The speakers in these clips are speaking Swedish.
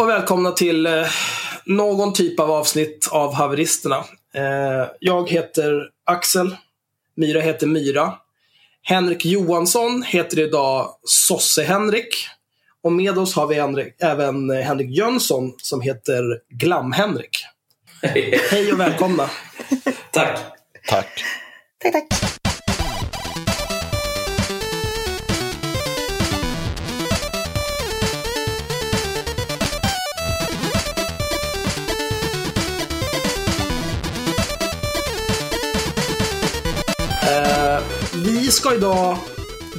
och välkomna till eh, någon typ av avsnitt av Haveristerna. Eh, jag heter Axel. Myra heter Myra. Henrik Johansson heter idag Sosse-Henrik. Och med oss har vi Henrik, även Henrik Jönsson som heter Glam-Henrik. Hej och välkomna. Tack. Tack. Tack, tack. Vi ska idag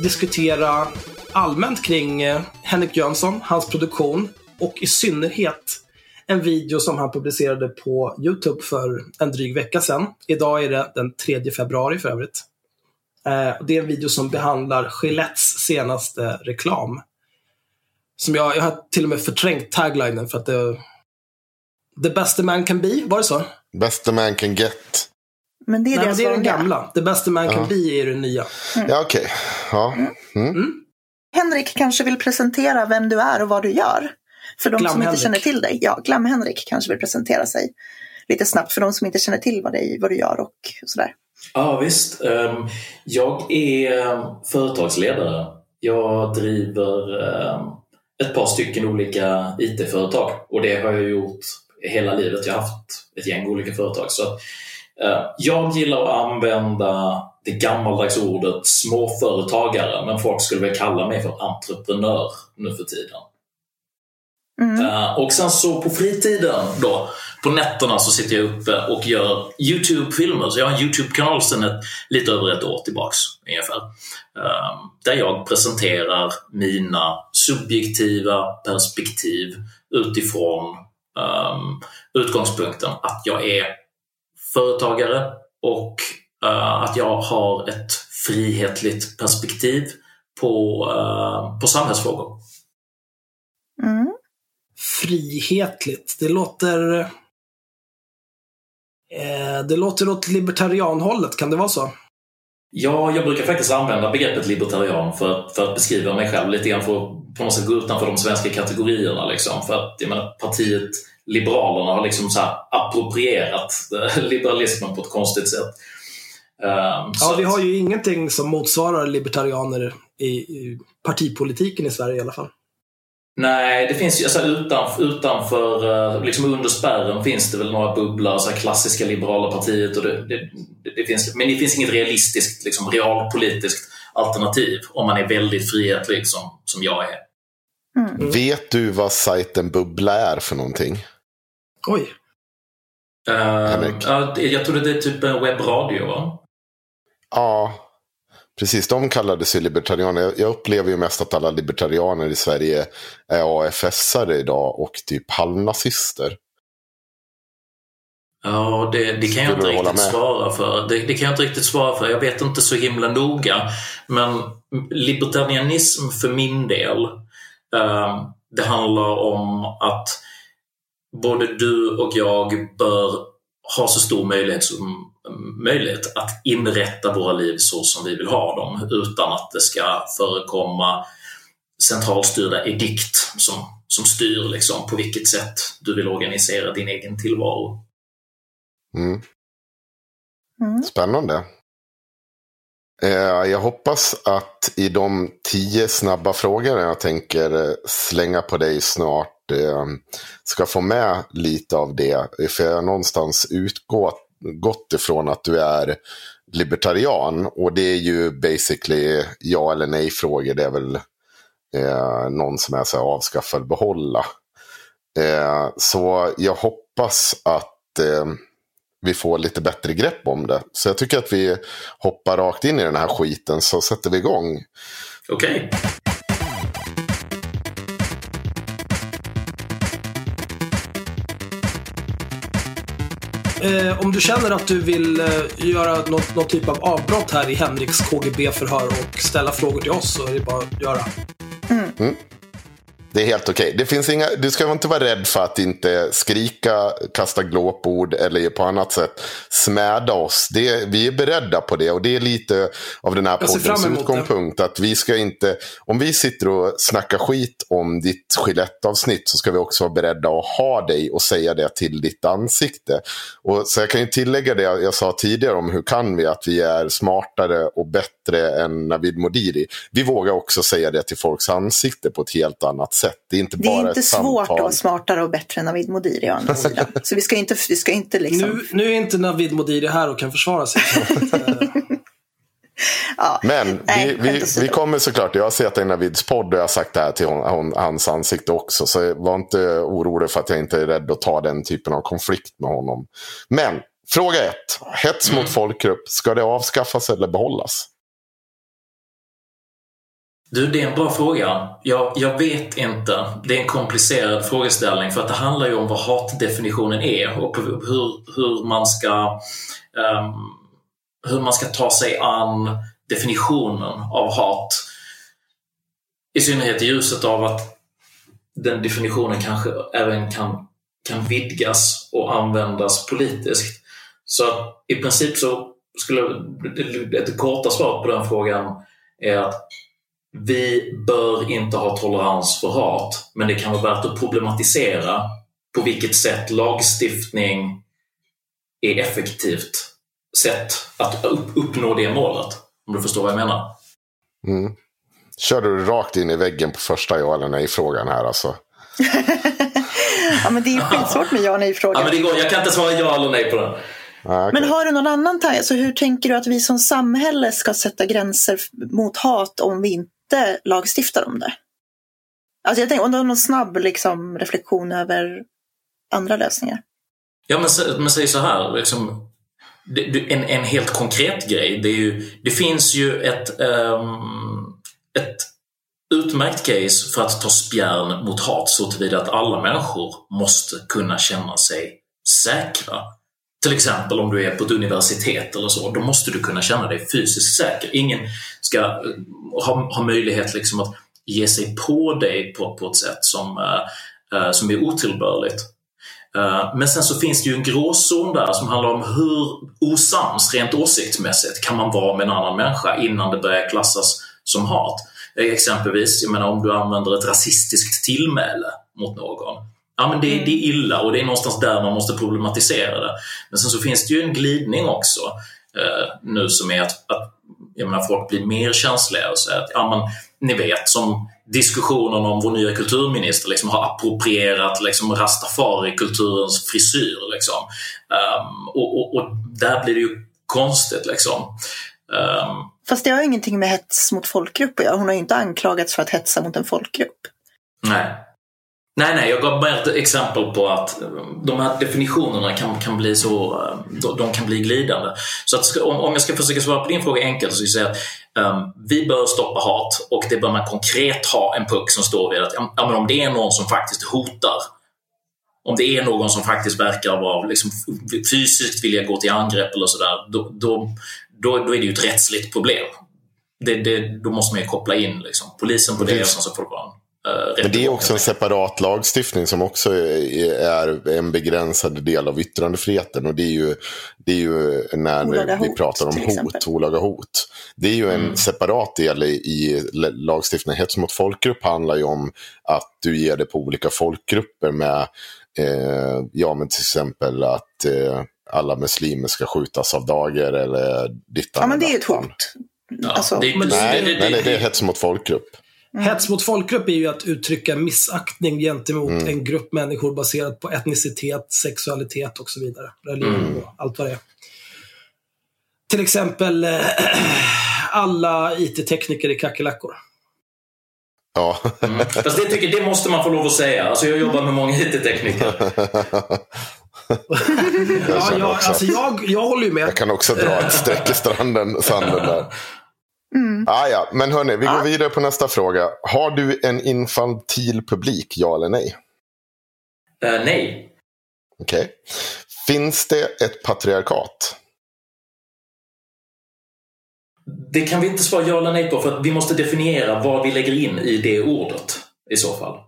diskutera allmänt kring eh, Henrik Jönsson, hans produktion och i synnerhet en video som han publicerade på Youtube för en dryg vecka sedan. Idag är det den 3 februari för övrigt. Eh, det är en video som behandlar Gillettes senaste reklam. Som jag, jag har till och med förträngt taglinen för att det... The best a man can be, var det så? Best a man can get. Men det är Nej, men deras det är den gamla. The best a man Ja. be är den nya. Ja, okej. Ja. Mm. Henrik kanske vill presentera vem du är och vad du gör. För de som inte Glam-Henrik. känner till dig. Ja, Glam-Henrik kanske vill presentera sig lite snabbt för de som inte känner till vad, dig, vad du gör och sådär. Ja, visst. Ehm, Jag är ehm, företagsledare. Jag driver ehm, ett par stycken olika IT-företag och det har jag gjort hela livet. Jag har haft ett gäng olika företag. Så jag gillar att använda det gammaldags ordet småföretagare men folk skulle väl kalla mig för entreprenör nu för tiden. Mm. Eh, och sen så på fritiden då, på nätterna så sitter jag uppe och gör YouTube-filmer. Så jag har en YouTube-kanal sedan ett, lite över ett år tillbaks ungefär. Eh, där jag presenterar mina subjektiva perspektiv utifrån ehm, utgångspunkten att jag är företagare och eh, att jag har ett frihetligt perspektiv på, eh, på samhällsfrågor. Mm. frihetligt. Det låter... Eh, det låter åt libertarianhållet, kan det vara så? Ja, jag brukar faktiskt använda begreppet libertarian för, för att beskriva mig själv lite grann för att på något sätt gå utanför de svenska kategorierna. Liksom. För att jag menar, partiet Liberalerna har liksom så här approprierat eh, liberalismen på ett konstigt sätt. Så Ja, vi har ju ingenting som motsvarar libertarianer i, i partipolitiken i Sverige i alla fall. Nej, det finns ju alltså utanför, utanför eh, liksom under spärren finns det väl några bubblor, så klassiska liberala partiet och det, det, det finns, men det finns inget realistiskt, liksom realpolitiskt alternativ om man är väldigt frihetlig som, som jag är. Mm. Vet du vad sajten Bubbla är för någonting? Oj. Uh, det- jag tror det är typ en webbradio va? Ja, precis. De kallades ju libertarianer. Jag- upplever ju mest att alla libertarianer i Sverige är AFS-are idag och typ halvnazister. Ja, det, det kan jag inte riktigt med? svara för. Det, det kan jag inte riktigt svara för. Jag vet inte så himla noga. Men libertarianism för min del, eh, det handlar om att både du och jag bör ha så stor möjlighet som möjligt att inrätta våra liv så som vi vill ha dem utan att det ska förekomma centralstyrda edikt som, som styr liksom, på vilket sätt du vill organisera din egen tillvaro. Mm. Mm. Spännande. Eh, jag hoppas att i de tio snabba frågorna jag tänker eh, slänga på dig snart eh, ska få med lite av det. För jag har någonstans utgått ifrån att du är libertarian. Och det är ju basically ja eller nej frågor. Det är väl någon som är så här avskaffa eller behålla. Så jag hoppas att vi får lite bättre grepp om det. Så jag tycker att vi hoppar rakt in i den här skiten så sätter vi igång. Okej. Eh, om du känner att du vill eh, göra något, någon typ av avbrott här i Henriks KGB-förhör och ställa frågor till oss så är det bara att göra. Det är helt okej. Det finns inga, du ska inte vara rädd för att inte skrika, kasta glåpord eller på annat sätt smäda oss. Det, vi är beredda på det och det är lite av den här poddens det. utgångspunkt. Att vi ska inte, om vi sitter och snackar skit om ditt Gillette-avsnitt så ska vi också vara beredda att ha dig och säga det till ditt ansikte. Och så jag kan ju tillägga det jag sa tidigare om hur kan vi att vi är smartare och bättre än Navid Modiri. Vi vågar också säga det till folks ansikte på ett helt annat sätt. Det är inte Det är bara inte svårt samtal. att vara smartare och bättre än Navid Modiri å andra sidan. Så vi ska inte, vi ska inte liksom... Nu, nu är inte Navid Modiri här och kan försvara sig. Ja. Men Nej, vi, vi, vi kommer såklart, jag har sett i Navids podd och jag har sagt det här till hon, hon, hans ansikte också. Så var inte orolig för att jag inte är rädd att ta den typen av konflikt med honom. Men fråga ett. Hets mot folkgrupp, ska det avskaffas eller behållas? Du, det är en bra fråga. Jag, jag vet inte. Det är en komplicerad frågeställning för att det handlar ju om vad hatdefinitionen är och hur, hur, man ska, um, hur man ska ta sig an definitionen av hat. I synnerhet i ljuset av att den definitionen kanske även kan, kan vidgas och användas politiskt. Så i princip så skulle det korta svaret på den frågan är att vi bör inte ha tolerans för hat, men det kan vara värt att problematisera på vilket sätt lagstiftning är effektivt sätt att upp, uppnå det målet. Om du förstår vad jag menar. Mm. Kör du rakt in i väggen på första ja eller nej-frågan här alltså? ja, men det är ju skitsvårt med ja och Ja, nej-frågan. men det går. Jag kan inte svara ja eller nej på den. Ah, okej. Men har du någon annan tanke? Alltså, hur tänker du att vi som samhälle ska sätta gränser mot hat om vi inte lagstiftar om det? Alltså jag tänker, om du har någon snabb liksom, reflektion över andra lösningar. Ja, men, men säg så här. Liksom, en, en helt konkret grej. Det, är ju, det finns ju ett, um, ett utmärkt case för att ta spjärn mot hat så tillvida att alla människor måste kunna känna sig säkra. Till exempel om du är på ett universitet eller så, då måste du kunna känna dig fysiskt säker. Ingen ska eh, ha, ha möjlighet liksom att ge sig på dig på, på ett sätt som, uh, som är otillbörligt. Uh, Men sen så finns det ju en gråzon där som handlar om hur osams rent åsiktsmässigt kan man vara med en annan människa innan det börjar klassas som hat. Exempelvis, jag menar om du använder ett rasistiskt tillmäle mot någon. Ja, men det, det är illa och det är någonstans där man måste problematisera det. Men sen så finns det ju en glidning också eh, nu som är att, att jag menar, folk blir mer känsliga och säger att ja, men, ni vet som diskussionen om vår nya kulturminister liksom, har approprierat liksom, rastafari-kulturens frisyr. Liksom. Ehm, och, och, och där blir det ju konstigt. Liksom. Ehm, Fast det har ju ingenting med hets mot folkgrupp att göra. Hon har ju inte anklagats för att hetsa mot en folkgrupp. nej. Nej, nej, jag gav bara ett exempel på att de här definitionerna kan, kan bli så, de, kan bli glidande. Så att, om, om jag ska försöka svara på din fråga enkelt så skulle jag säga att ehm, vi bör stoppa hat och det bör man konkret ha en puck som står vid att ja, men om det är någon som faktiskt hotar om det är någon som faktiskt verkar vara liksom, fysiskt vilja gå till angrepp eller sådär, då, då, då, då är det ju ett rättsligt problem. Det, det, då måste man ju koppla in liksom, polisen på det och sen så får det vara Men det är också en separat lagstiftning som också är, är en begränsad del av yttrandefriheten. Och det är ju, det är ju när Olaga vi hot, pratar om hot, exempel. olaga hot. Det är ju en Mm. separat del i, i lagstiftningen. Hets mot folkgrupp handlar ju om att du ger det på olika folkgrupper med, eh, ja men till exempel att eh, alla muslimer ska skjutas av dagar eller dittan Ja, men det är ett hot. Ja, Alltså, det, men det, Nej, det, det, nej, nej, det är hets mot folkgrupp. Hets mot folkgrupp är ju att uttrycka missaktning gentemot Mm. en grupp människor baserat på etnicitet, sexualitet och så vidare. Religion Mm. och allt vad det är. Till exempel eh, alla IT-tekniker i kackerlackor. Ja. Mm. Fast det, tycker, det måste man få lov att säga. Alltså, jag jobbar med många IT-tekniker. Ja, känner jag, alltså jag, jag håller ju med. Jag kan också dra ett streck i stranden, sanden där. Mm. Ah, ja. Men hörni, vi går Ja. vidare på nästa fråga. Har du en infantil publik, ja eller nej? Eh, nej. Okej. Finns det ett patriarkat? Det kan vi inte svara ja eller nej på för att vi måste definiera vad vi lägger in i det ordet i så fall.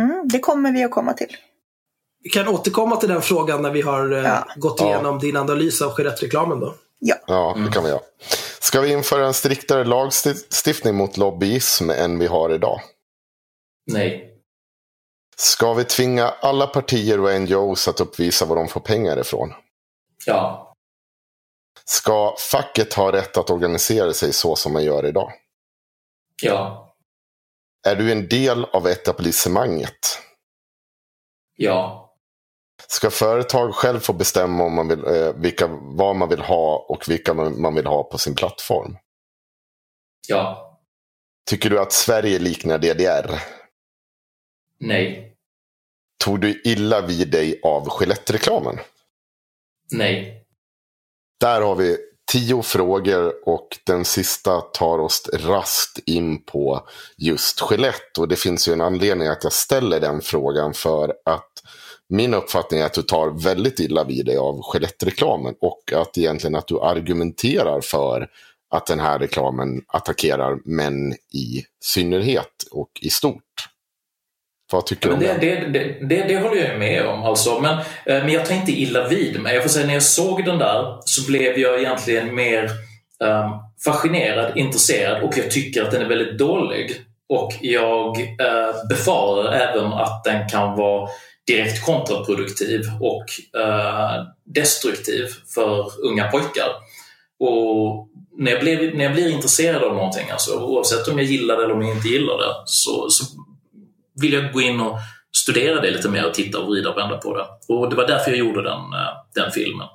Mm, det kommer vi att komma till. Vi kan återkomma till den frågan när vi har eh, Ja. gått igenom din analys av Gillette-reklamen då. Ja. Ja, det kan vi göra. Ska vi införa en striktare lagstiftning mot lobbyism än vi har idag? Nej. Ska vi tvinga alla partier och NGOs att uppvisa var de får pengar ifrån? Ja. Ska facket ha rätt att organisera sig så som man gör idag? Ja. Är du en del av etablissemanget? Ja. Ska företag själv få bestämma om man vill, eh, vilka, vad man vill ha och vilka man, vill ha på sin plattform? Ja. Tycker du att Sverige liknar DDR? Nej. Tog du illa vid dig av Gillette-reklamen? Nej. Där har vi tio frågor och den sista tar oss rast in på just Gillette. Och det finns ju en anledning att jag ställer den frågan för att min uppfattning är att du tar väldigt illa vid dig av Gillette-reklamen och att egentligen att du argumenterar för att den här reklamen attackerar män i synnerhet och i stort. Vad tycker du om det, det? det, det, det, håller jag med om. Alltså. Men, eh, men jag tar inte illa vid mig. Jag får säga, när jag såg den där så blev jag egentligen mer um, fascinerad, intresserad och jag tycker att den är väldigt dålig. Och jag eh, befarar även att den kan vara direkt kontraproduktiv och eh, destruktiv för unga pojkar. Och när jag, blir, när jag blir intresserad av någonting, alltså, oavsett om jag gillar det eller om jag inte gillar det, så, så vill jag gå in och studera det lite mer och titta och vrida och vända på det. Och det var därför jag gjorde den, eh, den filmen.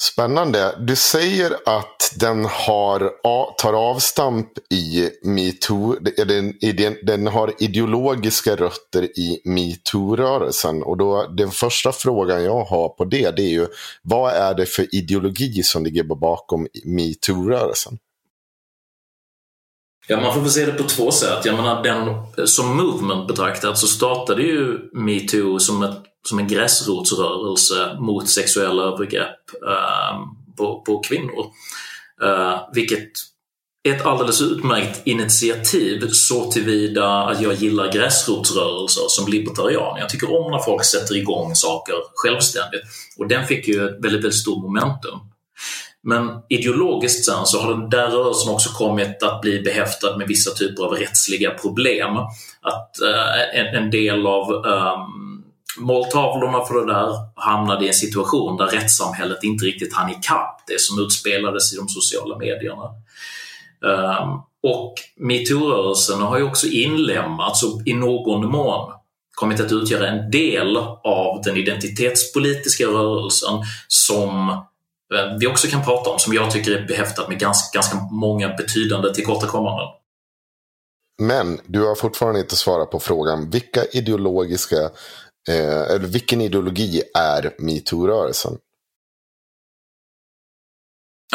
Spännande. Du säger att den har, tar avstamp i metoo. Den, den, den har ideologiska rötter i metoo-rörelsen. Och då, den första frågan jag har på det, det är ju vad är det för ideologi som ligger bakom metoo-rörelsen? Ja, man får väl se det på två sätt. Jag menar, den, som movement betraktat så startade ju metoo som, ett, som en gräsrotsrörelse mot sexuella övergrepp eh, på, på kvinnor. Eh, vilket är ett alldeles utmärkt initiativ så tillvida att jag gillar gräsrotsrörelser som libertarian. Jag tycker om när folk sätter igång saker självständigt. Och den fick ju ett väldigt, väldigt stort momentum. Men ideologiskt sen så har den där rörelsen också kommit att bli behäftad med vissa typer av rättsliga problem. Att eh, en, en del av eh, måltavlorna för det där hamnade i en situation där rättssamhället inte riktigt hann ikapp det som utspelades i de sociala medierna. Eh, och metoo-rörelsen har ju också inlemmats och i någon mån kommit att utgöra en del av den identitetspolitiska rörelsen som vi också kan prata om, som jag tycker är behäftad med ganska, ganska många betydande tillkortakommanden. Men du har fortfarande inte svarat på frågan. Vilka ideologiska, eh, eller vilken ideologi är metoo-rörelsen?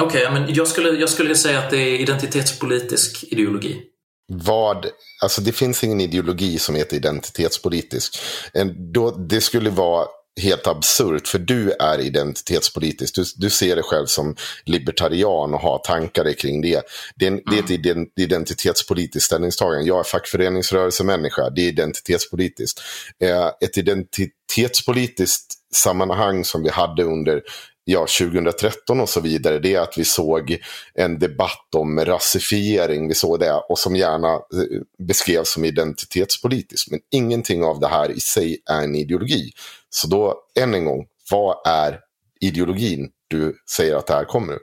Okej, men jag skulle, jag skulle säga att det är identitetspolitisk ideologi. Vad, alltså det finns ingen ideologi som heter identitetspolitisk. En, då, det skulle vara helt absurt, för du är identitetspolitisk. Du, du ser dig själv som libertarian och har tankar kring det. Det är, en, det är ett ident, identitetspolitiskt ställningstagande. Jag är fackföreningsrörelsemänniska, det är identitetspolitiskt. Eh, ett identitetspolitiskt sammanhang som vi hade under ja, 2013 och så vidare, det är att vi såg en debatt om rasifiering, vi såg det, och som gärna eh, beskrevs som identitetspolitiskt. Men ingenting av det här i sig är en ideologi. Så då, än en gång, vad är ideologin du säger att det här kommer ur?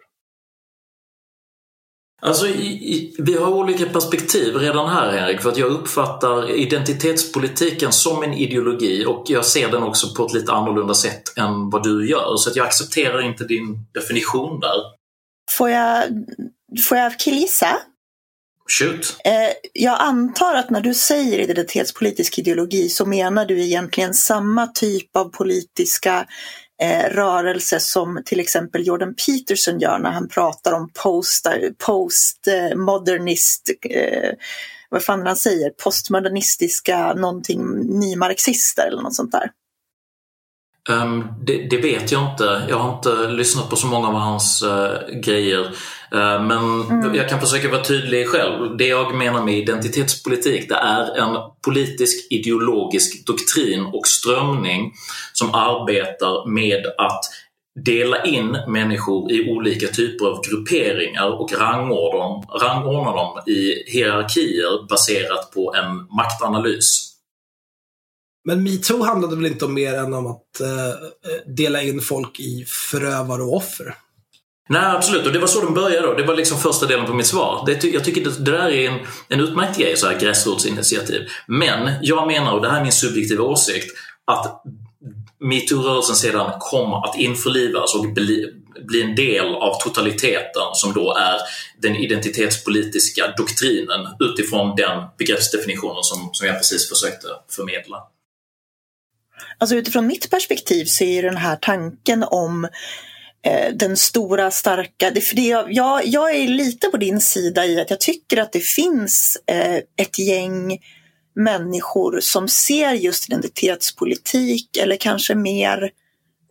Alltså, i, i, vi har olika perspektiv redan här Henrik, för att jag uppfattar identitetspolitiken som en ideologi och jag ser den också på ett lite annorlunda sätt än vad du gör. Så att jag accepterar inte din definition där. Får jag, får jag killgissa? Shoot! Eh, jag antar att när du säger identitetspolitisk ideologi så menar du egentligen samma typ av politiska eh, rörelse som till exempel Jordan Peterson gör när han pratar om post, postmodernist, eh, vad fan han säger, postmodernistiska någonting nymarxister eller något sånt där. Um, det, det, vet jag inte. Jag har inte lyssnat på så många av hans uh, grejer. Eh, men mm. jag kan försöka vara tydlig själv. Det jag menar med identitetspolitik det är en politisk ideologisk doktrin och strömning som arbetar med att dela in människor i olika typer av grupperingar och rangordna dem, rangordna dem i hierarkier baserat på en maktanalys. Men metoo handlade väl inte om mer än om att eh, dela in folk i förövare och offer? Nej, absolut. Och det var så de började. Då. Det var liksom första delen på mitt svar. Det, jag tycker det, det där är en, en utmärkt grej, så här gräsrotsinitiativ. Men jag menar, och det här är min subjektiva åsikt, att metoo-rörelsen sedan kom att införlivas och bli, bli en del av totaliteten som då är den identitetspolitiska doktrinen utifrån den begreppsdefinitionen som, som jag precis försökte förmedla. Alltså utifrån mitt perspektiv så är den här tanken om Eh, den stora, starka... Det, för det, jag, jag är lite på din sida i att jag tycker att det finns eh, ett gäng människor som ser just identitetspolitik eller kanske mer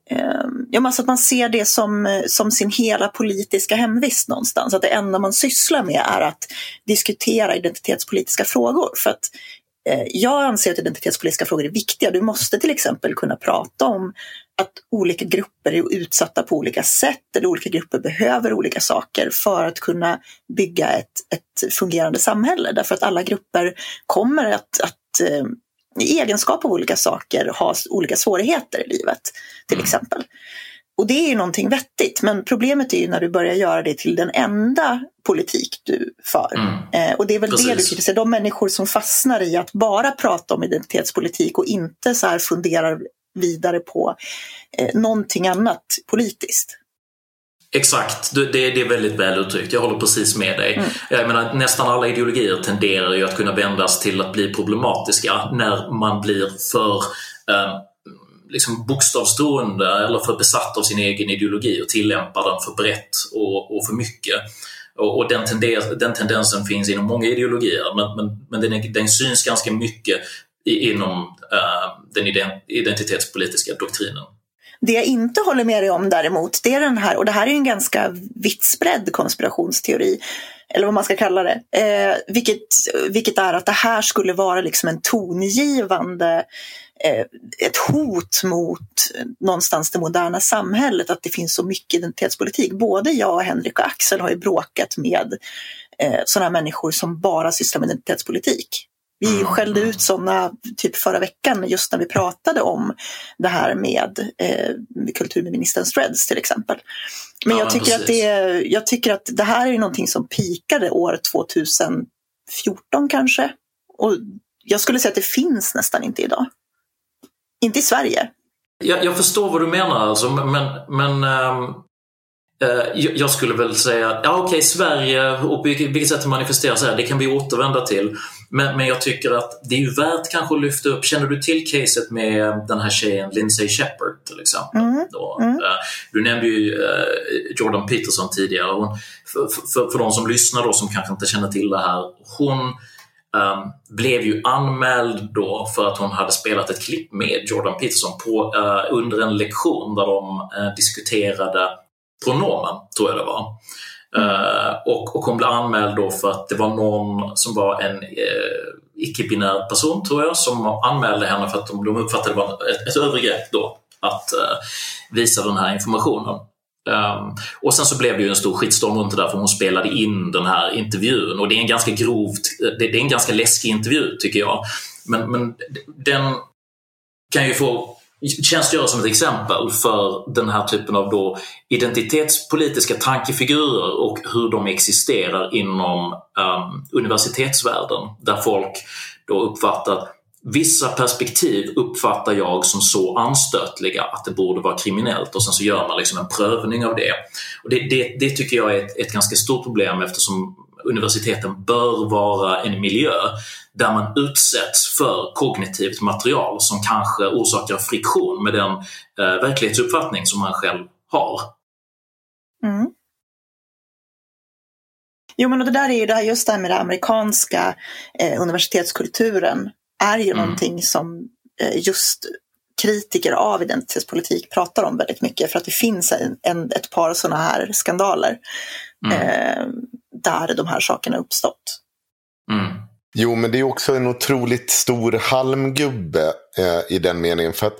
eh, Ja, alltså att man ser det som, eh, som sin hela politiska hemvist någonstans. Att det enda man sysslar med är att diskutera identitetspolitiska frågor. För att Eh, jag anser att identitetspolitiska frågor är viktiga. Du måste till exempel kunna prata om att olika grupper är utsatta på olika sätt eller olika grupper behöver olika saker för att kunna bygga ett, ett fungerande samhälle. Därför att alla grupper kommer att, att eh, i egenskap av olika saker ha olika svårigheter i livet till mm. exempel. Och det är ju någonting vettigt, men problemet är ju när du börjar göra det till den enda politik du för. Mm. Eh, och det är väl Precis. det du kritiserar, de människor som fastnar i att bara prata om identitetspolitik och inte så här funderar vidare på eh, någonting annat politiskt. Exakt, det, det, är väldigt väl uttryckt. Jag håller precis med dig. Mm. Jag menar, nästan alla ideologier tenderar ju att kunna vändas till att bli problematiska när man blir för eh, liksom bokstavstroende eller för besatt av sin egen ideologi och tillämpar den för brett och, och för mycket. Och, och den, tender, den, tendensen finns inom många ideologier men, men, men den, den syns ganska mycket inom eh, den identitetspolitiska doktrinen. Det jag inte håller med dig om däremot, det är den här, och det här är en ganska vitt spridd konspirationsteori, eller vad man ska kalla det, eh, vilket, vilket är att det här skulle vara liksom en tongivande Eh, ett hot mot någonstans det moderna samhället, att det finns så mycket identitetspolitik. Både jag, Henrik och Axel har ju bråkat med eh, sådana människor som bara sysslar med identitetspolitik. Vi mm. skällde ut sådana typ förra veckan just när vi pratade om det här med, eh, med kulturministerns threads till exempel. Men ja, jag, tycker att det, jag tycker att det här är någonting som pikade år 2014 kanske. Och jag skulle säga att det finns nästan inte idag. Inte i Sverige. Jag, jag förstår vad du menar alltså, men, men ähm, jag skulle väl säga, ja okej okay, Sverige och vilket sätt det manifesteras här, det kan vi återvända till. Men, men jag tycker att det är ju värt kanske att lyfta upp, känner du till caset med den här tjejen Lindsay Shepard till exempel? Mm. Mm. Eh, du nämnde ju Jordan Peterson tidigare. Hon, för, för, för de som lyssnar då som kanske inte känner till det här, hon Um, blev ju anmäld då för att hon hade spelat ett klipp med Jordan Peterson på, uh, under en lektion där de uh, diskuterade pronomen, tror jag det var. Eh, och, och hon blev anmäld då för att det var någon som var en eh, icke-binär person, tror jag, som anmälde henne för att de, de uppfattade det var ett, ett övergrepp då att eh, visa den här informationen. Um, och sen så blev det ju en stor skitstorm runt det där för hon spelade in den här intervjun och det är en ganska grovt, det, det är en ganska läskig intervju tycker jag. Men, men den kan ju få tjänstgöra som ett exempel för den här typen av då identitetspolitiska tankefigurer och hur de existerar inom um, universitetsvärlden där folk då uppfattar Vissa perspektiv uppfattar jag som så anstötliga att det borde vara kriminellt och sen så gör man liksom en prövning av det. Och det, det, det tycker jag är ett, ett, ganska stort problem eftersom universiteten bör vara en miljö där man utsätts för kognitivt material som kanske orsakar friktion med den eh, verklighetsuppfattning som man själv har. Mm. Jo men och det där är ju det här, just det här med den amerikanska eh, universitetskulturen är ju mm. någonting som eh, just kritiker av identitetspolitik pratar om väldigt mycket för att det finns en, en, ett par sådana här skandaler. mm. eh, där de här sakerna uppstått. Mm. Jo, men det är också en otroligt stor halmgubbe eh, i den meningen. För att,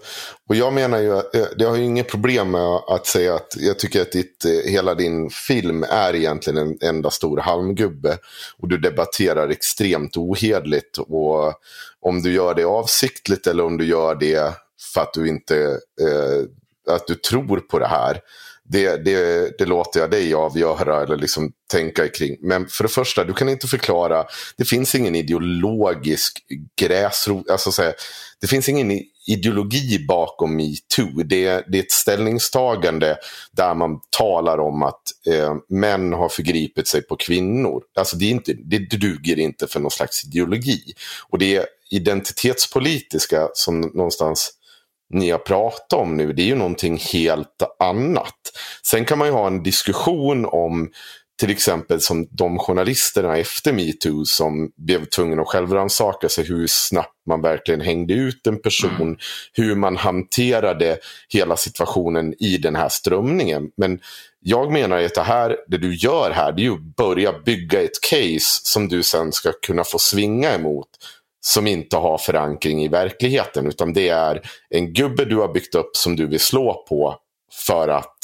och jag menar ju, eh, det har ju inget problem med att säga att jag tycker att ditt, eh, hela din film är egentligen en enda stor halmgubbe. Och du debatterar extremt ohedligt. Och om du gör det avsiktligt eller om du gör det för att du inte eh, att du tror på det här det, det, det låter jag dig avgöra eller liksom tänka kring. Men för det första, du kan inte förklara. Det finns ingen ideologisk gräsrot. Alltså, så här, det finns ingen ideologi bakom metoo. Det, det är ett ställningstagande där man talar om att eh, män har förgripit sig på kvinnor. Alltså det, är inte, det duger inte för någon slags ideologi. Och det är identitetspolitiska som någonstans ni har pratat om nu, det är ju någonting helt annat. Sen kan man ju ha en diskussion om till exempel som de journalisterna efter metoo som blev tvungna att självrannsaka sig hur snabbt man verkligen hängde ut en person. Mm. Hur man hanterade hela situationen i den här strömningen. Men jag menar att det här, det du gör här, det är ju att börja bygga ett case som du sen ska kunna få svinga emot som inte har förankring i verkligheten. Utan det är en gubbe du har byggt upp som du vill slå på för att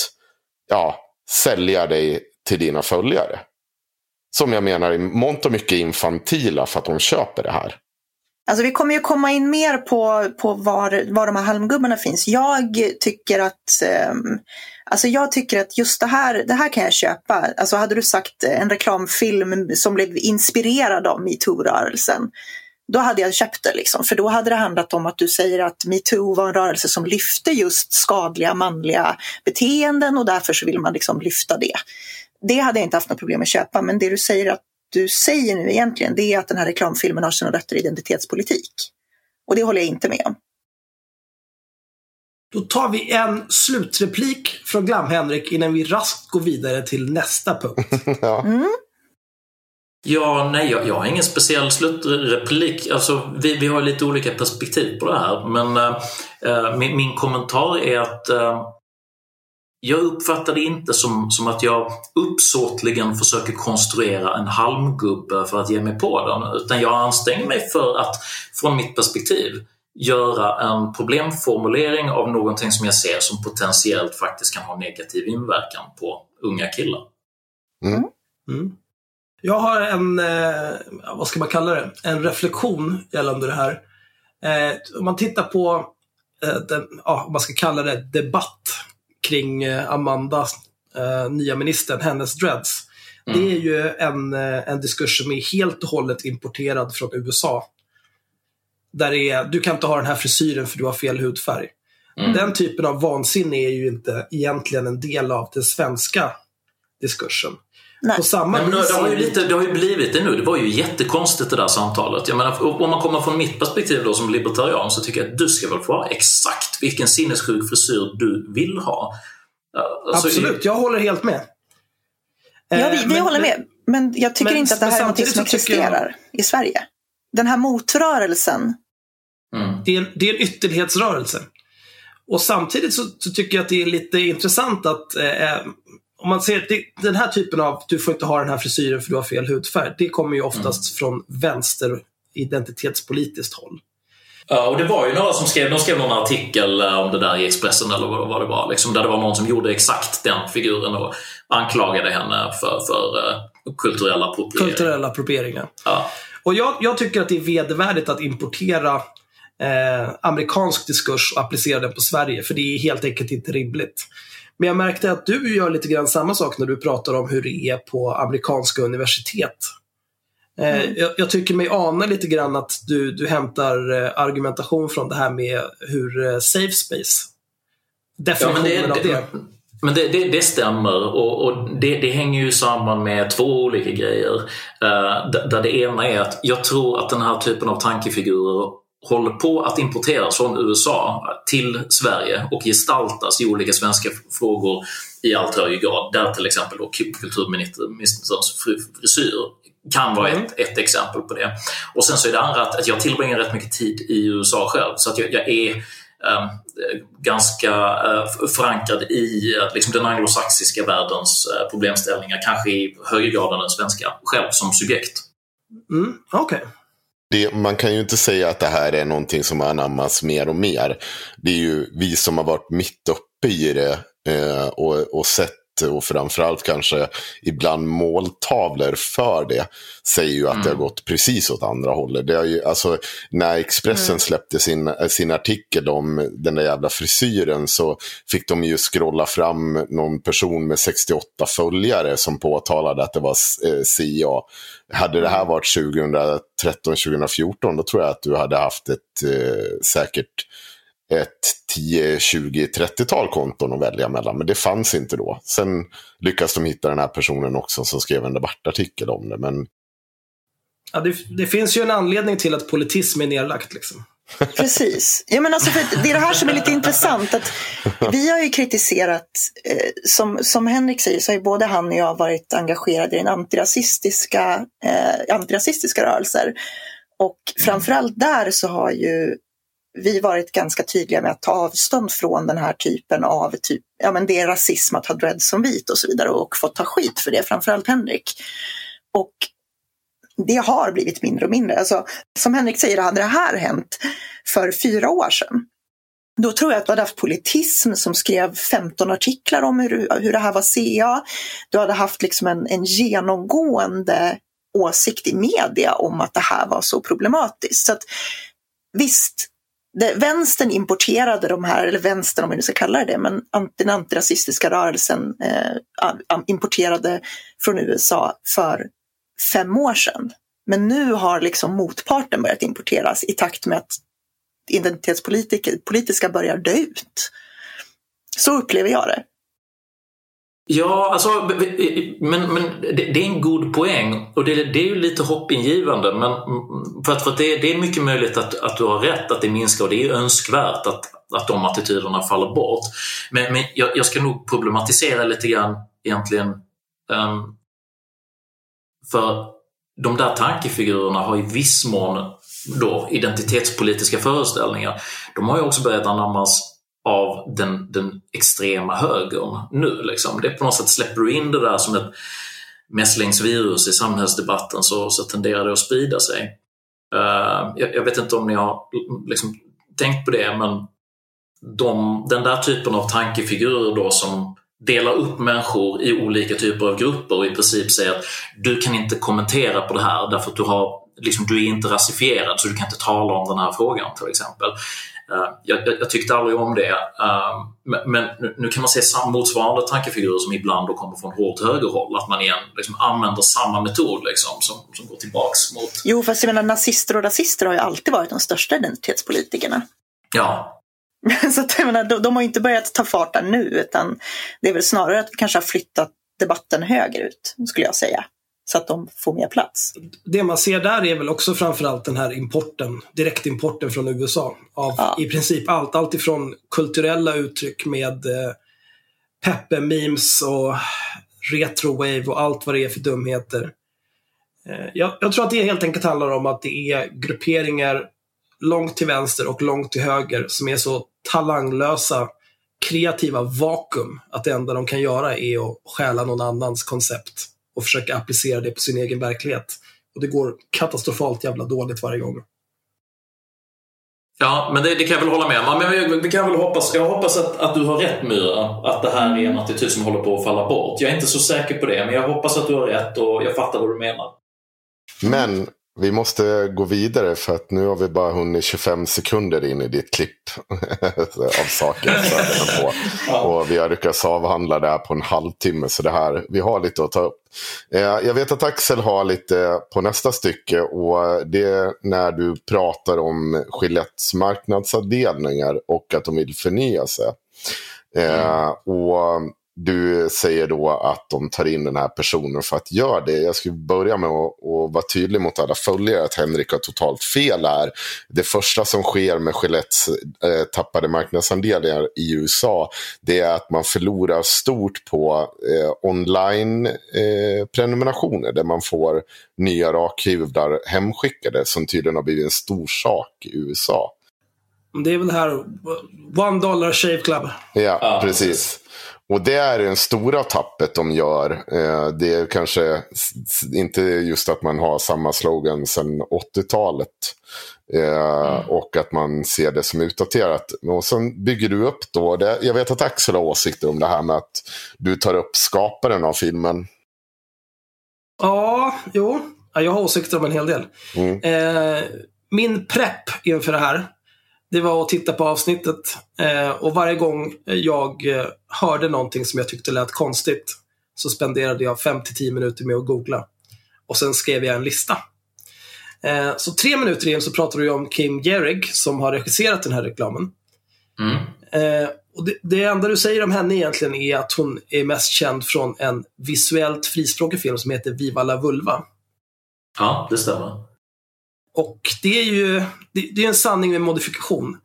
ja, sälja dig till dina följare. Som jag menar är mångt och mycket infantila för att de köper det här. Alltså vi kommer ju komma in mer på, på var, var de här halmgubbarna finns. Jag tycker att um, Alltså jag tycker att just det här, det här kan jag köpa. Alltså hade du sagt en reklamfilm som blev inspirerad av metoo-rörelsen då hade jag köpt det. Liksom. För då hade det handlat om att du säger att metoo var en rörelse som lyfte just skadliga manliga beteenden och därför så vill man liksom lyfta det. Det hade jag inte haft något problem med att köpa, men det du säger att du säger nu egentligen, det är att den här reklamfilmen har sina rötter i identitetspolitik. Och det håller jag inte med om. Då tar vi en slutreplik från Glam-Henrik innan vi raskt går vidare till nästa punkt. ja. mm. Ja, nej, jag, jag har ingen speciell slutreplik. Alltså, vi, vi har lite olika perspektiv på det här. Men äh, min, min, kommentar är att äh, jag uppfattar det inte som, som att jag uppsåtligen försöker konstruera en halmgubbe för att ge mig på den. Utan jag anstränger mig för att, från mitt perspektiv, göra en problemformulering av någonting som jag ser som potentiellt faktiskt kan ha negativ inverkan på unga killar. Mm. Mm. Jag har en, eh, vad ska man kalla det, en reflektion gällande det här. Eh, om man tittar på, eh, den, ja, man ska kalla det debatt kring eh, Amanda, eh, nya ministern, hennes dreads. Mm. Det är ju en, eh, en diskurs som är helt och hållet importerad från USA. Där det är, du kan inte ha den här frisyren för du har fel hudfärg. Mm. Den typen av vansinne är ju inte egentligen en del av den svenska diskursen. Nej. På samma Nej, men det, har ju lite, det har ju blivit det nu. Det var ju jättekonstigt det där samtalet. Jag menar, om man kommer från mitt perspektiv då som libertarian så tycker jag att du ska väl få ha exakt vilken sinnessjuk frisyr du vill ha. Alltså, Absolut, jag håller helt med. Ja, vi, vi men, håller med. Men jag tycker men, inte att det här är något som existerar jag... i Sverige. Den här motrörelsen. Mm. Det, är, det är en ytterlighetsrörelse. Och samtidigt så, så, tycker jag att det är lite intressant att eh, om man ser det, den här typen av, du får inte ha den här frisyren för du har fel hudfärg. Det kommer ju oftast mm. från vänster identitetspolitiskt håll. Ja, och det var ju några som skrev, de skrev någon artikel eh, om det där i Expressen eller vad det var. Liksom, där det var någon som gjorde exakt den figuren och anklagade henne för, för uh, kulturell appropriering. Kulturell appropriering, ja. Och jag, jag, tycker att det är vedervärdigt att importera eh, amerikansk diskurs och applicera den på Sverige, för det är helt enkelt inte rimligt. Men jag märkte att du gör lite grann samma sak när du pratar om hur det är på amerikanska universitet. Eh, mm. Jag, jag, tycker mig ana lite grann att du, du hämtar eh, argumentation från det här med hur eh, safe space, definitionen ja, det, av det. Men det, det, det stämmer och, och det, det, hänger ju samman med två olika grejer. Uh, där det ena är att jag tror att den här typen av tankefigurer håller på att importeras från USA till Sverige och gestaltas i olika svenska frågor i allt högre grad. Där till exempel då kulturministerns frisyr kan vara ett, ett exempel på det. Och sen så är det andra att, att jag tillbringar rätt mycket tid i USA själv så att jag, jag är eh, ganska eh, förankrad i eh, liksom den anglosaxiska världens eh, problemställningar, kanske i högre grad än den svenska, själv som subjekt. Mm, Okej. Det, man kan ju inte säga att det här är någonting som anammas mer och mer. Det är ju vi som har varit mitt uppe i det eh, och, och sett och framförallt kanske ibland måltavlor för det säger ju att Mm. det har gått precis åt andra hållet. Det har ju, alltså, när Expressen Mm. släppte sin, sin artikel om den där jävla frisyren så fick de ju scrolla fram någon person med 68 följare som påtalade att det var eh, CIA. Hade det här varit 2013-2014 då tror jag att du hade haft ett eh, säkert ett 10, 20, 30-tal konton att välja mellan. Men det fanns inte då. Sen lyckas de hitta den här personen också som skrev en debattartikel om det. Men Ja, det, det finns ju en anledning till att politism är nedlagt. Liksom. Precis. Ja, men alltså för det är det här som är lite intressant. Att vi har ju kritiserat, eh, som, som Henrik säger, så har ju både han och jag varit engagerade i den antirasistiska, eh, antirasistiska rörelser. Och framförallt där så har ju vi varit ganska tydliga med att ta avstånd från den här typen av, typ, ja men det är rasism att ha dread som vit och så vidare och fått ta skit för det, framförallt Henrik. Och det har blivit mindre och mindre. Alltså, som Henrik säger, hade det här hänt för fyra år sedan, då tror jag att du hade haft politism som skrev 15 artiklar om hur, hur det här var CA. Du hade haft liksom en, en genomgående åsikt i media om att det här var så problematiskt. Så att, visst, det, vänstern importerade de här, eller vänstern om vi nu ska kalla det det, men den antirasistiska rörelsen eh, importerade från USA för fem år sedan. Men nu har liksom motparten börjat importeras i takt med att identitetspolitiska börjar dö ut. Så upplever jag det. Ja, alltså, men, men det, det är en god poäng och det, det är ju lite hoppingivande. Men för att, för att det, det, är mycket möjligt att, att du har rätt att det minskar och det är önskvärt att, att de attityderna faller bort. Men, men jag, jag ska nog problematisera lite grann egentligen. Um, för de där tankefigurerna har i viss mån då identitetspolitiska föreställningar. De har ju också börjat anammas av den, den extrema högern nu. Liksom. Det är på något sätt, släpper du in det där som ett mässlingsvirus i samhällsdebatten så, så tenderar det att sprida sig. Uh, jag, jag, vet inte om ni har liksom, tänkt på det, men de, den där typen av tankefigurer då som delar upp människor i olika typer av grupper och i princip säger att du kan inte kommentera på det här därför att du, har, liksom, du är inte rasifierad så du kan inte tala om den här frågan till exempel. Uh, jag, jag, tyckte aldrig om det. Uh, men, nu, kan man se motsvarande tankefigurer som ibland då kommer från hårt högerhåll. Att man igen liksom använder samma metod liksom, som, som går tillbaks mot... Jo, fast jag menar nazister och rasister har ju alltid varit de största identitetspolitikerna. Ja, så att, jag menar, de, de har inte börjat ta fart där nu, utan det är väl snarare att vi kanske har flyttat debatten högerut, skulle jag säga. Så att de får mer plats. Det man ser där är väl också framförallt den här importen, direktimporten från USA. Av Ja. i princip allt. Allt ifrån kulturella uttryck med eh, Peppe-memes och retrowave och allt vad det är för dumheter. Eh, jag, jag tror att det helt enkelt handlar om att det är grupperingar långt till vänster och långt till höger som är så talanglösa kreativa vakuum att det enda de kan göra är att stjäla någon annans koncept och försöka applicera det på sin egen verklighet. Och det går katastrofalt jävla dåligt varje gång. Ja, men det, det kan jag väl hålla med om. Men vi, vi kan väl hoppas, jag hoppas att, att du har rätt Myra, att det här är en attityd som håller på att falla bort. Jag är inte så säker på det, men jag hoppas att du har rätt och jag fattar vad du menar. Men vi måste gå vidare för att nu har vi bara hunnit 25 sekunder in i ditt klipp av saker. Så att på. Och vi har lyckats avhandla det här på en halvtimme. Så det här, vi har lite att ta upp. Eh, Jag vet att Axel har lite på nästa stycke. Och det är när du pratar om Gillettes marknadsavdelningar och att de vill förnya sig. Eh, och du säger då att de tar in den här personen för att göra det. Jag skulle börja med att, att vara tydlig mot alla följare att Henrik har totalt fel här. Det första som sker med Gillettes eh, tappade marknadsandelar i USA det är att man förlorar stort på eh, online eh, prenumerationer där man får nya rakhyvlar hemskickade som tydligen har blivit en stor sak i USA. Det är väl det här One Dollar Shave Club. Ja, Ja, precis. Och det är det stora tappet de gör. Eh, Det är kanske inte just att man har samma slogan sedan 80-talet. eh, Och att man ser det som utdaterat. Och sen bygger du upp då. Det, jag vet att Axel har åsikter om det här med att du tar upp skaparen av filmen. Ja, jo. Ja, jag har åsikter om en hel del. Mm. Eh, min prepp inför det här, det var att titta på avsnittet. Eh, och varje gång jag eh, hörde någonting som jag tyckte lät konstigt så spenderade jag 5-10 minuter med att googla. Och sen skrev jag en lista. Eh, så tre minuter in så pratade du om Kim Jerrig som har regisserat den här reklamen. Mm. Och det, det enda du säger om henne egentligen är att hon är mest känd från en visuellt frispråkig film som heter Viva la Vulva. Ja, det stämmer. Och det är ju det, det är en sanning med modifikation.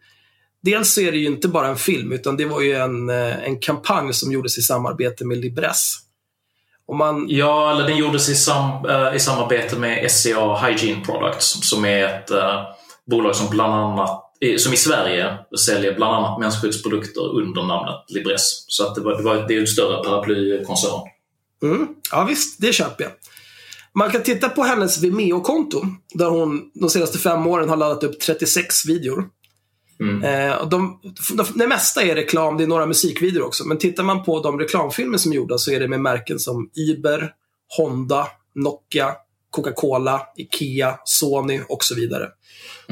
Dels så är det ju inte bara en film, utan det var ju en, eh, en kampanj som gjordes i samarbete med Libresse. Och man, Ja, eller den gjordes i, sam, eh, i samarbete med SCA Hygiene Products som är ett eh, bolag som bland annat som i Sverige säljer bland annat mensskyddsprodukter under namnet Libresse. Så att det, var, det, var, det är en större paraplykoncern. mm, ja visst, det köper jag. Man kan titta på hennes Vimeo-konto, där hon de senaste fem åren har laddat upp 36 videor. Mm. Eh, de, de, det mesta är reklam, det är några musikvideor också. Men tittar man på de reklamfilmer som är gjorda så är det med märken som Uber, Honda, Nokia, Coca-Cola, Ikea, Sony och så vidare.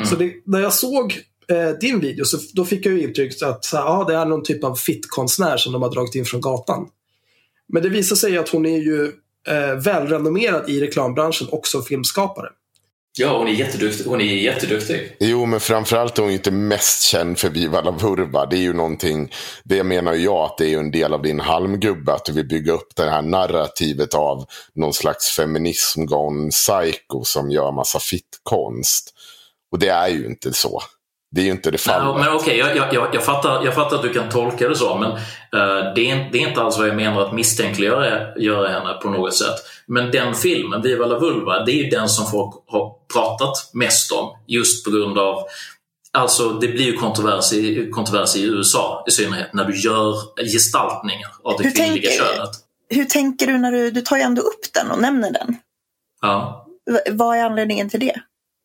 Så det, när jag såg eh, din video så då fick jag ju intryck att ja, det är någon typ av fittkonstnär som de har dragit in från gatan. Men det visar sig att hon är ju eh, välrenommerad i reklambranschen och som filmskapare. Ja, hon är jätteduktig. Hon är jätteduktig. Jo, men framförallt är hon ju inte mest känd för Viva la Vurva. Det är ju någonting, det menar ju jag att det är en del av din halmgubbe. Att du vill bygga upp det här narrativet av någon slags feminism gone psycho som gör massa fittkonst. Och det är ju inte så. Det är ju inte det Nej, fallet. men okej, jag, jag, jag, jag, fattar, jag fattar att du kan tolka det så, men eh, det, är, det är inte alls vad jag menar att misstänkliggöra göra henne på något sätt. Men den filmen, Viva la Vulva, det är ju den som folk har pratat mest om just på grund av Alltså det blir ju kontrovers i, kontrovers i USA i synnerhet när du gör gestaltningar av det Hur kvinnliga tänker- könet. Hur tänker du när du, du tar ju ändå upp den och nämner den? Ja. V- vad är anledningen till det?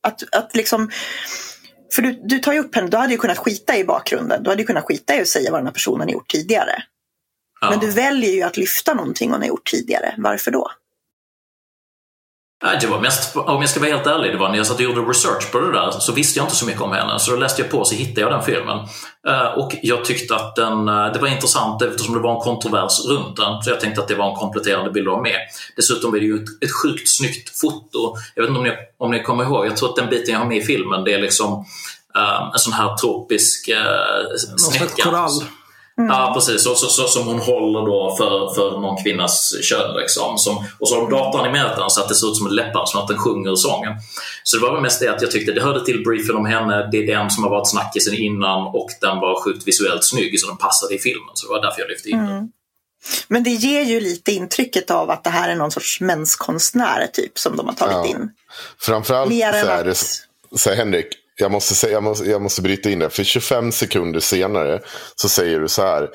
Att, att liksom, för du, du tar ju upp henne, du hade ju kunnat skita i bakgrunden. Du hade ju kunnat skita i att säga vad den här personen har gjort tidigare. Ja. Men du väljer ju att lyfta någonting hon har gjort tidigare. Varför då? Nej, Det var mest, om jag ska vara helt ärlig, det var när jag satt och gjorde research på det där så visste jag inte så mycket om henne. Så då läste jag på så hittade jag den filmen. Eh, Och jag tyckte att den, eh, det var intressant eftersom det var en kontrovers runt den. Så jag tänkte att det var en kompletterande bild att ha med. Dessutom är det ju ett, ett sjukt snyggt foto. Jag vet inte om ni, om ni kommer ihåg, jag tror att den biten jag har med i filmen det är liksom eh, en sån här tropisk uh, Någon slags korall. Ja, precis. Så, så, så, som hon håller då för, för någon kvinnas kön. Liksom. Som, och så har de datoranimerat den så att det ser ut som en läppar, som att den sjunger sången. Så det var väl mest det att jag tyckte det hörde till briefen om henne. Det är den som har varit snackisen innan och den var sjukt visuellt snygg så den passade i filmen. Så det var därför jag lyfte in den. Men det ger ju lite intrycket av att det här är någon sorts menskonstnär typ som de har tagit Ja. in. Framförallt Mer så är det att... så här, Henrik, jag måste, säga, jag, måste, jag måste bryta in det. För 25 sekunder senare så säger du så här.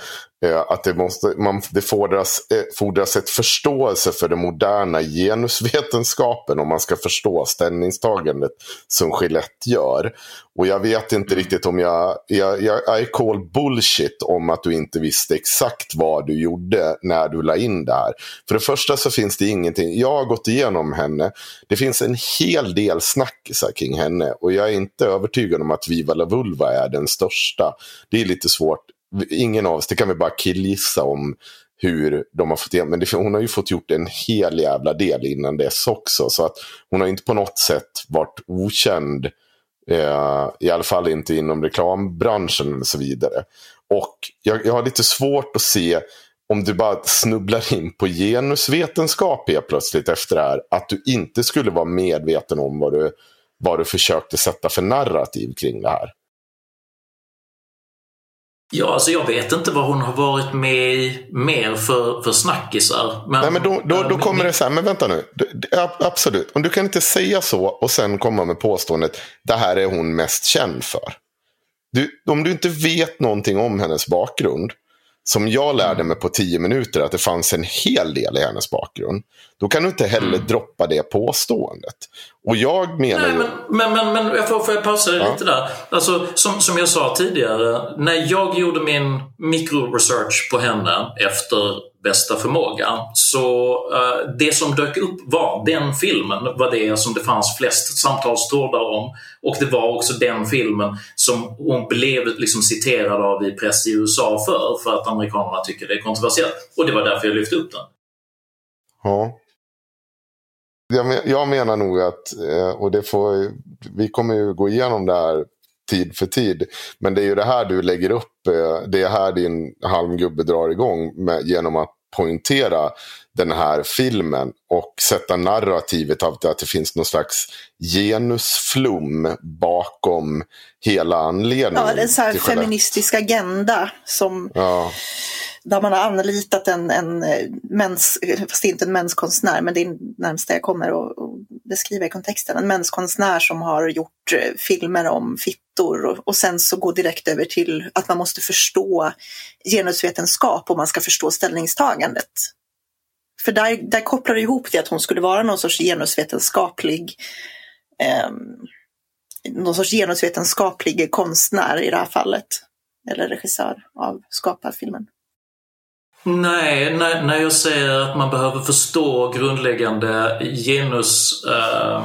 Eh, att det, måste, man, det fordras, eh, fordras ett förståelse för den moderna genusvetenskapen om man ska förstå ställningstagandet som Gillette gör. Och jag vet inte riktigt om jag, jag, jag I call bullshit om att du inte visste exakt vad du gjorde när du la in det här. För det första så finns det ingenting, jag har gått igenom henne, det finns en hel del snackisar kring henne och jag är inte övertygad om att Viva la Vulva är den största. Det är lite svårt, ingen av oss, det kan vi bara killgissa om hur de har fått igen. Men det, hon har ju fått gjort en hel jävla del innan dess också. Så att hon har inte på något sätt varit okänd. Eh, I alla fall inte inom reklambranschen och så vidare. Och jag, jag har lite svårt att se om du bara snubblar in på genusvetenskap helt plötsligt efter det här. Att du inte skulle vara medveten om vad du, vad du försökte sätta för narrativ kring det här. Ja, alltså jag vet inte vad hon har varit med i mer för, för snackisar. Men, Nej, men då, då, då kommer det så här, men vänta nu. Absolut, om du kan inte säga så och sen komma med påståendet det här är hon mest känd för. du, om du inte vet någonting om hennes bakgrund, som jag lärde Mm. mig på tio minuter att det fanns en hel del i hennes bakgrund. Då kan du inte heller Mm. droppa det påståendet. Och jag menar Nej, ju... men, men, men, men jag får, får jag pausa dig Ja. lite där? Alltså, som, som jag sa tidigare, när jag gjorde min mikroresearch på henne efter bästa förmåga, så eh, det som dök upp var den filmen var det som det fanns flest samtalstrådar om. Och det var också den filmen som hon blev liksom citerad av i press i USA för, för att amerikanerna tycker det är kontroversiellt. Och det var därför jag lyfte upp den. Ja. Jag, menar nog att, eh, och det får, vi kommer ju gå igenom det här tid för tid. Men det är ju det här du lägger upp, eh, det är här din halmgubbe drar igång med, genom att poängtera den här filmen och sätta narrativet av att det finns någon slags genusflum bakom hela anledningen. Ja, det är en feministisk agenda som Ja, där man har anlitat en, en eh, mäns, fast det är inte en mänskonstnär, men det är närmast det jag kommer att beskriva i kontexten. En mänskonstnär som har gjort eh, filmer om fittor och, och sen så gå direkt över till att man måste förstå genusvetenskap om man ska förstå ställningstagandet. För där, där kopplar det ihop det att hon skulle vara någon sorts genusvetenskaplig eh, någon sorts genusvetenskaplig konstnär i det här fallet. Eller regissör av skaparfilmen. Nej, när, när jag säger att man behöver förstå grundläggande genus eh,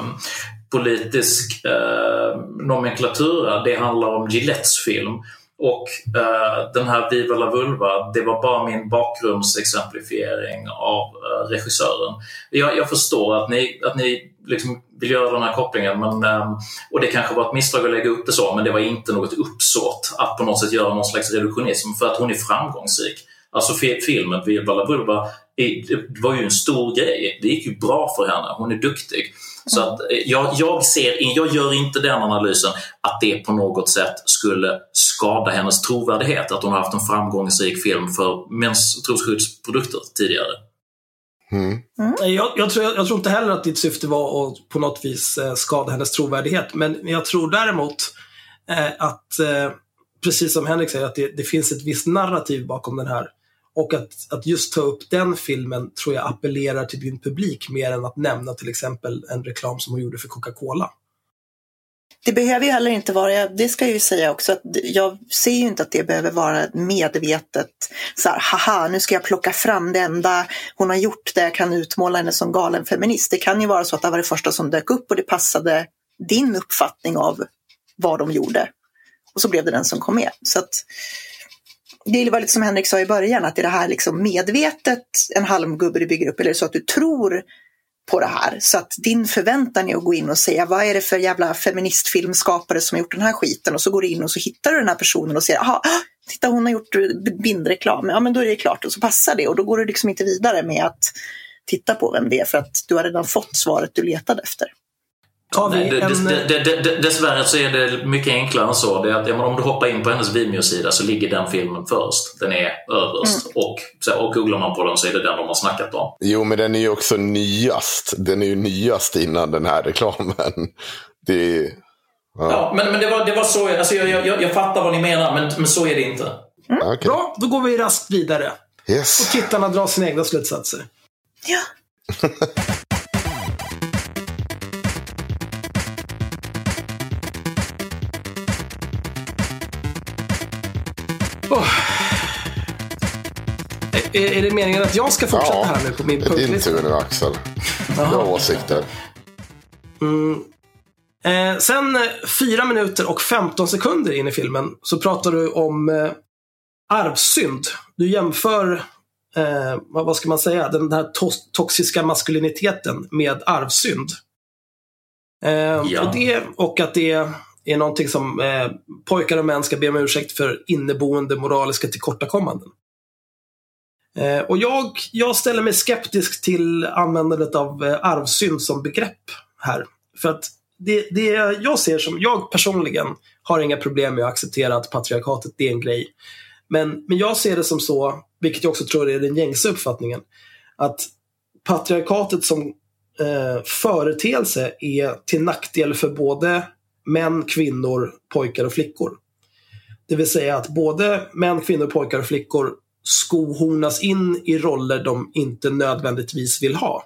politisk eh, nomenklatura, det handlar om Gillettes film. Och eh, den här Viva la Vulva, det var bara min bakgrundsexemplifiering av eh, regissören. Jag, jag förstår att ni, att ni liksom vill göra den här kopplingen men, eh, och det kanske var ett misstag att lägga upp det så men det var inte något uppsåt att på något sätt göra någon slags reduktionism för att hon är framgångsrik. Alltså filmen Viva la Vulva det var ju en stor grej. Det gick ju bra för henne. Hon är duktig. Så att eh, jag, jag, ser, jag gör inte den analysen att det på något sätt skulle skada hennes trovärdighet att hon har haft en framgångsrik film för mäns trosskyddsprodukter tidigare. mm. Jag, jag, tror, jag tror inte heller att ditt syfte var att på något vis eh, skada hennes trovärdighet. Men jag tror däremot eh, att, eh, precis som Henrik säger, att det, det finns ett visst narrativ bakom den här. Och att, att just ta upp den filmen tror jag appellerar till din publik mer än att nämna till exempel en reklam som hon gjorde för Coca-Cola. Det behöver ju heller inte vara, det ska jag ju säga också, att jag ser ju inte att det behöver vara medvetet så här, haha, nu ska jag plocka fram det enda hon har gjort där jag kan utmåla henne som galen feminist. Det kan ju vara så att det var det första som dök upp och det passade din uppfattning av vad de gjorde. Och så blev det den som kom med. Så att, det var lite som Henrik sa i början, att är det här liksom medvetet en halmgubbe du bygger upp, eller är det så att du tror på det här. Så att din förväntan är att gå in och säga vad är det för jävla feministfilmskapare som har gjort den här skiten och så går du in och så hittar du den här personen och säger aha, titta hon har gjort bindreklam, ja men då är det klart och så passar det och då går du liksom inte vidare med att titta på vem det är för att du har redan fått svaret du letade efter. Tar vi Nej, det, en, det, det, det, det, dessvärre så är det mycket enklare än så. Det är att, ja, om du hoppar in på hennes Vimeo-sida så ligger den filmen först. Den är överst. Och, så, och googlar man på den så är det den de har snackat om. Jo, men den är ju också nyast. Den är ju nyast innan den här reklamen. Det är... Ja. Ja, men, men det, var, det var så. Alltså, jag, jag, jag fattar vad ni menar, men, men så är det inte. Okej. Bra, då går vi raskt vidare. Och Yes. tittarna drar sina egna slutsatser. Ja, Är, det meningen att jag ska fortsätta Ja, här nu på min Det är din punktlista? tur nu, Axel. Du har åsikter. Eh, sen eh, fyra minuter och 15 sekunder in i filmen så pratar du om eh, arvsynd. Du jämför, eh, vad, vad ska man säga, den här tos- toxiska maskuliniteten med arvsynd. Eh, Ja. och, det, och att det är någonting som eh, pojkar och män ska be om ursäkt för inneboende moraliska tillkortakommanden. Eh, och jag, jag ställer mig skeptisk till användandet av eh, arvsynd som begrepp här. För att det, det jag ser som, jag personligen har inga problem med att acceptera att patriarkatet är en grej. Men, men jag ser det som så, vilket jag också tror är den gängse uppfattningen, att patriarkatet som eh, företeelse är till nackdel för både män, kvinnor, pojkar och flickor. Det vill säga att både män, kvinnor, pojkar och flickor skohornas in i roller de inte nödvändigtvis vill ha.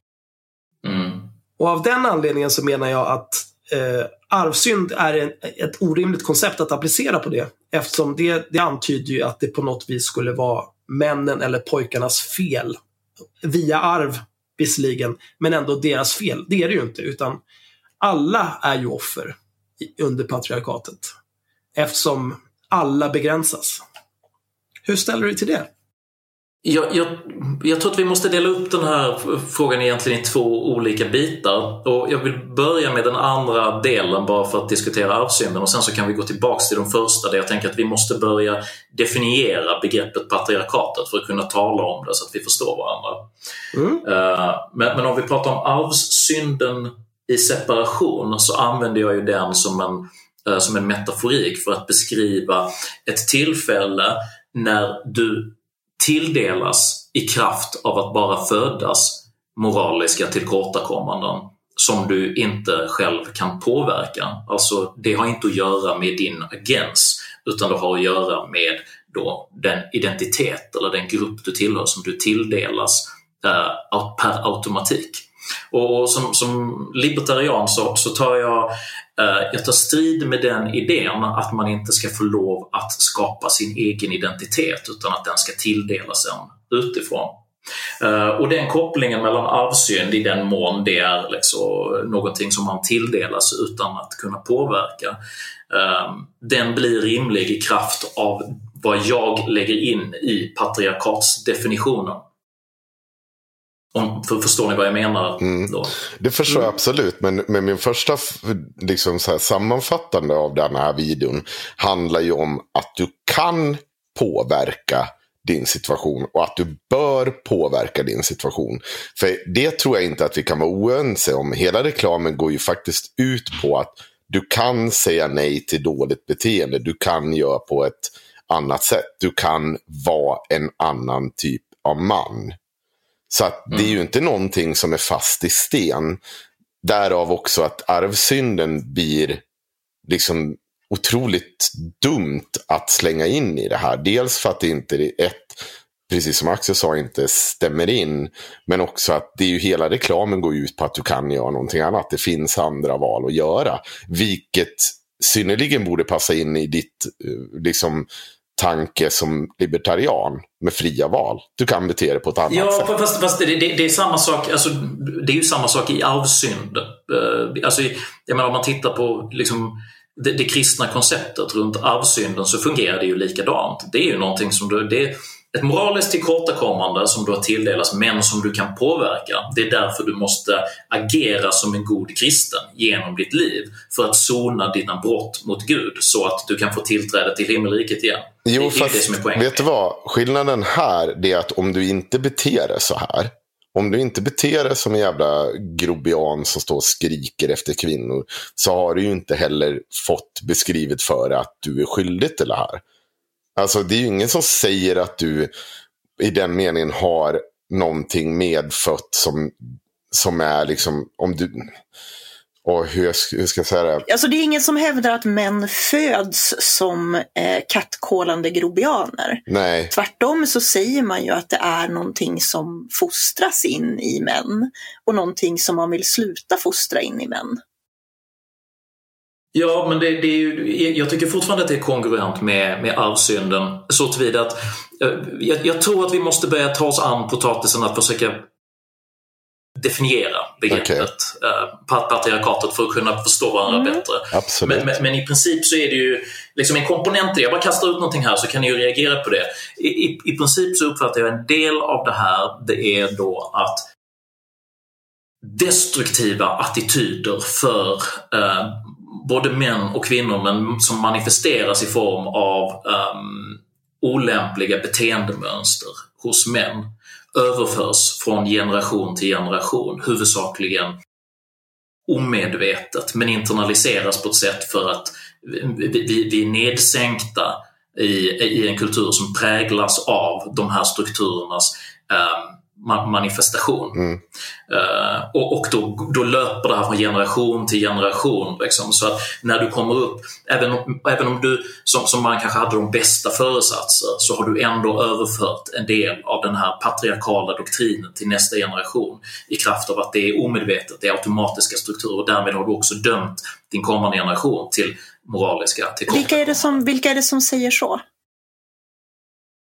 Mm. Och av den anledningen så menar jag att eh, arvsynd är en, ett orimligt koncept att applicera på det. Eftersom det, det antyder ju att det på något vis skulle vara männen eller pojkarnas fel. Via arv visserligen, men ändå deras fel. Det är det ju inte, utan alla är ju offer under patriarkatet. Eftersom alla begränsas. Hur ställer du dig till det? Jag, jag, jag, tror att vi måste dela upp den här frågan egentligen i två olika bitar. Och jag vill börja med den andra delen bara för att diskutera arvsynden och sen så kan vi gå tillbaks till den första där jag tänker att vi måste börja definiera begreppet patriarkatet för att kunna tala om det så att vi förstår varandra. Mm. Uh, men, men, om vi pratar om arvsynden i separation så använder jag ju den som en, uh, som en metaforik för att beskriva ett tillfälle när du tilldelas i kraft av att bara födas moraliska tillkortakommanden som du inte själv kan påverka. Alltså det har inte att göra med din agens utan det har att göra med då den identitet eller den grupp du tillhör som du tilldelas eh, per automatik. Och som, som libertarian så, så tar jag, eh, jag tar strid med den idén att man inte ska få lov att skapa sin egen identitet utan att den ska tilldelas en utifrån. Uh, och den kopplingen mellan arvsynd i den mån det är liksom någonting som man tilldelas utan att kunna påverka, uh, den blir rimlig i kraft av vad jag lägger in i patriarkatsdefinitionen. Om, för, förstår ni vad jag menar? Mm. Då? Det förstår jag mm. absolut. Men, men min första liksom, så här, sammanfattande av den här videon handlar ju om att du kan påverka din situation och att du bör påverka din situation. För det tror jag inte att vi kan vara oense om. Hela reklamen går ju faktiskt ut på att du kan säga nej till dåligt beteende. Du kan göra på ett annat sätt. Du kan vara en annan typ av man. Så att det är ju mm. inte någonting som är fast i sten. Därav också att arvsynden blir liksom otroligt dumt att slänga in i det här. Dels för att det inte är ett, precis som Axel sa, inte stämmer in. Men också att det är ju hela reklamen går ut på att du kan göra någonting annat. Det finns andra val att göra. Vilket synnerligen borde passa in i ditt eh, liksom, tanke som libertarian med fria val. Du kan bete dig på ett annat ja, sätt. Ja, fast, fast det, det, det, är samma sak. Alltså, det är ju samma sak i arvsynd. Uh, alltså, jag menar, om man tittar på liksom, det, det kristna konceptet runt arvsynden så fungerar det ju likadant. Det är ju någonting som du, det ett moraliskt tillkortakommande som du har tilldelats men som du kan påverka. Det är därför du måste agera som en god kristen genom ditt liv för att sona dina brott mot Gud så att du kan få tillträde till himmelriket igen. Jo, det är fast, det som är poängen. Vet du vad? Skillnaden här är att om du inte beter dig så här om du inte beter dig som en jävla grobian som står och skriker efter kvinnor så har du ju inte heller fått beskrivet för att du är skyldig till det här. Alltså det är ju ingen som säger att du i den meningen har någonting medfött som, som är liksom, om du, och hur, hur ska jag säga det? Alltså det är ingen som hävdar att män föds som eh, kattkolande grobianer. Nej. Tvärtom så säger man ju att det är någonting som fostras in i män och någonting som man vill sluta fostra in i män. Ja, men det, det är ju, jag tycker fortfarande att det är kongruent med, med arvsynden så tillvida att eh, jag, jag tror att vi måste börja ta oss an potatisen att försöka definiera begreppet okay. eh, patriarkatet för att kunna förstå varandra mm. bättre. Absolut. Men, men, men, i princip så är det ju liksom en komponent i det. Jag bara kastar ut någonting här så kan ni ju reagera på det. I, i, I princip så uppfattar jag en del av det här, det är då att destruktiva attityder för eh, både män och kvinnor men som manifesteras i form av um, olämpliga beteendemönster hos män överförs från generation till generation, huvudsakligen omedvetet men internaliseras på ett sätt för att vi, vi, vi är nedsänkta i, i en kultur som präglas av de här strukturernas um, manifestation. Mm. Uh, och, och då, då löper det här från generation till generation. Liksom. Så att när du kommer upp, även om, även om du som, som man kanske hade de bästa föresatser, så har du ändå överfört en del av den här patriarkala doktrinen till nästa generation i kraft av att det är omedvetet, det är automatiska strukturer och därmed har du också dömt din kommande generation till moraliska vilka är, det som, vilka är det som säger så?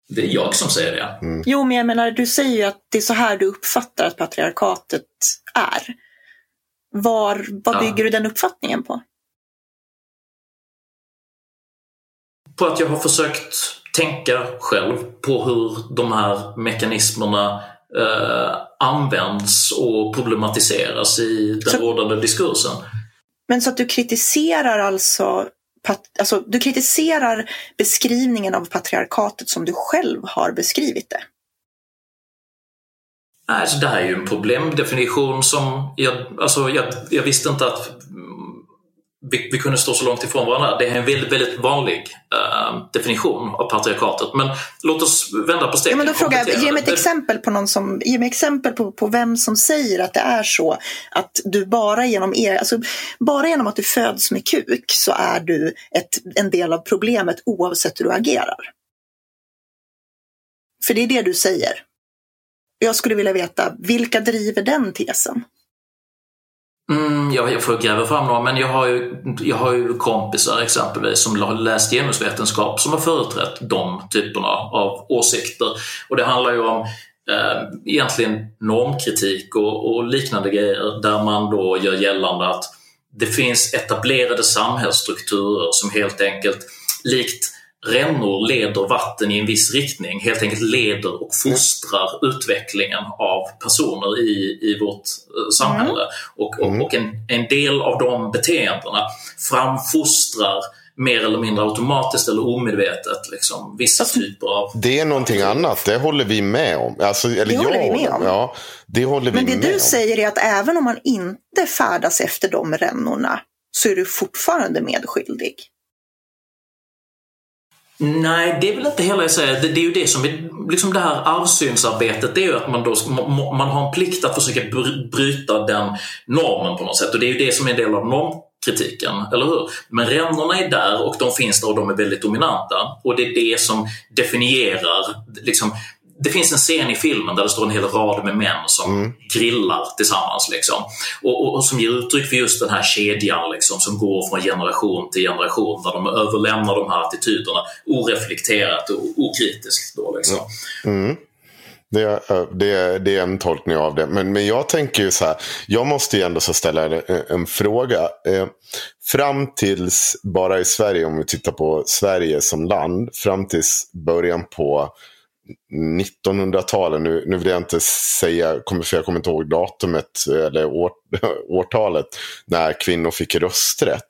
Det är jag som säger det. Mm. Jo, men jag menar, du säger ju att det är så här du uppfattar att patriarkatet är. Var, vad bygger ja. du den uppfattningen på? På att jag har försökt tänka själv på hur de här mekanismerna eh, används och problematiseras i den så, rådande diskursen. Men så att du kritiserar alltså alltså, du kritiserar beskrivningen av patriarkatet som du själv har beskrivit det. Alltså, det här är ju en problemdefinition som jag, alltså, jag, jag visste inte att vi, vi, kunde stå så långt ifrån varandra. Det är en väldigt, väldigt vanlig uh, definition av patriarkatet. Men låt oss vända på steken. Ja, men då frågar jag, ge mig ett exempel på någon som, ge mig exempel på, på vem som säger att det är så att du bara genom, er, alltså, bara genom att du föds med kuk så är du ett, en del av problemet oavsett hur du agerar. För det är det du säger. Jag skulle vilja veta, vilka driver den tesen? Mm, jag, jag får gräva fram några, men jag har, ju, jag har ju kompisar exempelvis som har läst genusvetenskap som har företrätt de typerna av åsikter. Och det handlar ju om eh, egentligen normkritik och, och liknande grejer där man då gör gällande att det finns etablerade samhällsstrukturer som helt enkelt likt rännor leder vatten i en viss riktning, helt enkelt leder och fostrar mm. utvecklingen av personer i, i vårt eh, samhälle. Mm. Och, och, och en, en, del av de beteendena framfostrar mer eller mindre automatiskt eller omedvetet liksom, vissa alltså, typer av... Det är någonting annat, det håller vi med om. Alltså, eller det håller vi med om. Ja, det håller vi Men det med du om. säger är att även om man inte färdas efter de rännorna så är du fortfarande medskyldig. Nej, det är väl inte hela jag säger. Det, det är ju det som är, liksom det här arvsynsarbetet, det är ju att man, då, man har en plikt att försöka bryta den normen på något sätt. Och det är ju det som är en del av normkritiken, eller hur? Men ränderna är där och de finns där och de är väldigt dominanta. Och det är det som definierar liksom, det finns en scen i filmen där det står en hel rad med män som mm. grillar tillsammans. Liksom. Och, och, och, som ger uttryck för just den här kedjan liksom, som går från generation till generation där de överlämnar de här attityderna oreflekterat och okritiskt. Då, liksom. Mm. Det är, det, det är en tolkning av det. Men, men jag tänker ju så här. Jag måste ju ändå så ställa en, en fråga. Eh, fram tills, bara i Sverige, om vi tittar på Sverige som land. Fram tills början på 1900-talet, nu, nu vill jag inte säga, för jag kommer inte ihåg datumet eller år, årtalet, när kvinnor fick rösträtt.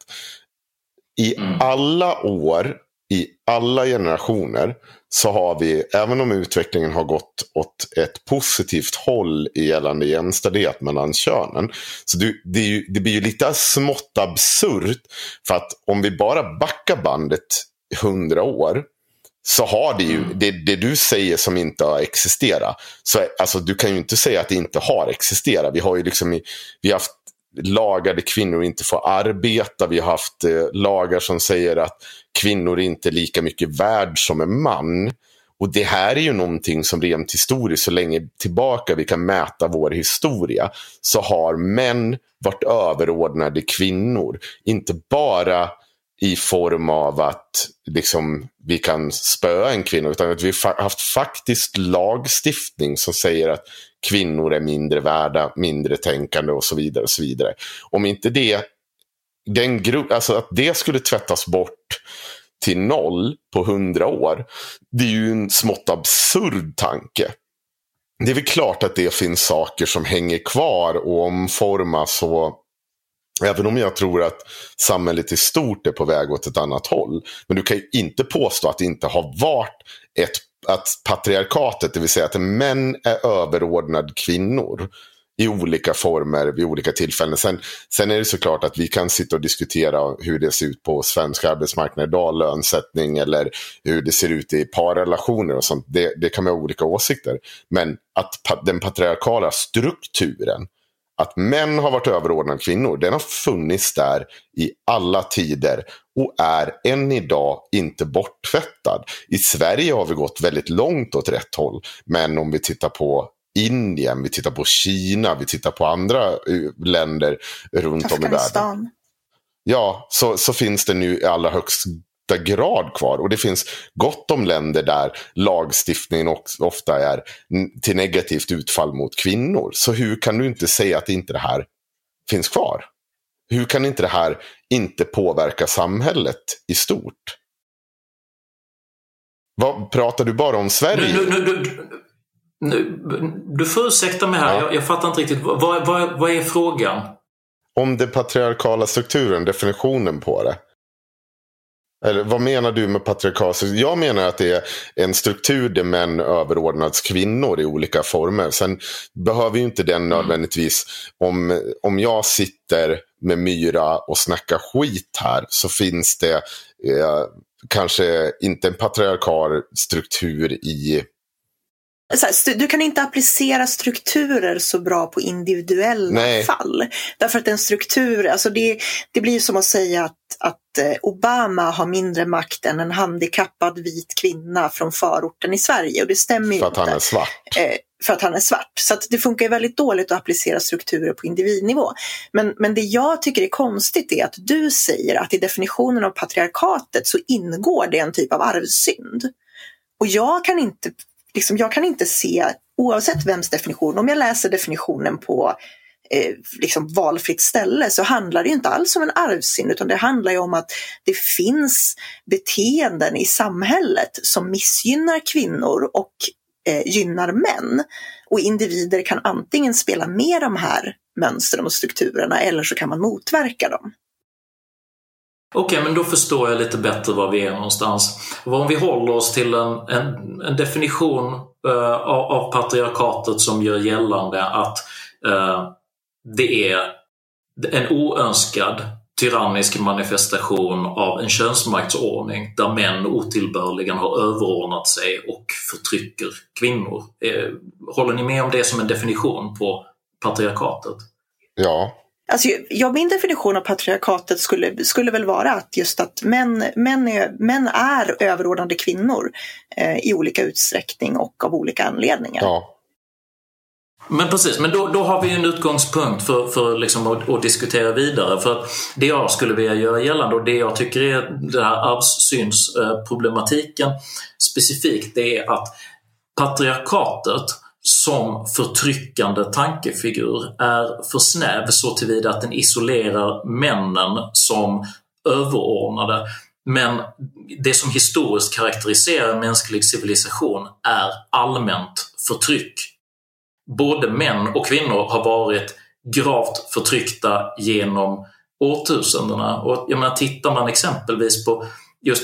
I mm. alla år, i alla generationer, så har vi, även om utvecklingen har gått åt ett positivt håll gällande jämställdhet mellan könen. Så det, det, ju, det blir ju lite smått absurt. För att om vi bara backar bandet hundra år så har det ju, det, det, du säger som inte har existerat. Så, alltså, du kan ju inte säga att det inte har existerat. Vi har ju liksom vi haft lagar där kvinnor inte får arbeta. Vi har haft eh, lagar som säger att kvinnor inte är lika mycket värd som en man. Och det här är ju någonting som rent historiskt, så länge tillbaka vi kan mäta vår historia, så har män varit överordnade kvinnor. Inte bara i form av att liksom, vi kan spöa en kvinna. Utan att vi har haft faktiskt lagstiftning som säger att kvinnor är mindre värda, mindre tänkande och så vidare. och så vidare. Om inte det, den grupp, alltså att det skulle tvättas bort till noll på hundra år. Det är ju en smått absurd tanke. Det är väl klart att det finns saker som hänger kvar och omformas och Även om jag tror att samhället i stort är på väg åt ett annat håll. Men du kan ju inte påstå att det inte har varit ett att patriarkatet, det vill säga att män är överordnad kvinnor i olika former vid olika tillfällen. Sen, sen är det såklart att vi kan sitta och diskutera hur det ser ut på svensk arbetsmarknad idag, lönesättning eller hur det ser ut i parrelationer och sånt. Det, det kan man ha olika åsikter. Men att den patriarkala strukturen, att män har varit överordnade kvinnor, den har funnits där i alla tider och är än idag inte borttvättad. I Sverige har vi gått väldigt långt åt rätt håll. Men om vi tittar på Indien, vi tittar på Kina, vi tittar på andra eh, länder runt om i världen. Ja, så, så finns det nu i allra högsta grad kvar. Och det finns gott om länder där lagstiftningen ofta är till negativt utfall mot kvinnor. Så hur kan du inte säga att inte det här finns kvar? Hur kan inte det här inte påverka samhället i stort? Vad, pratar du bara om Sverige? Nu, nu, nu, nu, du får ursäkta mig här, ja. jag, jag, fattar inte riktigt. Vad, vad, vad är frågan? Om den patriarkala strukturen, definitionen på det. Eller vad menar du med patriarkal? Jag menar att det är en struktur där män överordnas kvinnor i olika former. Sen behöver ju inte den mm. nödvändigtvis, om, om jag sitter med Myra och snackar skit här så finns det eh, kanske inte en patriarkal struktur i här, du kan inte applicera strukturer så bra på individuella Nej. fall. Därför att en struktur, alltså det, det blir som att säga att, att eh, Obama har mindre makt än en handikappad vit kvinna från förorten i Sverige. Och det stämmer ju För att han är svart. Eh, för att han är svart. Så det funkar väldigt dåligt att applicera strukturer på individnivå. Men, men det jag tycker är konstigt är att du säger att i definitionen av patriarkatet så ingår det en typ av arvsynd. Och jag kan inte liksom, jag kan inte se, oavsett vems definition, om jag läser definitionen på eh, liksom valfritt ställe så handlar det inte alls om en arvsynd utan det handlar ju om att det finns beteenden i samhället som missgynnar kvinnor och eh, gynnar män. Och individer kan antingen spela med de här mönstren och strukturerna eller så kan man motverka dem. Okej, okay, men då förstår jag lite bättre var vi är någonstans. Om vi håller oss till en, en, en definition uh, av, av, patriarkatet som gör gällande att uh, det är en oönskad tyrannisk manifestation av en könsmaktsordning där män otillbörligen har överordnat sig och förtrycker kvinnor. Eh, håller ni med om det som en definition på patriarkatet? Ja, Alltså, jag, min definition av patriarkatet skulle, skulle väl vara att just att män, män, är, män är överordnade kvinnor eh, i olika utsträckning och av olika anledningar. Ja. Men precis, men då, då har vi en utgångspunkt för, för liksom att, att, diskutera vidare. För att det jag skulle vilja göra gällande och det jag tycker är den här arvssynsproblematiken specifikt, det är att patriarkatet som förtryckande tankefigur är för snäv så tillvida att den isolerar männen som överordnade. Men det som historiskt karaktäriserar mänsklig civilisation är allmänt förtryck. Både män och kvinnor har varit gravt förtryckta genom årtusendena. Och jag menar, tittar man exempelvis på just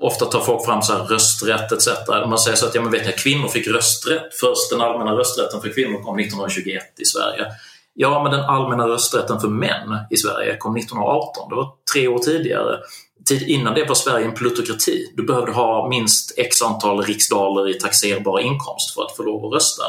ofta tar folk fram så här rösträtt etc. Man säger så att ja, men vet ni, kvinnor fick rösträtt. Först den allmänna rösträtten för kvinnor kom 1921 i Sverige. Ja, men den allmänna rösträtten för män i Sverige kom 1918. Det var tre år tidigare. Tid innan det var Sverige en plutokrati. Du behövde ha minst x antal riksdaler i taxerbar inkomst för att få lov att rösta.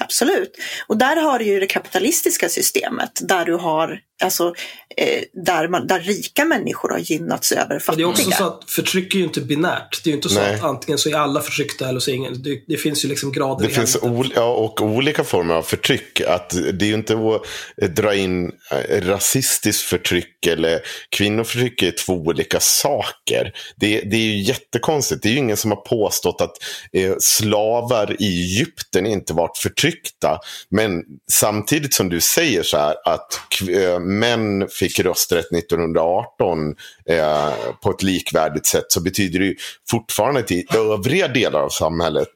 Absolut. Och där har du ju det kapitalistiska systemet där du har, alltså, eh, där, man, där rika människor har gynnats över fattiga. det är också så att förtryck är ju inte binärt. Det är ju inte så Nej. att antingen så är alla förtryckta eller så är ingen. Det, det finns ju liksom grader Det finns ol ja, och olika former av förtryck. Att det är ju inte att dra in eh, rasistiskt förtryck eller kvinnoförtryck är två olika saker. Det, det är ju jättekonstigt. Det är ju ingen som har påstått att eh, slavar i Egypten inte varit förtryck förtryckta. Men samtidigt som du säger så här att äh, män fick rösträtt 1918 eh, på ett likvärdigt sätt så betyder det ju fortfarande till övriga delar av samhället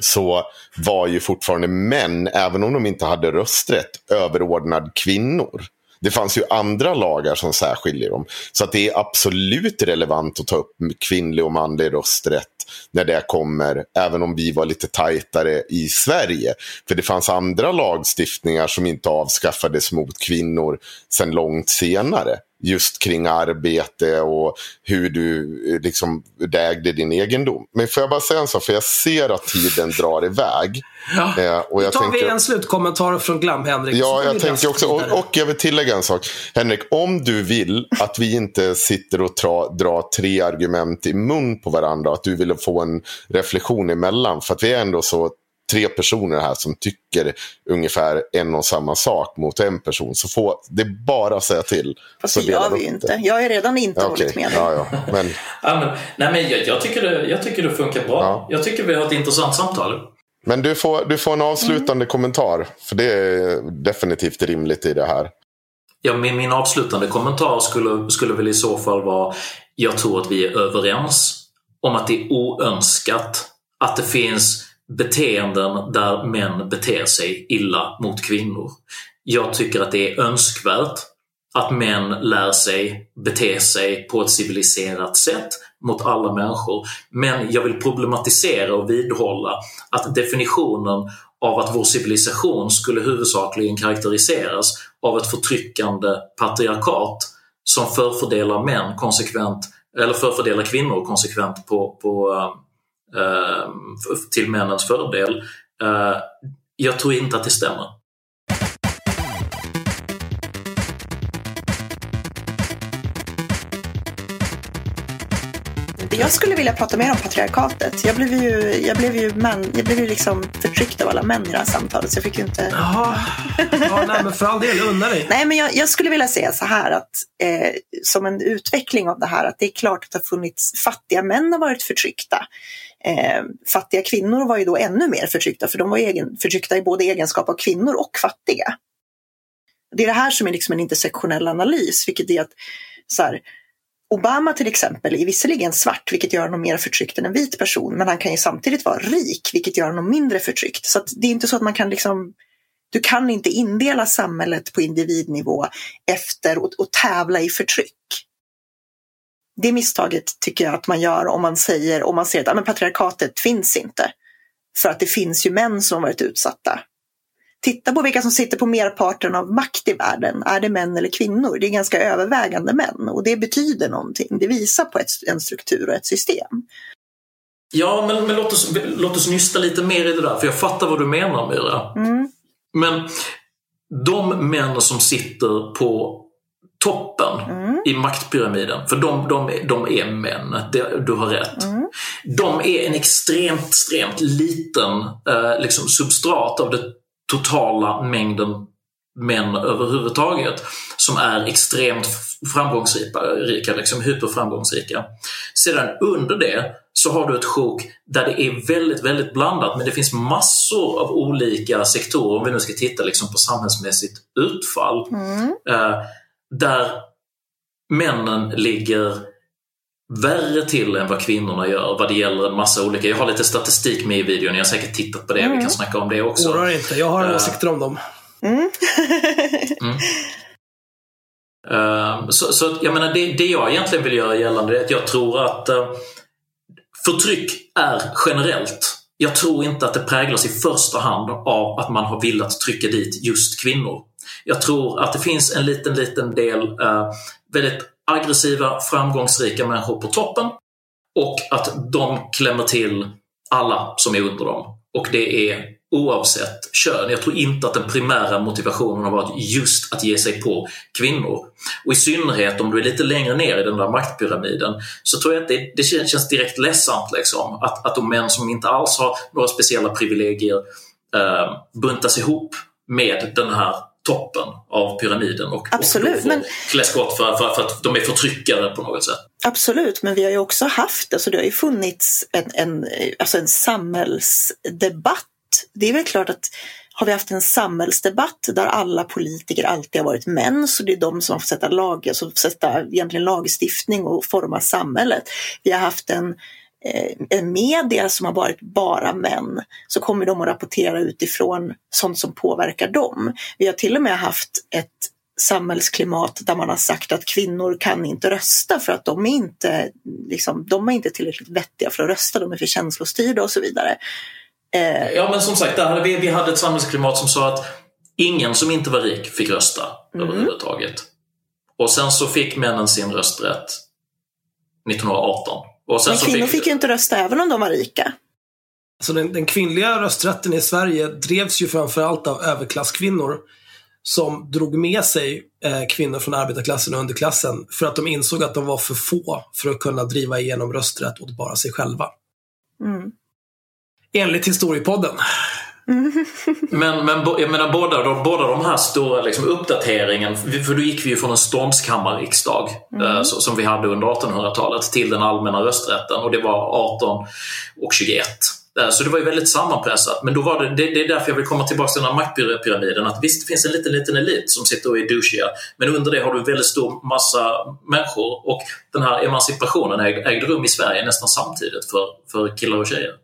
så var ju fortfarande män, även om de inte hade rösträtt, överordnad kvinnor. Det fanns ju andra lagar som särskiljer dem. Så att det är absolut relevant att ta upp kvinnlig och manlig rösträtt när det kommer, även om vi var lite tajtare i Sverige. För det fanns andra lagstiftningar som inte avskaffades mot kvinnor sedan långt senare just kring arbete och hur du liksom ägde din egendom. Men får jag bara säga en sak, för jag ser att tiden drar iväg. Ja. Eh, och jag tar tänker, vi en slutkommentar från Glam, Henrik. Ja, jag tänker också, och, och, jag vill tillägga en sak. Henrik, om du vill att vi inte sitter och tra, drar tre argument i mun på varandra, att du vill få en reflektion emellan, för att vi är ändå så tre personer här som tycker ungefär en och samma sak mot en person. Så får, det är bara att säga till. Fast det gör vi ju inte. Jag är redan inte ja, hållit med. Ja, ja. Men... ja, men, nej, men jag, jag, tycker det, jag tycker det funkar bra. Ja. Jag tycker vi har ett intressant samtal. Men du får, du får en avslutande mm. kommentar. För det är definitivt rimligt i det här. Ja, min, min avslutande kommentar skulle, skulle väl i så fall vara Jag tror att vi är överens om att det är oönskat att det finns beteenden där män beter sig illa mot kvinnor. Jag tycker att det är önskvärt att män lär sig bete sig på ett civiliserat sätt mot alla människor. Men jag vill problematisera och vidhålla att definitionen av att vår civilisation skulle huvudsakligen karaktäriseras av ett förtryckande patriarkat som förfördelar män konsekvent, eller förfördelar kvinnor konsekvent på, på eh, Ehm, till männens fördel. Ehm, jag tror inte att det stämmer. Jag skulle vilja prata mer om patriarkatet. Jag blev ju, jag blev ju, man, jag blev ju liksom förtryckt av alla män i det här samtalet så jag fick ju inte... Jaha, ja, nej, men för all del, unna dig. Nej, men jag, jag, skulle vilja säga så här att eh, som en utveckling av det här att det är klart att det har funnits fattiga män har varit förtryckta. Eh, fattiga kvinnor var ju då ännu mer förtryckta för de var egen, förtryckta i både egenskap av kvinnor och fattiga. Det är det här som är liksom en intersektionell analys, vilket är att så här, Obama till exempel är visserligen svart, vilket gör honom mer förtryckt än en vit person, men han kan ju samtidigt vara rik, vilket gör honom mindre förtryckt. Så det är inte så att man kan liksom du kan inte indela samhället på individnivå efter och, och tävla i förtryck det misstaget tycker jag att man gör om man säger, om man säger att ah, men patriarkatet finns inte. För att det finns ju män som varit utsatta. Titta på vilka som sitter på merparten av makt i världen. Är det män eller kvinnor? Det är ganska övervägande män och det betyder någonting. Det visar på ett, en struktur och ett system. Ja, men, men låt, oss, låt oss nysta lite mer i det där, för jag fattar vad du menar Myra. Mm. Men de män som sitter på toppen mm. i maktpyramiden, för de, de, de är män, det, du har rätt. Mm. De är en extremt, extremt liten eh, liksom substrat av den totala mängden män överhuvudtaget som är extremt framgångsrika, liksom hyperframgångsrika. Sedan under det så har du ett sjok där det är väldigt, väldigt blandat men det finns massor av olika sektorer, om vi nu ska titta liksom på samhällsmässigt utfall. Mm. Eh, där männen ligger värre till än vad kvinnorna gör vad det gäller en massa olika. Jag har lite statistik med i videon, jag har säkert tittat på det. Mm. Vi kan snacka om det också. Oroa inte, jag har uh, åsikter om dem. Mm. mm. Uh, så, så jag menar, det, det, jag egentligen vill göra gällande är att jag tror att uh, förtryck är generellt. Jag tror inte att det präglas i första hand av att man har velat trycka dit just kvinnor. Jag tror att det finns en liten, liten del eh, väldigt aggressiva, framgångsrika människor på toppen och att de klämmer till alla som är under dem. Och det är oavsett kön. Jag tror inte att den primära motivationen har varit just att ge sig på kvinnor. Och i synnerhet om du är lite längre ner i den där maktpyramiden så tror jag att det, det känns direkt ledsamt liksom, att, att de män som inte alls har några speciella privilegier eh, buntas ihop med den här toppen av pyramiden och, Absolut, och men... klä skott för, för, för, att de är förtryckare på något sätt. Absolut, men vi har ju också haft, alltså det har ju funnits en, en, alltså en samhällsdebatt. Det är väl klart att har vi haft en samhällsdebatt där alla politiker alltid har varit män, så det är de som har fått sätta lag, alltså sätta egentligen lagstiftning och forma samhället. Vi har haft en eh, media som har varit bara män så kommer de att rapportera utifrån sånt som påverkar dem. Vi har till och med haft ett samhällsklimat där man har sagt att kvinnor kan inte rösta för att de är inte, liksom, de är inte tillräckligt vettiga för att rösta, de är för känslostyrda och så vidare. Eh. Ja men som sagt, där vi, vi hade ett samhällsklimat som sa att ingen som inte var rik fick rösta mm. överhuvudtaget. Och sen så fick männen sin rösträtt 1918. Och sen men kvinnor fick... fick ju inte rösta även om de var rika. Så den, den, kvinnliga rösträtten i Sverige drevs ju framförallt av överklasskvinnor som drog med sig eh, kvinnor från arbetarklassen och underklassen för att de insåg att de var för få för att kunna driva igenom rösträtt åt bara sig själva. Mm. Enligt Historiepodden. Men, men jag menar båda, de, båda de här stora liksom, uppdateringen, för då gick vi ju från en ståndskammarriksdag mm. eh, som vi hade under 1800-talet till den allmänna rösträtten och det var 18 och 21. Eh, så det var ju väldigt sammanpressat. Men då var det, det, det är därför jag vill komma tillbaka till den här maktpyramiden. Att visst, det finns en liten, liten elit som sitter och är douchiga. Men under det har du en väldigt stor massa människor. Och den här emancipationen ägde, ägde rum i Sverige nästan samtidigt för, för killar och tjejer.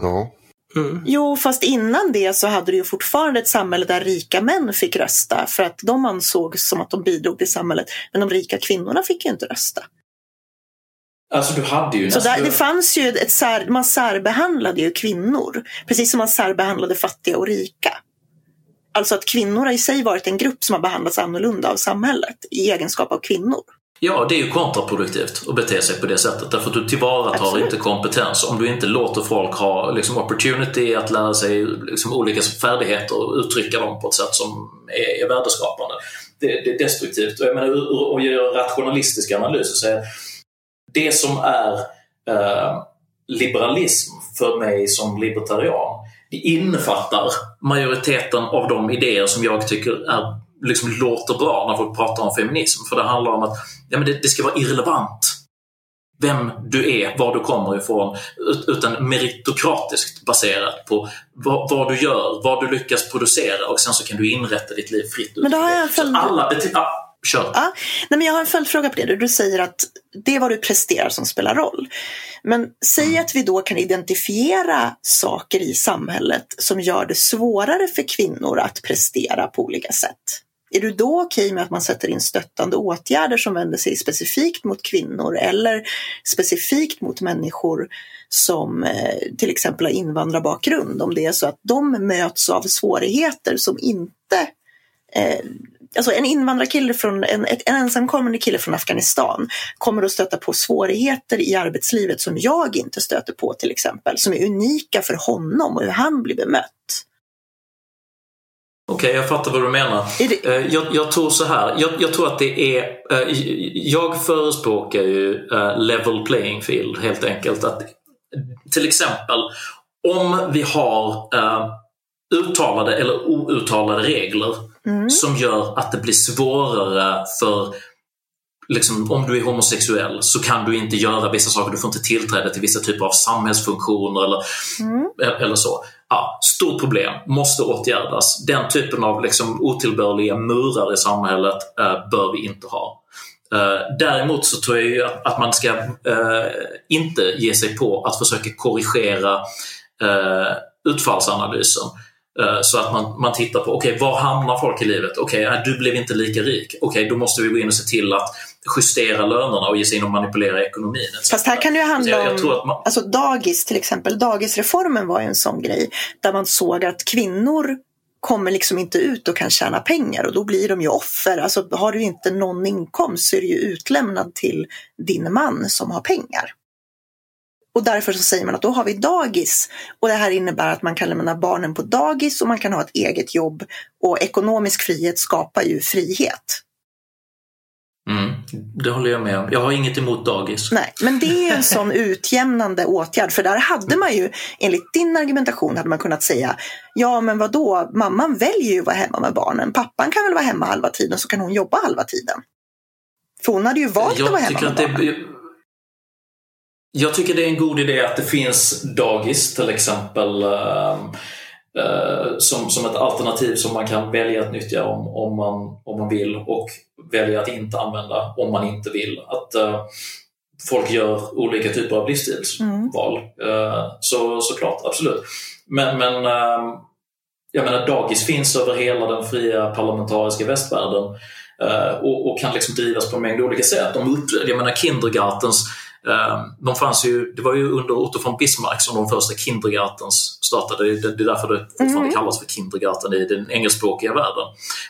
Ja. Mm. Jo, fast innan det så hade du ju fortfarande ett samhälle där rika män fick rösta för att de ansågs som att de bidrog till samhället. Men de rika kvinnorna fick ju inte rösta. Alltså du hade ju Så där, det fanns ju ett sär, man särbehandlade ju kvinnor. Precis som man särbehandlade fattiga och rika. Alltså att kvinnor har i sig varit en grupp som har behandlats annorlunda av samhället i egenskap av kvinnor. Ja, det är ju kontraproduktivt att bete sig på det sättet därför att du tillvaratar Absolut. inte kompetens om du inte låter folk ha liksom, opportunity att lära sig liksom, olika färdigheter och uttrycka dem på ett sätt som är, är värdeskapande. Det, det är destruktivt. Och jag menar, att göra rationalistiska analyser säger det som är eh, liberalism för mig som libertarian, det innefattar majoriteten av de idéer som jag tycker är, liksom, låter bra när folk pratar om feminism. För det handlar om att ja, men det, det ska vara irrelevant vem du är, var du kommer ifrån, utan meritokratiskt baserat på vad, vad, du gör, vad du lyckas producera och sen så kan du inrätta ditt liv fritt. Men då har jag en alla Kör. Ja, nej men jag har en följdfråga på det. Du säger att det är vad du presterar som spelar roll. Men säg mm. att vi då kan identifiera saker i samhället som gör det svårare för kvinnor att prestera på olika sätt. Är du då okej okay med att man sätter in stöttande åtgärder som vänder sig specifikt mot kvinnor eller specifikt mot människor som eh, till exempel har invandrarbakgrund? Om det är så att de möts av svårigheter som inte eh, alltså en invandrarkille från, en, en ensamkommande kille från Afghanistan kommer att stöta på svårigheter i arbetslivet som jag inte stöter på till exempel, som är unika för honom och hur han blir bemött. Okej, okay, jag fattar vad du menar. Eh, jag, jag, tror så här, jag, jag, tror att det är... Eh, jag förespråkar ju eh, level playing field helt enkelt. Att, till exempel om vi har uttalade eller outtalade regler mm. som gör att det blir svårare för Liksom, om du är homosexuell så kan du inte göra vissa saker, du får inte tillträde till vissa typer av samhällsfunktioner eller, mm. eller så. Ja, stort problem, måste åtgärdas. Den typen av liksom, otillbörliga murar i samhället eh, bör vi inte ha. Eh, däremot så tror jag att man ska eh, inte ge sig på att försöka korrigera eh, utfallsanalysen. Eh, så att man, man tittar på, okej, okay, var hamnar folk i livet? Okej, okay, du blev inte lika rik. Okej, okay, då måste vi gå in och se till att justera lönerna och ge sig in och manipulera ekonomin. Fast här kan det ju handla om, man... alltså dagis till exempel, dagisreformen var ju en sån grej där man såg att kvinnor kommer liksom inte ut och kan tjäna pengar och då blir de ju offer. Alltså har du inte någon inkomst så är du ju utlämnad till din man som har pengar. Och därför så säger man att då har vi dagis. Och det här innebär att man kan lämna barnen på dagis och man kan ha ett eget jobb. Och ekonomisk frihet skapar ju frihet. Mm, det håller jag med om. Jag har inget emot dagis. Nej, men det är en sån utjämnande åtgärd. För där hade man ju, enligt din argumentation, hade man kunnat säga Ja, men vad då? mamman väljer ju att vara hemma med barnen. Pappan kan väl vara hemma halva tiden så kan hon jobba halva tiden. För hon hade ju valt jag att vara hemma med barnen. Det jag tycker det är en god idé att det finns dagis till exempel uh, som, som ett alternativ som man kan välja att nyttja om, om, man, om man vill och välja att inte använda om man inte vill. Att uh, folk gör olika typer av livsstilsval. Mm. så såklart, absolut. Men, men ehm, jag menar, dagis finns över hela den fria parlamentariska västvärlden uh, och, och, kan liksom drivas på en mängd olika sätt. De jag menar, kindergartens uh, de fanns ju, det var ju under Otto von Bismarck som de första kindergartens startade. Det, det är därför det fortfarande mm. kallas för kindergarten i den engelskspråkiga världen.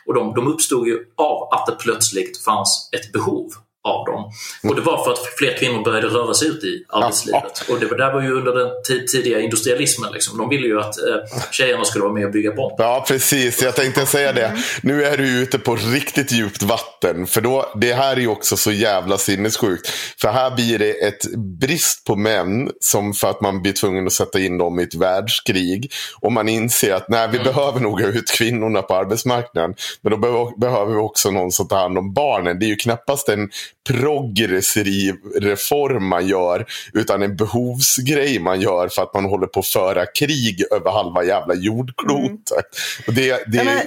Och de, de uppstod ju av att det plötsligt fanns ett behov av dem. Och det var för att fler kvinnor började röra sig ut i arbetslivet. Och det var, där var ju under den tidiga industrialismen. Liksom. De ville ju att eh, tjejerna skulle vara med och bygga bomber. Ja, precis. Jag tänkte säga det. Nu är du ute på riktigt djupt vatten. För då, det här är ju också så jävla sinnessjukt. För här blir det ett brist på män som för att man blir tvungen att sätta in dem i ett världskrig. Och man inser att nej, vi mm. behöver nog ha ut kvinnorna på arbetsmarknaden. Men då behöver vi också någon som tar hand om barnen. Det är ju knappast en progressiv reform man gör. Utan en behovsgrej man gör för att man håller på att föra krig över halva jävla jordklotet. Mm. Och det, det, men,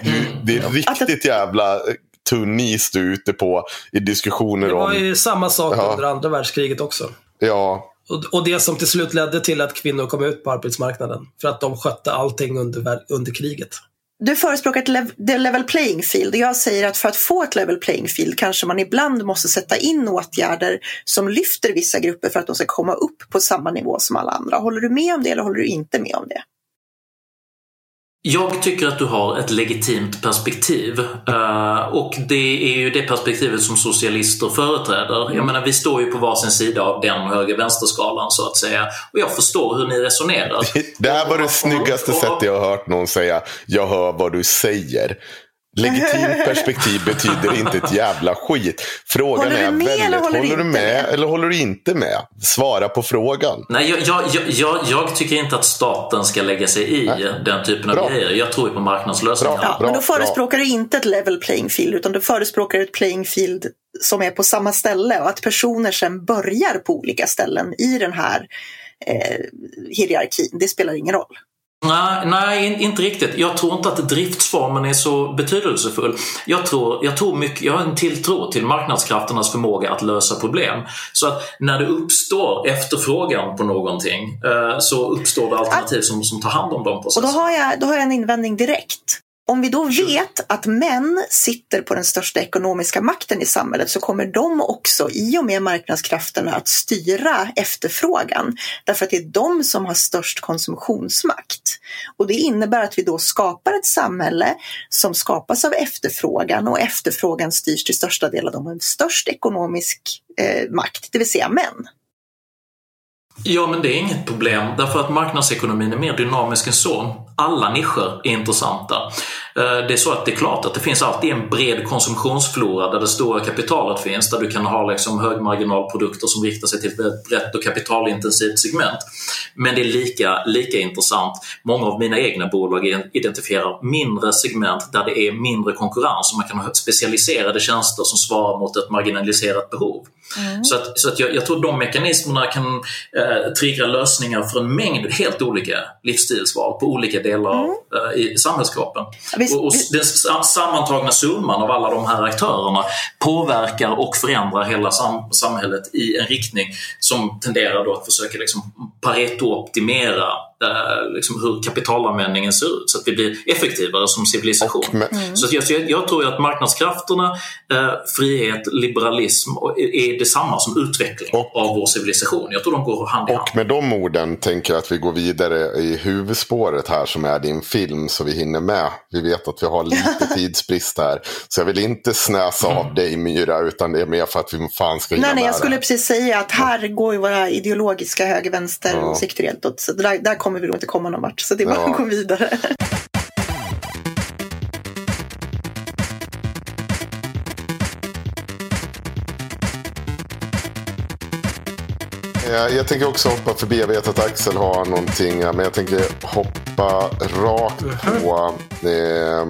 det, är riktigt jävla tunn is du är ute på i diskussioner om... Det var ju om, samma sak ja. under andra världskriget också. Ja. Och, och det som till slut ledde till att kvinnor kom ut på arbetsmarknaden. För att de skötte allting under, under kriget. Du förespråkar ett lev level playing field. Jag säger att för att få ett level playing field kanske man ibland måste sätta in åtgärder som lyfter vissa grupper för att de ska komma upp på samma nivå som alla andra. Håller du med om det eller håller du inte med om det? Jag tycker att du har ett legitimt perspektiv uh, och det är ju det perspektivet som socialister företräder. Jag menar, vi står ju på varsin sida av den höger-vänster-skalan så att säga och jag förstår hur ni resonerar. Det här var det snyggaste sättet jag har hört någon säga “jag hör vad du säger”. Legitimt perspektiv betyder inte ett jävla skit. Frågan är väldigt, håller, håller du med, med eller håller du inte med? Svara på frågan. Nej, jag, jag, jag, jag tycker inte att staten ska lägga sig i Nej. den typen av bra. grejer. Jag tror på marknadslösningar. Bra, bra, men då förespråkar du inte ett level playing field utan du förespråkar ett playing field som är på samma ställe och att personer sen börjar på olika ställen i den här eh, hierarkin. Det spelar ingen roll. Nej, nej, inte riktigt. Jag tror inte att driftsformen är så betydelsefull. Jag, tror, jag, tror mycket, jag har en tilltro till marknadskrafternas förmåga att lösa problem. Så att när det uppstår efterfrågan på någonting eh, så uppstår det alternativ som, som tar hand om de processerna. Och då har, jag, då har jag en invändning direkt. Om vi då vet att män sitter på den största ekonomiska makten i samhället så kommer de också i och med marknadskrafterna att styra efterfrågan. Därför att det är de som har störst konsumtionsmakt. Och det innebär att vi då skapar ett samhälle som skapas av efterfrågan och efterfrågan styrs till största del av de med störst ekonomisk eh, makt, det vill säga män. Ja, men det är inget problem därför att marknadsekonomin är mer dynamisk än så. Alla nischer är intressanta. Eh, det är så att det är klart att det finns alltid en bred konsumtionsflora där det stora kapitalet finns, där du kan ha liksom högmarginalprodukter som riktar sig till ett brett och kapitalintensivt segment. Men det är lika, lika intressant. Många av mina egna bolag identifierar mindre segment där det är mindre konkurrens och man kan ha specialiserade tjänster som svarar mot ett marginaliserat behov. Mm. Så, att, så att jag, jag, tror de mekanismerna kan eh, trigga lösningar för en mängd helt olika livsstilsval på olika delar mm. eh, i samhällskroppen. Visst, och, och den sammantagna summan av alla de här aktörerna påverkar och förändrar hela sam samhället i en riktning som tenderar då att försöka liksom Pareto-optimera eh, liksom hur kapitalanvändningen ser ut så att vi blir effektivare som civilisation. Mm. Så jag, jag, tror att marknadskrafterna, eh, frihet, liberalism är detsamma som utveckling och, av vår civilisation. Jag tror de går hand i hand. Och med de orden tänker jag att vi går vidare i huvudspåret här som är din film så vi hinner med. Vi vet att vi har lite tidsbrist här. Så jag vill inte snäsa mm. av dig Myra utan det är mer för att vi fan ska hinna Nej, nej jag skulle precis säga att här går ju våra ideologiska höger-vänster-åsikter ja. helt åt. Så där, där kommer vi nog inte komma någon vart. Så det är bara ja. att gå vidare. Jag tänker också hoppa förbi. Jag vet att Axel har någonting. Men jag tänker hoppa rakt på eh,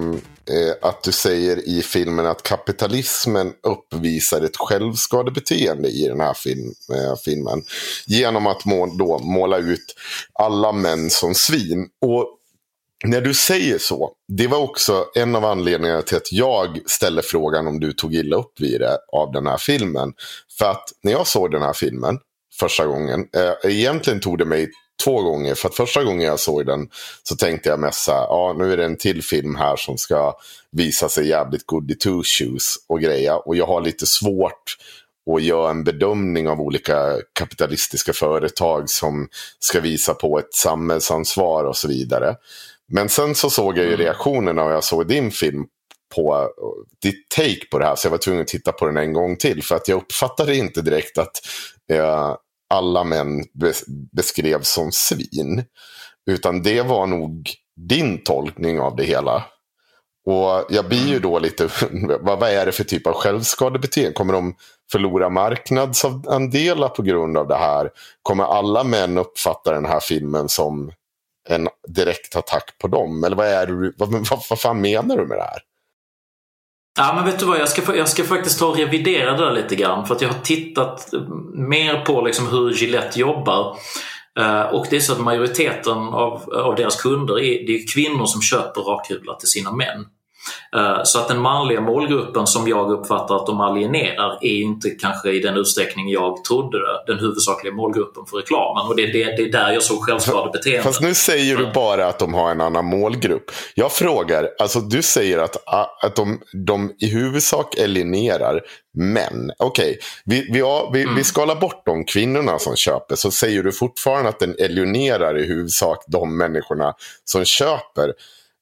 eh, att du säger i filmen att kapitalismen uppvisar ett självskadebeteende i den här film, eh, filmen. Genom att må, då, måla ut alla män som svin. Och när du säger så, det var också en av anledningarna till att jag ställde frågan om du tog illa upp vid det av den här filmen. För att när jag såg den här filmen första gången, eh, egentligen tog det mig två gånger. För att första gången jag såg den så tänkte jag mest så här, ja nu är det en till film här som ska visa sig jävligt good i two shoes och greja. Och jag har lite svårt att göra en bedömning av olika kapitalistiska företag som ska visa på ett samhällsansvar och så vidare. Men sen så såg jag ju mm. reaktionerna och jag såg din film på ditt take på det här. Så jag var tvungen att titta på den en gång till. För att jag uppfattade inte direkt att eh, alla män beskrevs som svin. Utan det var nog din tolkning av det hela. Och jag blir ju då lite, vad, är det för typ av självskadebeteende? Kommer de förlora marknadsandelar på grund av det här? Kommer alla män uppfatta den här filmen som en direkt attack på dem? Eller vad, är du, vad, vad, vad fan menar du med det här? Ja men vet du vad, jag ska, jag ska faktiskt ta och revidera det där lite grann för att jag har tittat eh, mer på liksom hur Gillette jobbar. Eh, och det är så att majoriteten av, av deras kunder är, det är kvinnor som köper rakhyvlar till sina män. Eh, så att den manliga målgruppen som jag uppfattar att de alienerar är inte kanske i den utsträckning jag trodde det, den huvudsakliga målgruppen för reklamen. Och det, det, det är där jag såg självskadebeteende. Fast nu säger du bara att de har en annan målgrupp. Jag frågar, alltså du säger att, att de, de i huvudsak alienerar män. Okej, okay. vi, vi, vi, mm. vi skalar bort de kvinnorna som köper. Så säger du fortfarande att den alienerar i huvudsak de människorna som köper.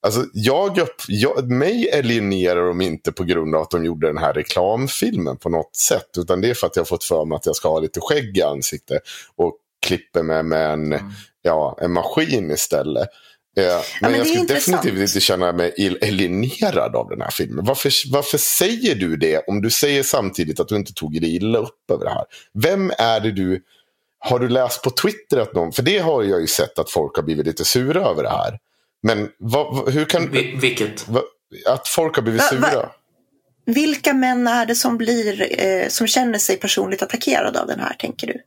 Alltså, jag, jag, mig alienerar de inte på grund av att de gjorde den här reklamfilmen på något sätt. Utan det är för att jag har fått för mig att jag ska ha lite skägg i ansiktet. Och klipper med, med en, mm. ja, en maskin istället. Eh, men, ja, men jag skulle definitivt inte känna mig alienerad av den här filmen. Varför, varför säger du det om du säger samtidigt att du inte tog dig illa upp över det här? Vem är det du... Har du läst på Twitter att någon... För det har jag ju sett att folk har blivit lite sura över det här. Men vad, hur kan... Vilket? Att folk har blivit va, sura. Va, vilka män är det som, blir, eh, som känner sig personligt attackerade av den här, tänker du?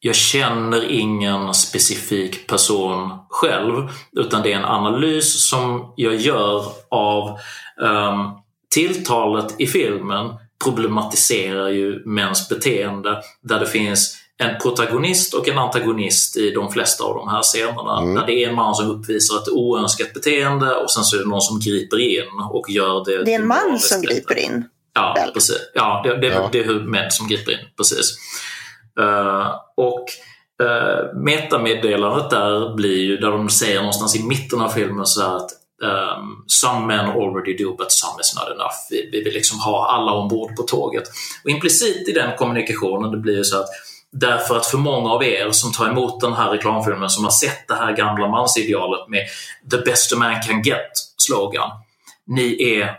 Jag känner ingen specifik person själv, utan det är en analys som jag gör av um, tilltalet i filmen problematiserar ju mäns beteende där det finns en protagonist och en antagonist i de flesta av de här scenerna. Mm. Där det är en man som uppvisar ett oönskat beteende och sen så är det någon som griper in och gör det. Det är en man som griper in? Ja, väl? precis. Ja, det, det, ja. det är män som griper in. Precis. Uh, och uh, metameddelandet där blir ju där de säger någonstans i mitten av filmen så att Um, some men already do but some is not enough. Vi, vi vill liksom ha alla ombord på tåget. Och implicit i den kommunikationen det blir ju så att Därför att för många av er som tar emot den här reklamfilmen som har sett det här gamla mansidealet med “the best a man can get”-slogan. Ni är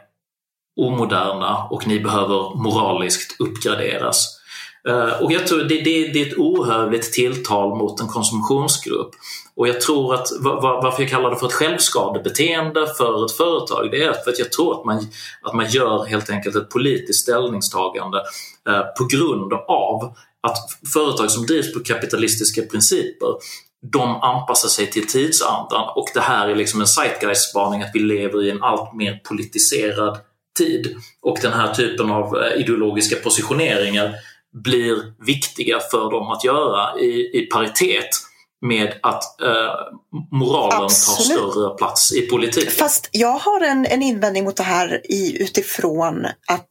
omoderna och ni behöver moraliskt uppgraderas. Eh, och jag tror det, det, det är ett ohövligt tilltal mot en konsumtionsgrupp. Och jag tror att varför jag kallar det för ett självskadebeteende för ett företag, det är för att jag tror att man, att man gör helt enkelt ett politiskt ställningstagande eh, på grund av att företag som drivs på kapitalistiska principer de anpassar sig till tidsandan och det här är liksom en zeitgeist-spaning att vi lever i en allt mer politiserad tid och den här typen av eh, ideologiska positioneringar blir viktiga för dem att göra i, i paritet med att eh, moralen Absolut. tar större plats i politiken. Fast jag har en, en invändning mot det här i, utifrån att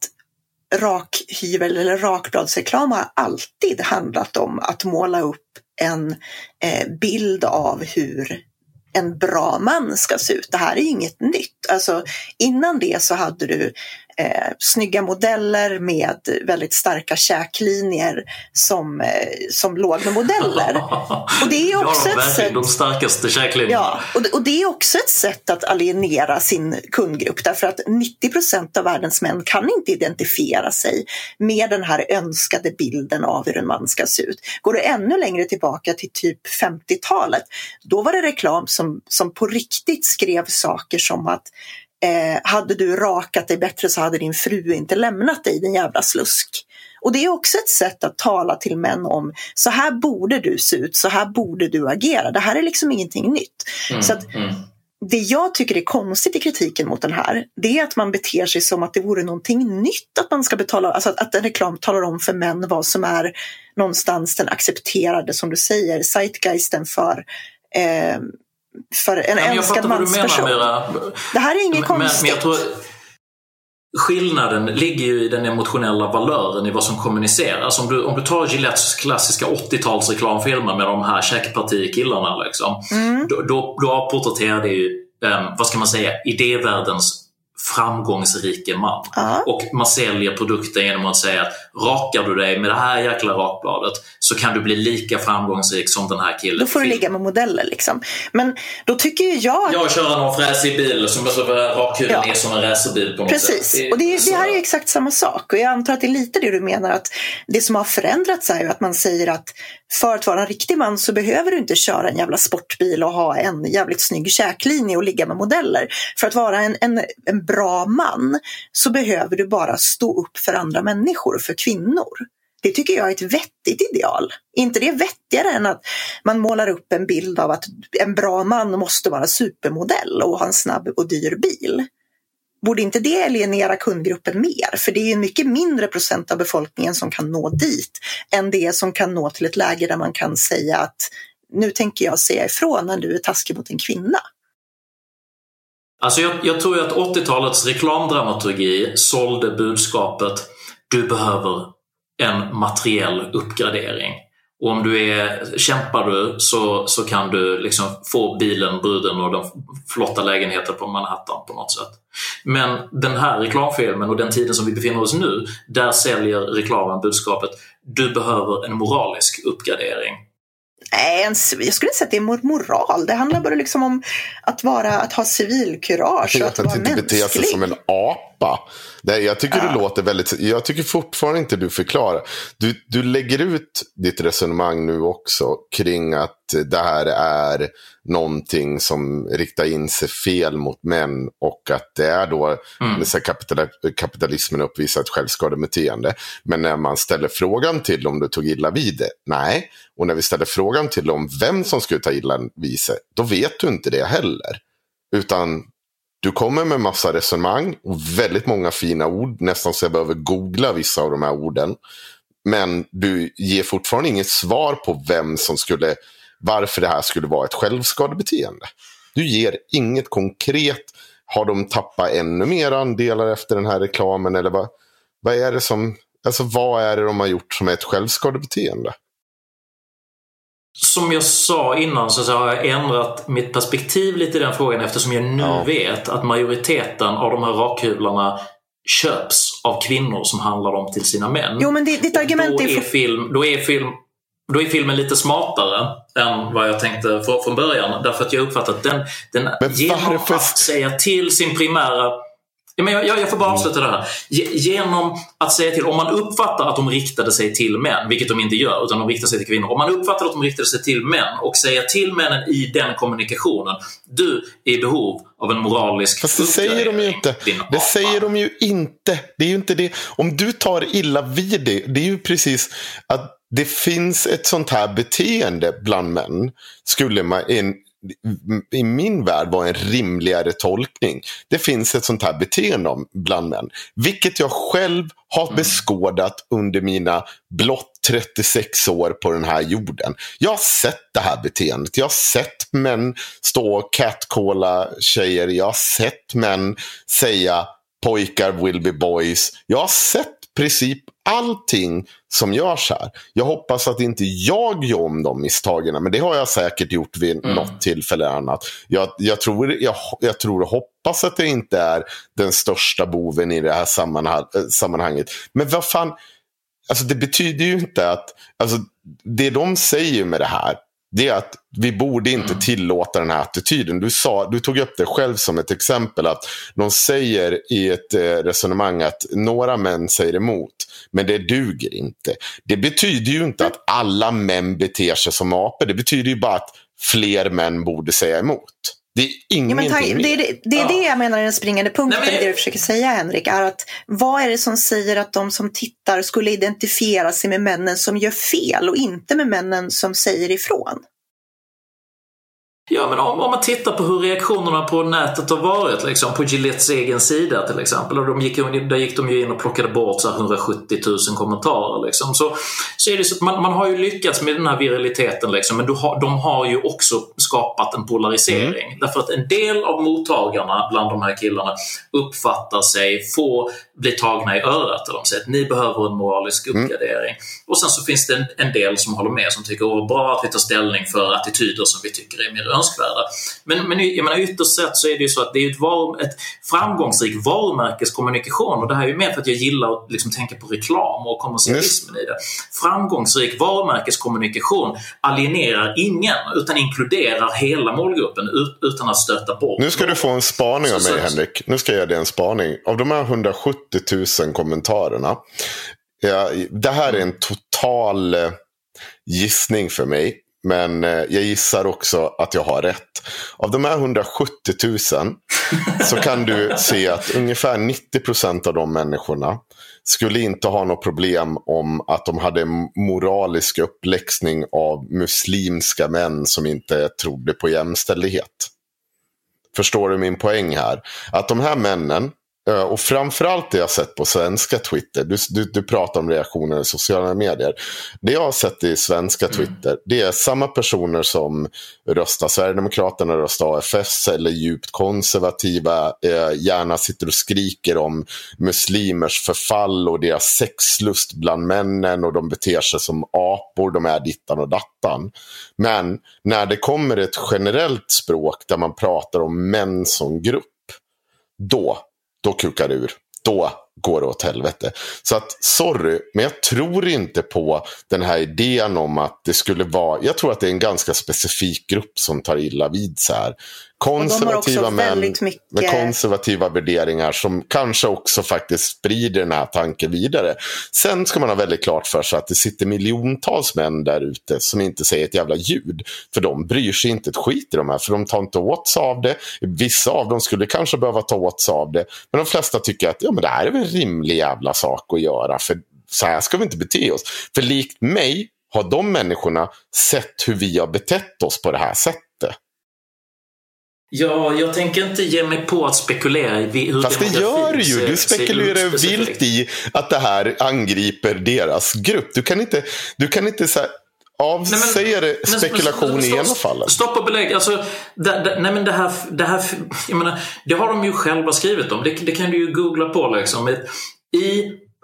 rakhyvel eller rakbladsreklam har alltid handlat om att måla upp en eh, bild av hur en bra man ska se ut. Det här är inget nytt. Alltså, innan det så hade du eh, snygga modeller med väldigt starka käklinjer som, eh, som modeller. Och det är också ja, ett sätt, de starkaste käklinjerna. Ja, och och det är också ett sätt att alienera sin kundgrupp därför att 90 procent av världens män kan inte identifiera sig med den här önskade bilden av hur en man ska se ut. Går du ännu längre tillbaka till typ 50-talet, då var det reklam som, som på riktigt skrev saker som att eh, hade du rakat dig bättre så hade din fru inte lämnat dig, din jävla slusk. Och det är också ett sätt att tala till män om så här borde du se ut, så här borde du agera. Det här är liksom ingenting nytt. Mm, så att, mm. det jag tycker är konstigt i kritiken mot den här, det är att man beter sig som att det vore någonting nytt att man ska betala, alltså att, att en reklam talar om för män vad som är någonstans den accepterade, som du säger, zeitgeisten för eh, för en du menar mansperson. Det här är inget Men, konstigt. men jag tror skillnaden ligger ju i den emotionella valören i vad som kommuniceras. Om du, om du tar Gillettes klassiska 80-tals reklamfilmer med de här checkpartikillarna liksom, Mm. då, då, då porträtterar det ju, eh, vad ska man säga, idévärldens framgångsrike man. Ja. Och man säljer produkten genom att säga att rakar du dig med det här jäkla rakbladet så kan du bli lika framgångsrik som den här killen. Då får du ligga med modeller liksom. Men då tycker jag att Jag kör någon fräsig bil som så rakhyveln Ja. är som en racerbil på något Precis, sätt. och det, det så- här är exakt samma sak. Och jag antar att det är lite det du menar att det som har förändrats är ju att man säger att för att vara en riktig man så behöver du inte köra en jävla sportbil och ha en jävligt snygg käklinje och ligga med modeller. För att vara en, en, en bra man så behöver du bara stå upp för andra människor, för kvinnor. Det tycker jag är ett vettigt ideal. inte det vettigare än att man målar upp en bild av att en bra man måste vara supermodell och ha en snabb och dyr bil? Borde inte det alienera kundgruppen mer? För det är ju en mycket mindre procent av befolkningen som kan nå dit än det som kan nå till ett läge där man kan säga att nu tänker jag säga ifrån när du är taskig mot en kvinna. Alltså jag, jag tror ju att 80-talets reklamdramaturgi sålde budskapet du behöver en materiell uppgradering. Och om du är, kämpar du så, så kan du liksom få bilen, bruden och den flotta lägenheten på Manhattan på något sätt. Men den här reklamfilmen och den tiden som vi befinner oss nu, där säljer reklamen budskapet du behöver en moralisk uppgradering. Nej, jag skulle inte säga att det är mor- moral. Det handlar bara liksom om att, vara, att ha civilkurage att Att vara inte bete sig mänsklig. som en apa. Det, jag tycker Ja. du låter väldigt... Jag tycker fortfarande inte du förklarar. Du, du lägger ut ditt resonemang nu också kring att det här är någonting som riktar in sig fel mot män och att det är då Mm. så kapital, kapitalismen uppvisar ett självskadebeteende. Men när man ställer frågan till om du tog illa vid det, nej. Och när vi ställer frågan till om vem som skulle ta illa vid sig, då vet du inte det heller. Utan du kommer med massa resonemang och väldigt många fina ord. Nästan så jag behöver googla vissa av de här orden. Men du ger fortfarande inget svar på vem som skulle, varför det här skulle vara ett självskadebeteende. Du ger inget konkret. Har de tappat ännu mer andelar efter den här reklamen? Eller vad, vad är det som, alltså vad är det de har gjort som är ett självskadebeteende? Som jag sa innan så, så har jag ändrat mitt perspektiv lite i den frågan eftersom jag nu Ja. vet att majoriteten av de här rakhyvlarna köps av kvinnor som handlar dem till sina män. Jo, men det, ditt argument då, är... för- film, då, är film, då är filmen lite smartare än vad jag tänkte från, början. Därför att jag uppfattar att den, den genom att säga till sin primära Ja, men jag, jag jag får bara avsluta det här. Ge- Genom att säga till, om man uppfattar att de riktade sig till män, vilket de inte gör, utan de riktar sig till kvinnor. Om man uppfattar att de riktade sig till män och säger till männen i den kommunikationen, du är i behov av en moralisk Fast det säger de ju inte. Det apa." säger de ju inte. Det är ju inte det. Om du tar illa vid det, det är ju precis att det finns ett sånt här beteende bland män. Skulle man en, i min värld vara en rimligare tolkning. Det finns ett sånt här beteende om- bland män. Vilket jag själv har beskådat under mina blott 36 år på den här jorden. Jag har sett det här beteendet. Jag har sett män stå och catcalla tjejer. Jag har sett män säga pojkar will be boys. Jag har sett princip allting som görs här. Jag hoppas att inte jag gör om de misstagen, men det har jag säkert gjort vid Mm. något tillfälle annat. Jag, jag, tror, jag, jag tror och hoppas att det inte är den största boven i det här sammanhang, eh, sammanhanget. Men vad fan, alltså det betyder ju inte att, alltså det de säger med det här, det är att vi borde inte Mm. tillåta den här attityden. Du, sa, du tog upp det själv som ett exempel att de säger i ett eh, resonemang att några män säger emot, men det duger inte. Det betyder ju inte att alla män beter sig som apor. Det betyder ju bara att fler män borde säga emot. Det är Ja, men ingenting ta, det, det, det är Ja. det jag menar är den springande punkten Nej, men- i det du försöker säga Henrik. Är att vad är det som säger att de som tittar skulle identifiera sig med männen som gör fel och inte med männen som säger ifrån? Ja, men om, om, man tittar på hur reaktionerna på nätet har varit, liksom, på Gillettes egen sida till exempel, och de gick, där gick de ju in och plockade bort så 170 000 kommentarer. Liksom. Så, så är det så att man, man har ju lyckats med den här viraliteten, liksom, men har, de har ju också skapat en polarisering. Mm. Därför att en del av mottagarna bland de här killarna uppfattar sig få bli tagna i örat. De säger att ni behöver en moralisk mm. uppgradering. Mm. Och sen så finns det en, en, del som håller med, som tycker att det är bra att vi tar ställning för attityder som vi tycker är mer önskvärda. Men, men jag menar, ytterst sett så är det ju så att det är ett, var, ett framgångsrikt varumärkeskommunikation och det här är ju mer för att jag gillar att liksom tänka på reklam och kommersialismen i det. Framgångsrik varumärkeskommunikation alienerar ingen utan inkluderar hela målgruppen utan att stöta bort Nu ska du få en spaning av mig Henrik. Nu ska jag ge dig en spaning. Av de här 170 000 kommentarerna. Ja, det här är en total eh, gissning för mig. Men eh, jag gissar också att jag har rätt. Av de här 170 000 så kan du se att ungefär 90 procent av de människorna skulle inte ha något problem om att de hade moralisk uppläxning av muslimska män som inte trodde på jämställdhet. Förstår du min poäng här? Att de här männen och framförallt det jag sett på svenska Twitter. Du, du, du pratar om reaktioner i sociala medier. Det jag har sett i svenska mm. Twitter. Mm. Det är samma personer som röstar Sverigedemokraterna, röstar AFS eller djupt konservativa. Eh, gärna sitter och skriker om muslimers förfall och deras sexlust bland männen. Och de beter sig som apor. De är dittan och dattan. Men när det kommer ett generellt språk där man pratar om män som grupp. Då då kukar det ur. Då går det åt helvete. Så att sorry, men jag tror inte på den här idén om att det skulle vara. Jag tror att det är en ganska specifik grupp som tar illa vid så här konservativa män mycket... med konservativa värderingar som kanske också faktiskt sprider den här tanken vidare. Sen ska man ha väldigt klart för sig att det sitter miljontals män där ute som inte säger ett jävla ljud. För de bryr sig inte ett skit i de här, för de tar inte åt sig av det. Vissa av dem skulle kanske behöva ta åt sig av det. Men de flesta tycker att ja, men det här är väl en rimlig jävla sak att göra. För så här ska vi inte bete oss. För likt mig har de människorna sett hur vi har betett oss på det här sättet. Ja, jag tänker inte ge mig på att spekulera i hur Fast det gör du ju. Du spekulerar vilt i att det här angriper deras grupp. Du kan inte, du kan inte så här, avsäga nej, men, spekulation men, men, i ena fallet. Stopp och belägg. Alltså, det, det, nej men det här, det här jag menar, det har de ju själva skrivit om. Det, det kan du ju googla på. Liksom. I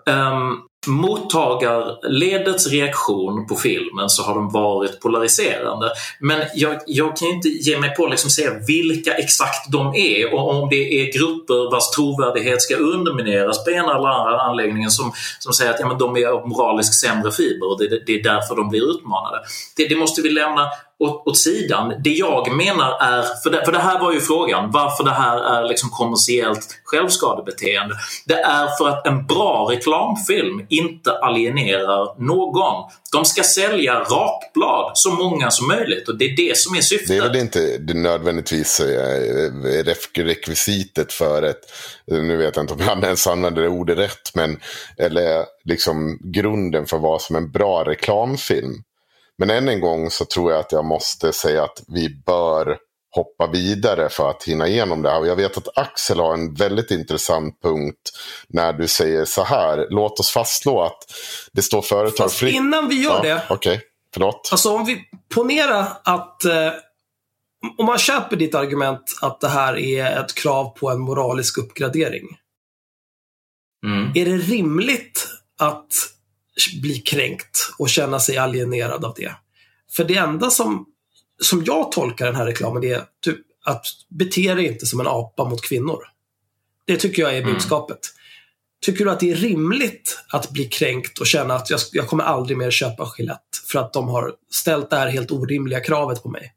um, mottagarledets reaktion på filmen så har de varit polariserande. Men jag, jag kan inte ge mig på att liksom säga vilka exakt de är och om det är grupper vars trovärdighet ska undermineras på ena eller andra anläggningen som, som säger att ja, men de är av moraliskt sämre fiber och det, det är därför de blir utmanade. Det, det måste vi lämna åt, åt sidan. Det jag menar är, för det, för det här var ju frågan, varför det här är liksom kommersiellt självskadebeteende. Det är för att en bra reklamfilm inte alienerar någon. De ska sälja rakblad, så många som möjligt och det är det som är syftet. Det är väl inte nödvändigtvis eh, eh, rekvisitet för ett, nu vet jag inte om jag ens använder det ordet rätt, men eller liksom grunden för vad som är en bra reklamfilm. Men än en gång så tror jag att jag måste säga att vi bör hoppa vidare för att hinna igenom det här. Och jag vet att Axel har en väldigt intressant punkt när du säger så här. Låt oss fastslå att det står företag fritt. innan vi gör ja, det. Okej, okay. förlåt. Alltså om vi ponerar att eh, om man köper ditt argument att det här är ett krav på en moralisk uppgradering. Mm. Är det rimligt att bli kränkt och känna sig alienerad av det. För det enda som, som jag tolkar den här reklamen är typ att bete dig inte som en apa mot kvinnor. Det tycker jag är mm. budskapet. Mm. Tycker du att det är rimligt att bli kränkt och känna att jag, jag kommer aldrig mer köpa Gillette för att de har ställt det här helt orimliga kravet på mig?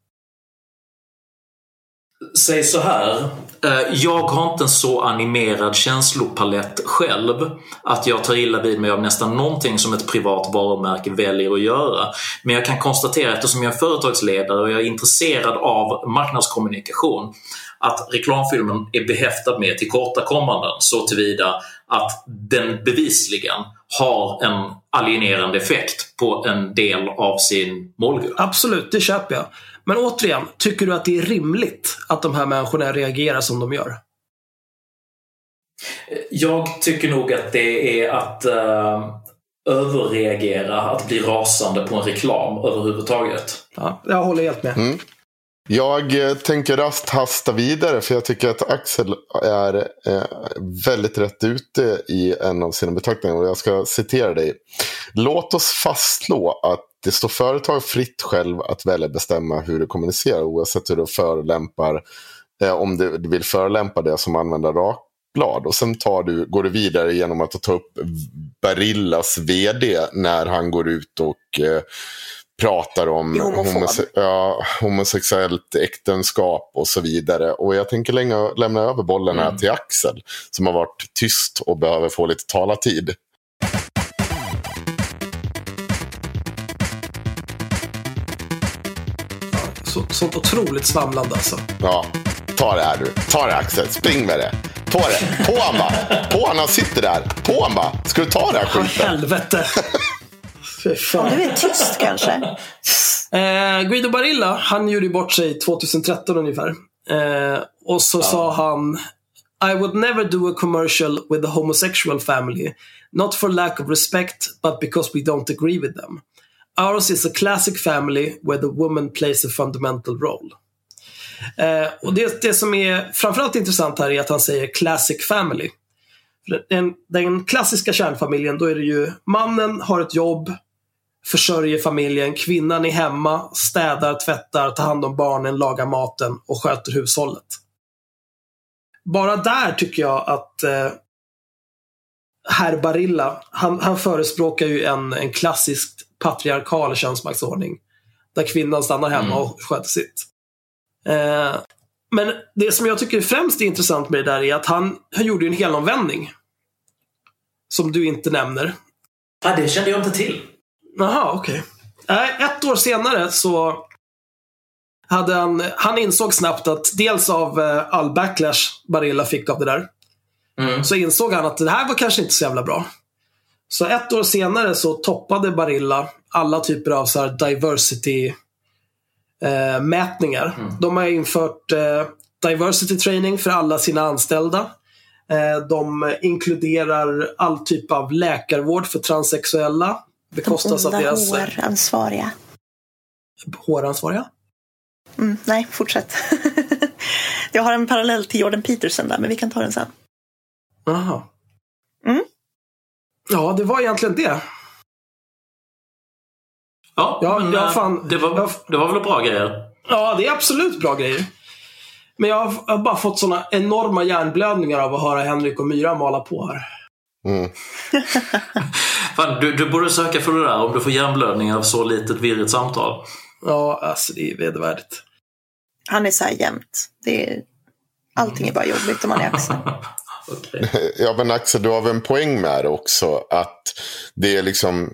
Säg så här. Eh, jag har inte en så animerad känslopalett själv att jag tar illa vid mig av nästan någonting som ett privat varumärke väljer att göra. Men jag kan konstatera eftersom jag är företagsledare och jag är intresserad av marknadskommunikation att reklamfilmen är behäftad med tillkortakommanden så tillvida att den bevisligen har en alienerande effekt på en del av sin målgrupp. Absolut, det köper jag. Men återigen, tycker du att det är rimligt att de här människorna reagerar som de gör? Jag tycker nog att det är att uh, överreagera, att bli rasande på en reklam överhuvudtaget. Ja, jag håller helt med. Mm. Jag eh, tänker rast hasta vidare för jag tycker att Axel är eh, väldigt rätt ute i en av sina betraktningar. Och jag ska citera dig. Låt oss fastslå att det står företag fritt själv att välja bestämma hur du kommunicerar oavsett hur du förolämpar, eh, om du vill förolämpa det som använder rakblad. Och sen tar du, går du vidare genom att ta upp Barillas vd när han går ut och eh, pratar om homose ja, homosexuellt äktenskap och så vidare. Och jag tänker länge, lämna över bollen här mm. till Axel som har varit tyst och behöver få lite talartid. Så, sånt otroligt svamlande alltså. Ja, ta det här du. Ta det Axel, spring med det. Ta det. På han bara. På han, han sitter där. På han bara. Ska du ta det här skiten? För helvete. Om du är tyst kanske. Eh, Guido Barilla, han gjorde bort sig 2013 ungefär. Eh, och så ja. sa han I would never do a commercial with a homosexual family. Not for lack of respect, but because we don't agree with them. Ours is a classic family where the woman plays a fundamental role. Eh, och det, det som är framförallt intressant här är att han säger classic family. Den, den klassiska kärnfamiljen, då är det ju mannen har ett jobb, försörjer familjen, kvinnan är hemma, städar, tvättar, tar hand om barnen, lagar maten och sköter hushållet. Bara där tycker jag att eh, herr Barilla, han, han förespråkar ju en, en klassisk patriarkal könsmaktsordning. Där kvinnan stannar hemma mm. och sköter sitt. Eh, men det som jag tycker främst är intressant med det där är att han, han gjorde en helomvändning. Som du inte nämner. Ja, det kände jag inte till. Jaha, okej. Okay. ett år senare så hade han, han insåg snabbt att dels av eh, all backlash Barilla fick av det där, mm. så insåg han att det här var kanske inte så jävla bra. Så ett år senare så toppade Barilla alla typer av så diversity eh, mätningar. Mm. De har infört eh, diversity training för alla sina anställda. Eh, de inkluderar all typ av läkarvård för transsexuella bekostas av deras... De håransvariga. Håransvariga? Mm, nej, fortsätt. jag har en parallell till Jordan Peterson där, men vi kan ta den sen. Jaha. Mm. Ja, det var egentligen det. Ja, ja, men, jag eh, fan, det, var, jag, det var väl bra grejer? Ja, det är absolut bra grejer. Men jag har, jag har bara fått såna enorma hjärnblödningar av att höra Henrik och Myra mala på här. Mm. Fan, du, du borde söka för det där om du får hjärnblödning av så litet virrigt samtal. Ja, alltså det är vedervärdigt. Han är så här jämt. Det är, allting är bara jobbigt om man är Axel. okay. Ja, men Axel, du har väl en poäng med det också. Att det är liksom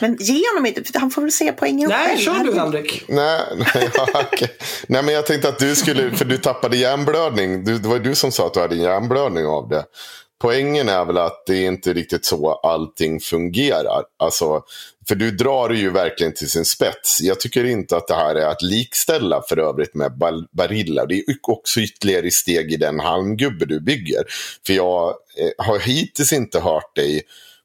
men ge honom inte, han får väl se poängen Nej, själv. kör du Henrik. Nej, nej, okay. nej, men jag tänkte att du skulle, för du tappade hjärnblödning. Du, det var du som sa att du hade hjärnblödning av det poängen är väl att det är inte riktigt så allting fungerar. Alltså, för du drar det ju verkligen till sin spets. Jag tycker inte att det här är att likställa för övrigt med Barilla. Det är också ytterligare steg i den halmgubbe du bygger. För jag eh, har hittills inte hört dig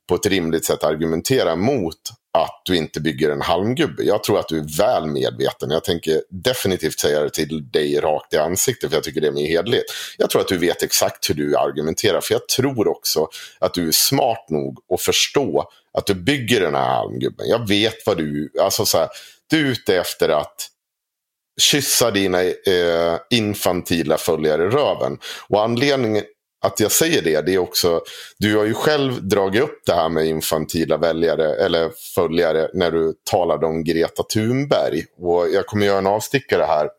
på ett rimligt sätt argumentera mot att du inte bygger en halmgubbe. Jag tror att du är väl medveten. Jag tänker definitivt säga det till dig rakt i ansiktet för jag tycker det är mer hederligt. Jag tror att du vet exakt hur du argumenterar för jag tror också att du är smart nog att förstå att du bygger den här halmgubben. Jag vet vad du, alltså så här, du är ute efter att kyssa dina eh, infantila följare i röven. Och anledningen att jag säger det, det är också, du har ju själv dragit upp det här med infantila väljare eller följare när du talade om Greta Thunberg. Och jag kommer göra en avstickare här.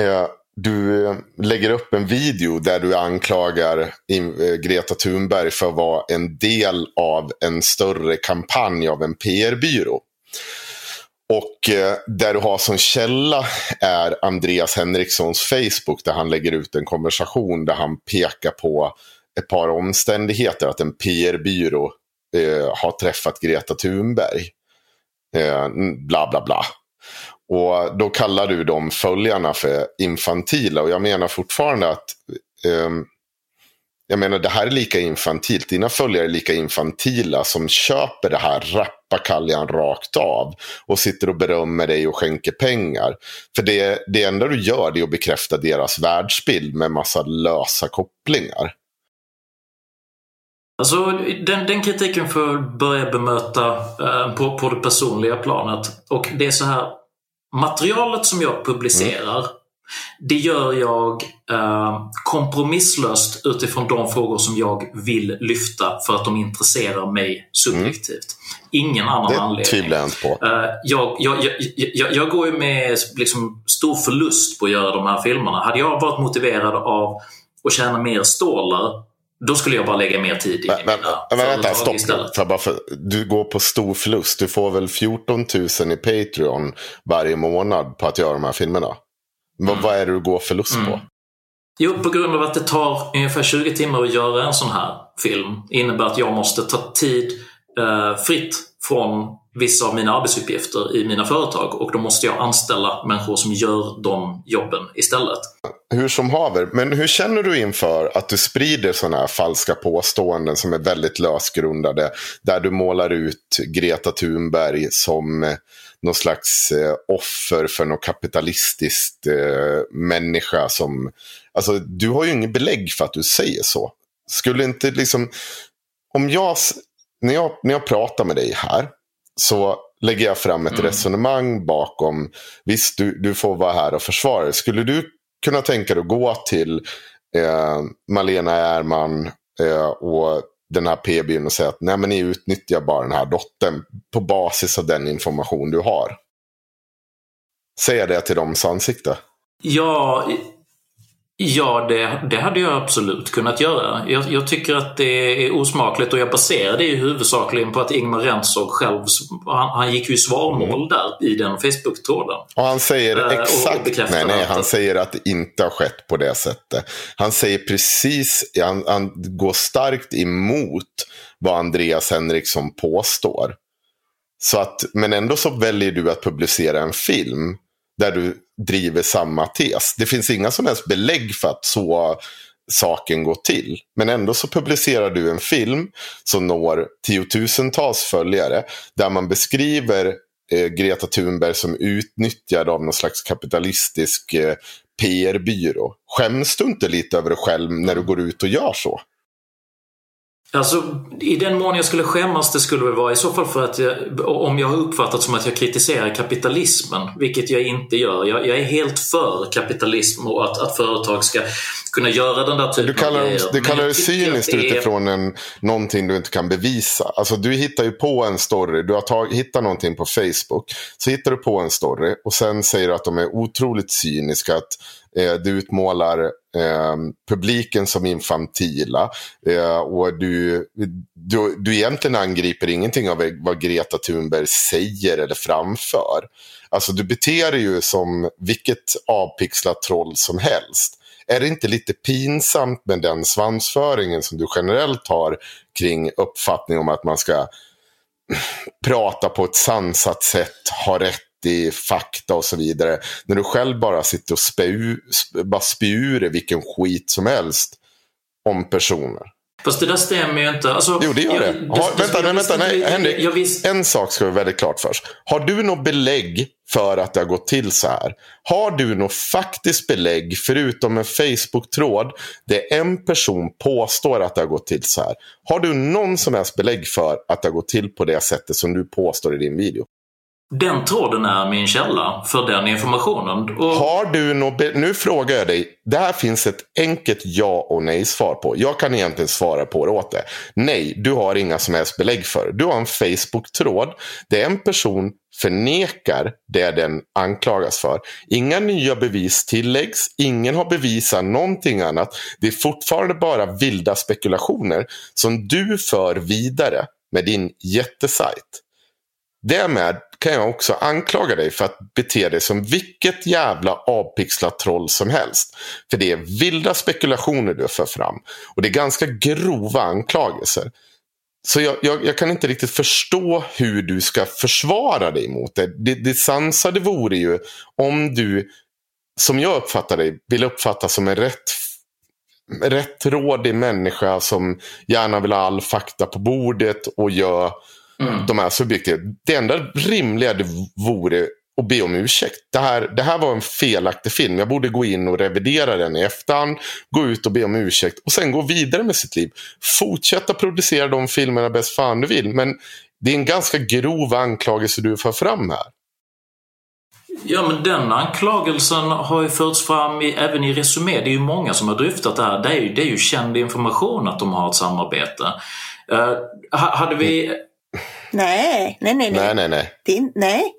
Eh, du lägger upp en video där du anklagar eh, Greta Thunberg för att vara en del av en större kampanj av en PR-byrå. Och eh, där du har som källa är Andreas Henrikssons Facebook där han lägger ut en konversation där han pekar på ett par omständigheter att en PR-byrå eh, har träffat Greta Thunberg. Eh, bla bla bla. Och då kallar du de följarna för infantila. Och jag menar fortfarande att eh, jag menar det här är lika infantilt. Dina följare är lika infantila som köper det här rappakaljan rakt av. Och sitter och berömmer dig och skänker pengar. För det, det enda du gör är att bekräfta deras världsbild med massa lösa kopplingar. Alltså, den, den kritiken får börja bemöta eh, på, på det personliga planet. Och det är så här, materialet som jag publicerar mm. Det gör jag eh, kompromisslöst utifrån de frågor som jag vill lyfta för att de intresserar mig subjektivt. Mm. Ingen annan det anledning. Det tvivlar jag inte på. Eh, jag, jag, jag, jag, går ju med liksom, stor förlust på att göra de här filmerna. Hade jag varit motiverad av att tjäna mer stålar då skulle jag bara lägga mer tid i men, mina men, vänta, stopp. istället. För du går på stor förlust. Du får väl 14 000 i Patreon varje månad på att göra de här filmerna? Mm. Vad är det du går förlust mm. på? Jo, på grund av att det tar ungefär 20 timmar att göra en sån här film innebär att jag måste ta tid eh, fritt från vissa av mina arbetsuppgifter i mina företag och då måste jag anställa människor som gör de jobben istället. Hur som haver, men hur känner du inför att du sprider sådana här falska påståenden som är väldigt lösgrundade där du målar ut Greta Thunberg som eh, någon slags eh, offer för någon kapitalistiskt eh, människa som... Alltså, du har ju ingen belägg för att du säger så. Skulle inte liksom... Om jag... När jag, när jag pratar med dig här så lägger jag fram ett mm. resonemang bakom. Visst, du, du får vara här och försvara dig. Skulle du kunna tänka dig att gå till eh, Malena Ärman eh, och den här PBn och säga att nej men ni utnyttjar bara den här dottern på basis av den information du har. Säga det till dems ansikte. Ja, Ja, det, det hade jag absolut kunnat göra. Jag, jag, tycker att det är osmakligt och jag baserar det ju huvudsakligen på att Ingmar Rentzhog själv, han, han gick ju i svarmål mm. där i den Facebook-tråden. Och han säger uh, exakt, nej, nej, han säger att det inte har skett på det sättet. Han säger precis, han, han går starkt emot vad Andreas Henriksson påstår. Så att, men ändå så väljer du att publicera en film där du driver samma tes. Det finns inga som helst belägg för att så saken går till. Men ändå så publicerar du en film som når tiotusentals följare. Där man beskriver eh, Greta Thunberg som utnyttjad av någon slags kapitalistisk eh, PR-byrå. Skäms du inte lite över dig själv när du går ut och gör så? Alltså, I den mån jag skulle skämmas det skulle väl vara i så fall för att jag, om jag har uppfattat som att jag kritiserar kapitalismen, vilket jag inte gör. Jag, jag är helt för kapitalism och att, att, företag ska kunna göra den där typen du kallar, av grejer. Du kallar det cyniskt det utifrån en, någonting du inte kan bevisa. Alltså du hittar ju på en story, du har tag, hittat någonting på Facebook, så hittar du på en story och sen säger du att de är otroligt cyniska. Att Eh, du utmålar eh, publiken som infantila. Eh, och du, du, du egentligen angriper ingenting av vad Greta Thunberg säger eller framför. Alltså du beter dig ju som vilket avpixlat troll som helst. Är det inte lite pinsamt med den svansföringen som du generellt har kring uppfattning om att man ska prata på ett sansat sätt, ha rätt riktig fakta och så vidare. När du själv bara sitter och spyr, bara spyr vilken skit som helst om personer. Fast det där stämmer ju inte. Alltså, jo, det gör jag, det. Har, det, vänta, nej, vänta, nej, Henrik. Visst... En sak ska vi väldigt klart först. Har du något belägg för att det har gått till så här? Har du något faktiskt belägg, förutom en Facebook-tråd, där en person påstår att det har gått till så här? Har du någon som helst belägg för att det har gått till på det sättet som du påstår i din video? Den tråden är min källa för den informationen. Och... Har du något, nu frågar jag dig, det här finns ett enkelt ja och nej svar på. Jag kan egentligen svara på det åt dig. Nej, du har inga som helst belägg för. Du har en Facebook-tråd där en person förnekar det den anklagas för. Inga nya bevis tilläggs, ingen har bevisat någonting annat. Det är fortfarande bara vilda spekulationer som du för vidare med din jättesajt. Därmed kan jag också anklaga dig för att bete dig som vilket jävla avpixlat troll som helst. För det är vilda spekulationer du för fram. Och det är ganska grova anklagelser. Så jag, jag, jag, kan inte riktigt förstå hur du ska försvara dig mot det. Det, det sansade vore ju om du, som jag uppfattar dig, vill uppfattas som en rätt, rättrådig människa som gärna vill ha all fakta på bordet och gör mm. de här subjektiva. Det enda rimliga det vore och be om ursäkt. Det här, det här var en felaktig film. Jag borde gå in och revidera den i efterhand. Gå ut och be om ursäkt. Och sen gå vidare med sitt liv. Fortsätta producera de filmerna bäst fan du vill. Men det är en ganska grov anklagelse du för fram här. Ja, men den anklagelsen har ju förts fram i, även i Resumé. Det är ju många som har dryftat det här. Det är ju, det är ju känd information att de har ett samarbete. Uh, hade vi... Nej, nej, nej. Nej, nej, nej. Det, nej.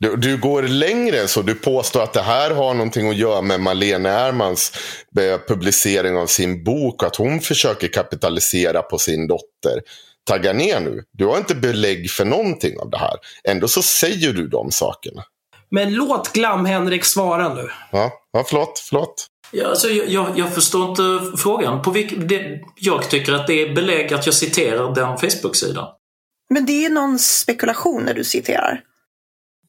Du, du, går längre än så. Du påstår att det här har någonting att göra med Malene Ärmans eh, publicering av sin bok. Att hon försöker kapitalisera på sin dotter. Tagga ner nu. Du har inte belägg för någonting av det här. Ändå så säger du de sakerna. Men låt Glam-Henrik svara nu. Ja, ja förlåt. förlåt. Ja, alltså, jag, jag förstår inte frågan. På vilk, det, jag tycker att det är belägg att jag citerar den Facebook-sidan. Men det är någon spekulation när du citerar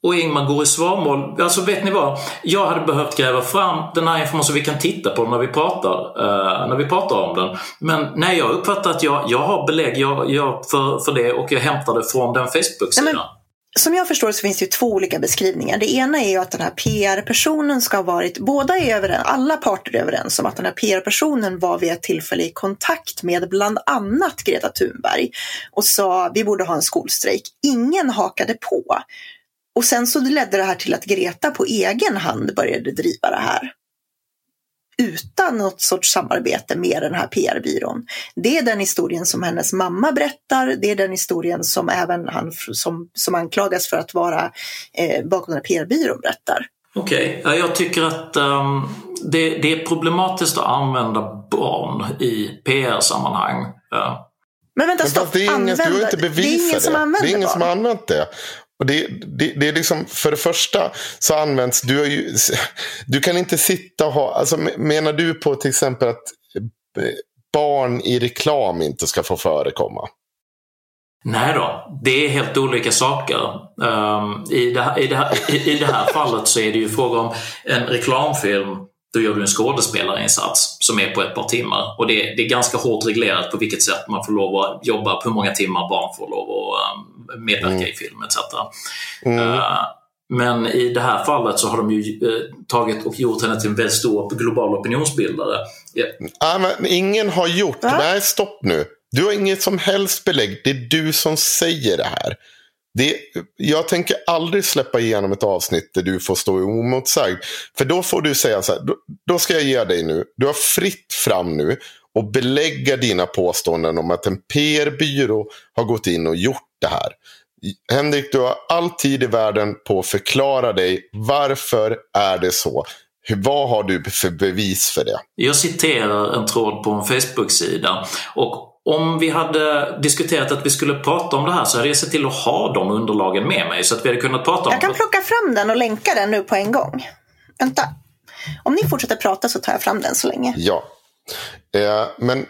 och Ingmar går i svarmål. Alltså vet ni vad? Jag hade behövt gräva fram den här informationen så vi kan titta på den när vi pratar, uh, när vi pratar om den. Men nej, jag uppfattar att jag, jag har belägg jag, jag för, för det och jag hämtar det från den Facebook-sidan. Som jag förstår så finns det två olika beskrivningar. Det ena är ju att den här PR-personen ska ha varit, båda är överens, alla parter är överens om att den här PR-personen var vid ett tillfälle i kontakt med bland annat Greta Thunberg och sa vi borde ha en skolstrejk. Ingen hakade på. Och sen så ledde det här till att Greta på egen hand började driva det här. Utan något sorts samarbete med den här PR-byrån. Det är den historien som hennes mamma berättar. Det är den historien som även han som, som anklagas för att vara eh, bakom den här PR-byrån berättar. Okej, okay. jag tycker att um, det, det, är problematiskt att använda barn i PR-sammanhang. Ja. Men vänta, stopp. det är ingen, du har inte bevisat det. Är ingen som det. Det är ingen barn. som har använt det. Och det, det, det, är liksom, för det första så används, du, ju, du kan inte sitta och ha, alltså menar du på till exempel att eh, barn i reklam inte ska få förekomma? Nej då, det är helt olika saker. Um, i, det här, i, det i, I det här fallet så är det ju fråga om en reklamfilm då gör du en skådespelarinsats som är på ett par timmar. Och det, det, är ganska hårt reglerat på vilket sätt man får lov att jobba, på hur många timmar barn får lov att um, medverka mm. i film etc. Mm. Uh, men i det här fallet så har de ju uh, tagit och gjort henne till en väldigt stor global opinionsbildare. Yeah. Ah, men ingen har gjort, äh? nej stopp nu. Du har inget som helst belägg, det är du som säger det här. Det, jag tänker aldrig släppa igenom ett avsnitt där du får stå omotsagd. För då får du säga så här, då, då, ska jag ge dig nu, du har fritt fram nu och belägga dina påståenden om att en PR-byrå har gått in och gjort det här. Henrik, du har all tid i världen på att förklara dig. Varför är det så? vad har du för bevis för det? Jag citerar en tråd på en Facebook-sida och om vi hade diskuterat att vi skulle prata om det här så hade jag sett till att ha de underlagen med mig så att vi hade kunnat prata om Jag kan plocka fram den och länka den nu på en gång. Vänta. Om ni fortsätter prata så tar jag fram den så länge. Ja. Eh, men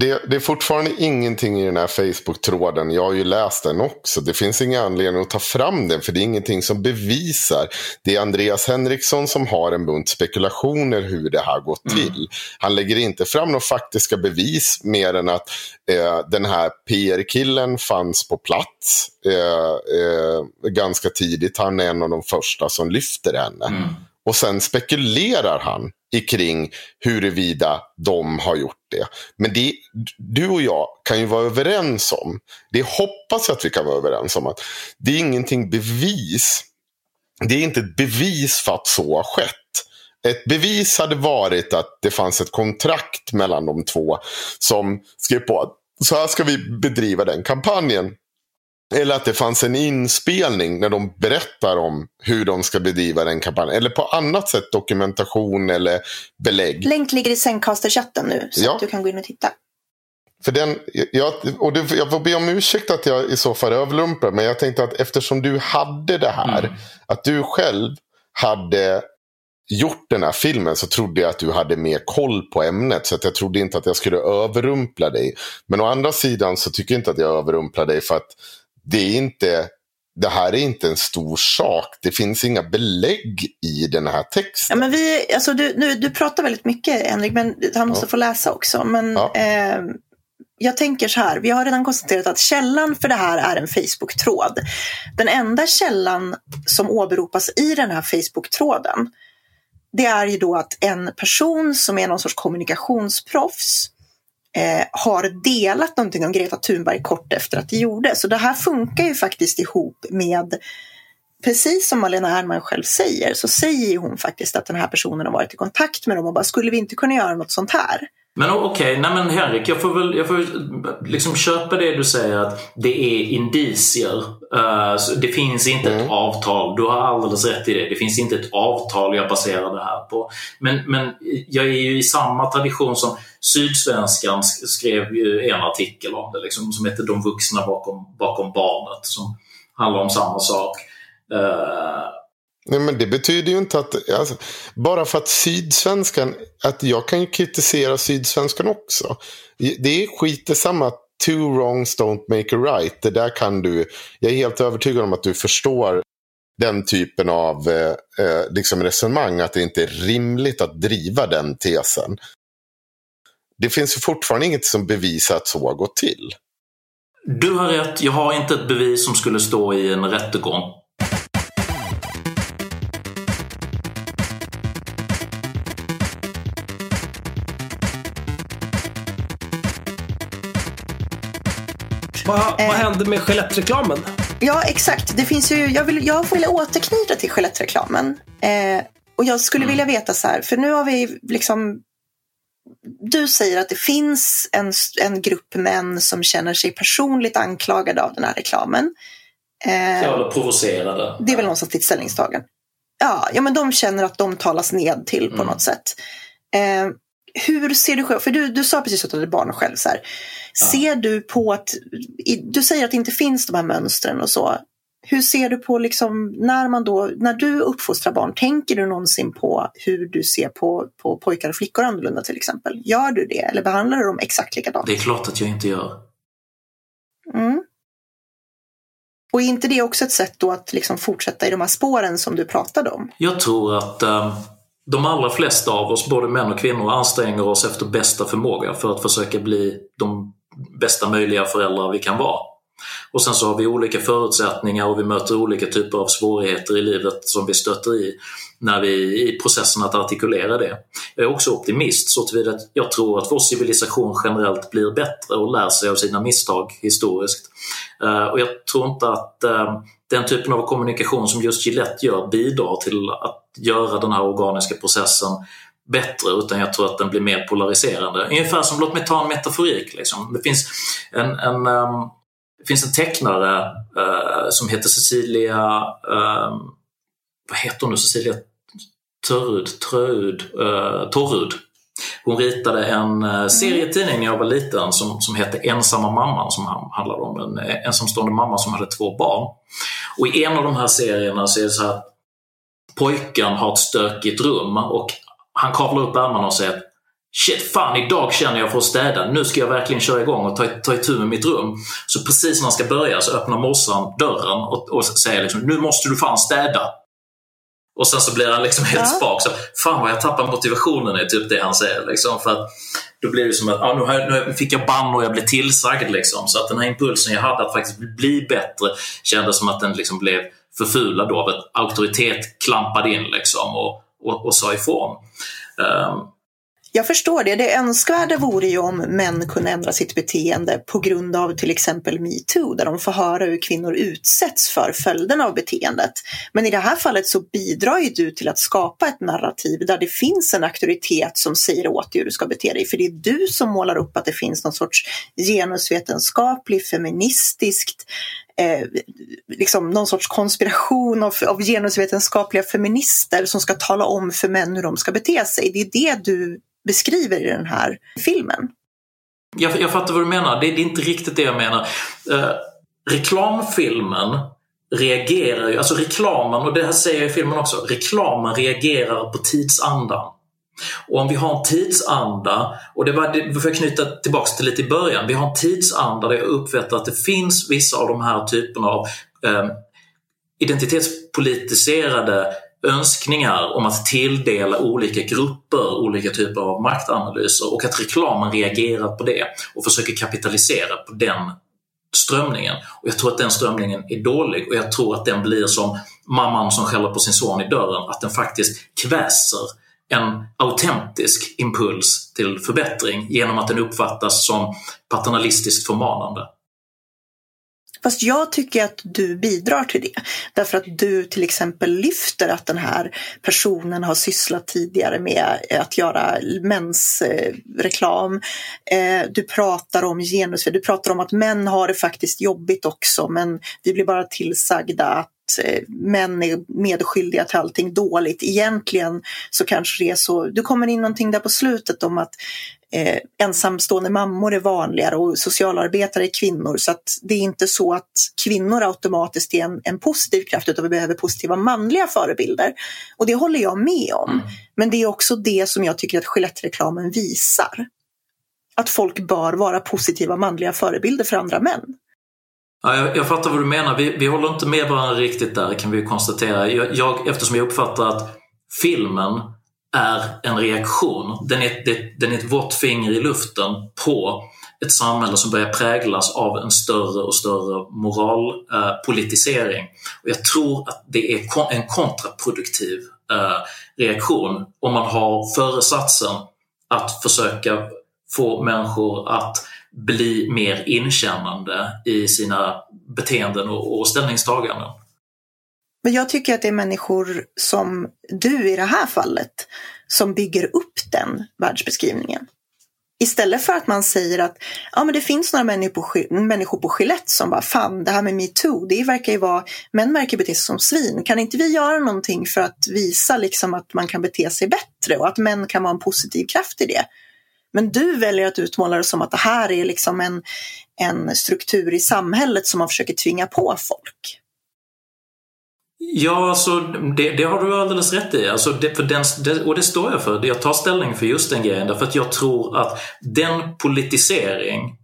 det, det, är fortfarande ingenting i den här Facebook-tråden. Jag har ju läst den också. Det finns ingen anledning att ta fram den. För det är ingenting som bevisar. Det är Andreas Henriksson som har en bunt spekulationer hur det här gått mm. till. Han lägger inte fram några faktiska bevis mer än att eh, den här PR-killen fanns på plats eh, eh, ganska tidigt. Han är en av de första som lyfter henne. Mm. Och sen spekulerar han kring huruvida de har gjort det. Men det, du och jag kan ju vara överens om, det hoppas jag att vi kan vara överens om, att det är ingenting bevis. Det är inte ett bevis för att så har skett. Ett bevis hade varit att det fanns ett kontrakt mellan de två som skrev på att så här ska vi bedriva den kampanjen. Eller att det fanns en inspelning när de berättar om hur de ska bedriva den kampanjen. Eller på annat sätt dokumentation eller belägg. Länk ligger i Zencaster-chatten nu så ja. att du kan gå in och titta. För den, jag, och det, jag får be om ursäkt att jag i så fall överlumpar. Men jag tänkte att eftersom du hade det här. Mm. Att du själv hade gjort den här filmen så trodde jag att du hade mer koll på ämnet. Så att jag trodde inte att jag skulle överrumpla dig. Men å andra sidan så tycker jag inte att jag överrumplar dig. För att det är inte det här är inte en stor sak. Det finns inga belägg i den här texten. Ja, men vi, alltså du, nu, du pratar väldigt mycket, Henrik, men han måste Ja. få läsa också. Men Ja. eh, jag tänker så här, vi har redan konstaterat att källan för det här är en Facebook-tråd. Den enda källan som åberopas i den här Facebook-tråden, det är ju då att en person som är någon sorts kommunikationsproffs eh, har delat någonting om Greta Thunberg kort efter att det gjordes. Så det här funkar ju faktiskt ihop med precis som Malena Ernman själv säger så säger hon faktiskt att den här personen har varit i kontakt med dem och bara skulle vi inte kunna göra något sånt här? Men okej, nej men Henrik, jag får väl jag får liksom köpa det du säger att det är indicier. Så det finns inte ett avtal. Du har alldeles rätt i det. Det finns inte ett avtal jag baserar det här på. Men, men jag är ju i samma tradition som Sydsvenskan sk- skrev ju en artikel om det liksom, som heter De vuxna bakom, bakom barnet som handlar om samma sak. Eh, Nej, men det betyder ju inte att... Alltså, bara för att Sydsvenskan... Att jag kan ju kritisera Sydsvenskan också. Det är skit detsamma, Two wrongs don't make a right. Det där kan du... Jag är helt övertygad om att du förstår den typen av eh, eh, liksom resonemang. Att det inte är rimligt att driva den tesen. Det finns ju fortfarande inget som bevisar att så har gått till. Du har rätt, jag har inte ett bevis som skulle stå i en rättegång. Vad, vad hände med Gillette-reklamen? Ja, exakt. Det finns ju, jag, vill, jag vill återknyta till Gillette-reklamen. Eh, och jag skulle vilja veta så här, för nu har vi liksom du säger att det finns en, en grupp män som känner sig personligt anklagade av den här reklamen. Eh, Eller provocerade. Det är väl någonstans ditt ställningstagande. Ja, ja, men de känner att de talas ned till på Mm. något sätt. Eh, hur ser du själv, för du, du sa precis att du hade barn själv. Så här. Ser du på att, du säger att det inte finns de här mönstren och så. Hur ser du på, liksom, när, man då, när du uppfostrar barn, tänker du någonsin på hur du ser på, på pojkar och flickor annorlunda till exempel? Gör du det eller behandlar du dem exakt likadant? Det är klart att jag inte gör. Mm. Och är inte det också ett sätt då att liksom fortsätta i de här spåren som du pratade om? Jag tror att eh, de allra flesta av oss, både män och kvinnor, anstränger oss efter bästa förmåga för att försöka bli de bästa möjliga föräldrar vi kan vara. Och sen så har vi olika förutsättningar och vi möter olika typer av svårigheter i livet som vi stöter i när vi i processen att artikulera det. Jag är också optimist så tillvida att jag tror att vår civilisation generellt blir bättre och lär sig av sina misstag historiskt. Eh, och jag tror inte att eh, den typen av kommunikation som just Gillette gör bidrar till att göra den här organiska processen bättre utan jag tror att den blir mer polariserande. Ungefär som, låt mig ta en metaforik. Liksom. Det finns en, en, um, det finns en tecknare uh, som heter Cecilia, ehm, vad heter hon nu, Cecilia Törud, Tröud, uh, Torrud. Hon ritade en uh, serietidning när jag var liten som, som hette Ensamma mamman som handlade om en ensamstående mamma som hade två barn. Och i en av de här serierna så är det så här att pojken har ett stökigt rum och han kavlar upp ärmarna och säger Shit, fan idag känner jag för att städa. Nu ska jag verkligen köra igång och ta, ta itu med mitt rum. Så precis när han ska börja så öppnar morsan dörren och, och säger liksom, nu måste du fan städa. Och sen så blir han liksom helt Ja. spak. Så, fan vad jag tappar motivationen är typ det han säger. Liksom, för att då blir det som att ah, nu, har nu fick jag bann och jag blev tillsagd. Liksom, så att den här impulsen jag hade att faktiskt bli bättre kändes som att den liksom blev förfulad av att auktoritet klampade in liksom, och, och, och sa ifrån. Um, Jag förstår det. Det önskvärda vore ju om män kunde ändra sitt beteende på grund av till exempel metoo, där de får höra hur kvinnor utsätts för följderna av beteendet. Men i det här fallet så bidrar ju du till att skapa ett narrativ där det finns en auktoritet som säger åt dig hur du ska bete dig. För det är du som målar upp att det finns någon sorts genusvetenskaplig, feministiskt eh, liksom någon sorts konspiration av, av genusvetenskapliga feminister som ska tala om för män hur de ska bete sig. Det är det du beskriver i den här filmen. Jag, jag fattar vad du menar. Det, det, är inte riktigt det jag menar. Eh, reklamfilmen reagerar ju, alltså reklamen, och det här säger jag i filmen också, reklamen reagerar på tidsandan. Och om vi har en tidsanda, och det var, det att jag knyta tillbaka till lite i början, vi har en tidsanda där jag uppfattar att det finns vissa av de här typerna av eh, identitetspolitiserade önskningar om att tilldela olika grupper olika typer av maktanalyser och att reklamen reagerar på det och försöker kapitalisera på den strömningen. Och Jag tror att den strömningen är dålig och jag tror att den blir som mamman som skäller på sin son i dörren, att den faktiskt kväser en autentisk impuls till förbättring genom att den uppfattas som paternalistiskt förmanande. Fast jag tycker att du bidrar till det. Därför att du till exempel lyfter att den här personen har sysslat tidigare med att göra mensreklam. Eh, du pratar om genus, du pratar om att män har det faktiskt jobbigt också men vi blir bara tillsagda att män är medskyldiga till allting dåligt. Egentligen så kanske det är så, du kommer in någonting där på slutet om att eh, ensamstående mammor är vanligare och socialarbetare är kvinnor. Så att det är inte så att kvinnor automatiskt är en, en positiv kraft utan vi behöver positiva manliga förebilder. Och det håller jag med om. Mm. Men det är också det som jag tycker att Gillette-reklamen visar. Att folk bör vara positiva manliga förebilder för andra män. Ja, jag, jag fattar vad du menar. Vi, vi håller inte med varandra riktigt där kan vi konstatera. Jag, jag, eftersom jag uppfattar att filmen är en reaktion. Den är, den är ett vått finger i luften på ett samhälle som börjar präglas av en större och större moralpolitisering. Eh, och jag tror att det är en kontraproduktiv eh, reaktion om man har föresatsen att försöka få människor att bli mer inkännande i sina beteenden och, och ställningstaganden. Men jag tycker att det är människor som du i det här fallet som bygger upp den världsbeskrivningen. Istället för att man säger att ja, men det finns några människor på, människor på Gillette som bara fan det här med metoo, det verkar ju vara, män verkar bete sig som svin. Kan inte vi göra någonting för att visa liksom att man kan bete sig bättre och att män kan vara en positiv kraft i det? Men du väljer att utmåla det som att det här är liksom en, en struktur i samhället som man försöker tvinga på folk. Ja, alltså, det, det, har du alldeles rätt i. Alltså, det, för den, det, och det står jag för. Jag tar ställning för just den grejen därför att jag tror att den politisering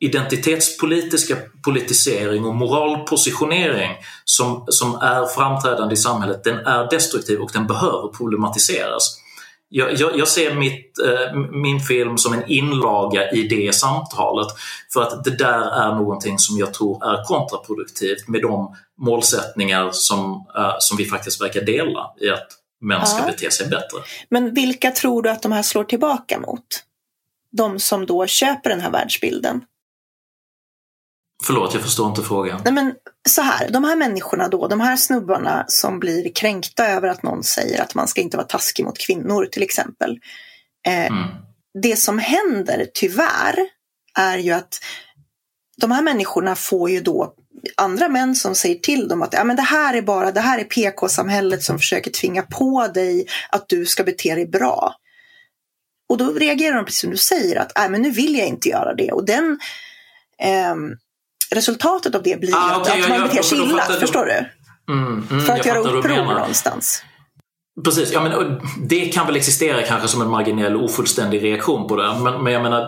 identitetspolitiska politisering och moralpositionering som, som är framträdande i samhället, den är destruktiv och den behöver problematiseras. Jag, jag, jag ser mitt, eh, min film som en inlaga i det samtalet för att det där är någonting som jag tror är kontraproduktivt med de målsättningar som, uh, som vi faktiskt verkar dela i att män ska ja. bete sig bättre. Men vilka tror du att de här slår tillbaka mot? De som då köper den här världsbilden? Förlåt, jag förstår inte frågan. Nej, men så här, de här människorna då, de här snubbarna som blir kränkta över att någon säger att man ska inte vara taskig mot kvinnor till exempel. Eh, mm. Det som händer tyvärr är ju att de här människorna får ju då andra män som säger till dem att ja, men det här är bara det här är PK-samhället som försöker tvinga på dig att du ska bete dig bra. Och då reagerar de precis som du säger att Nej, men nu vill jag inte göra det. Och den eh, resultatet av det blir ah, okay, att man beter sig illa. Förstår du? Mm, mm, För att göra uppror någonstans. Precis, ja, men, det kan väl existera kanske som en marginell ofullständig reaktion på det. Men, men jag menar,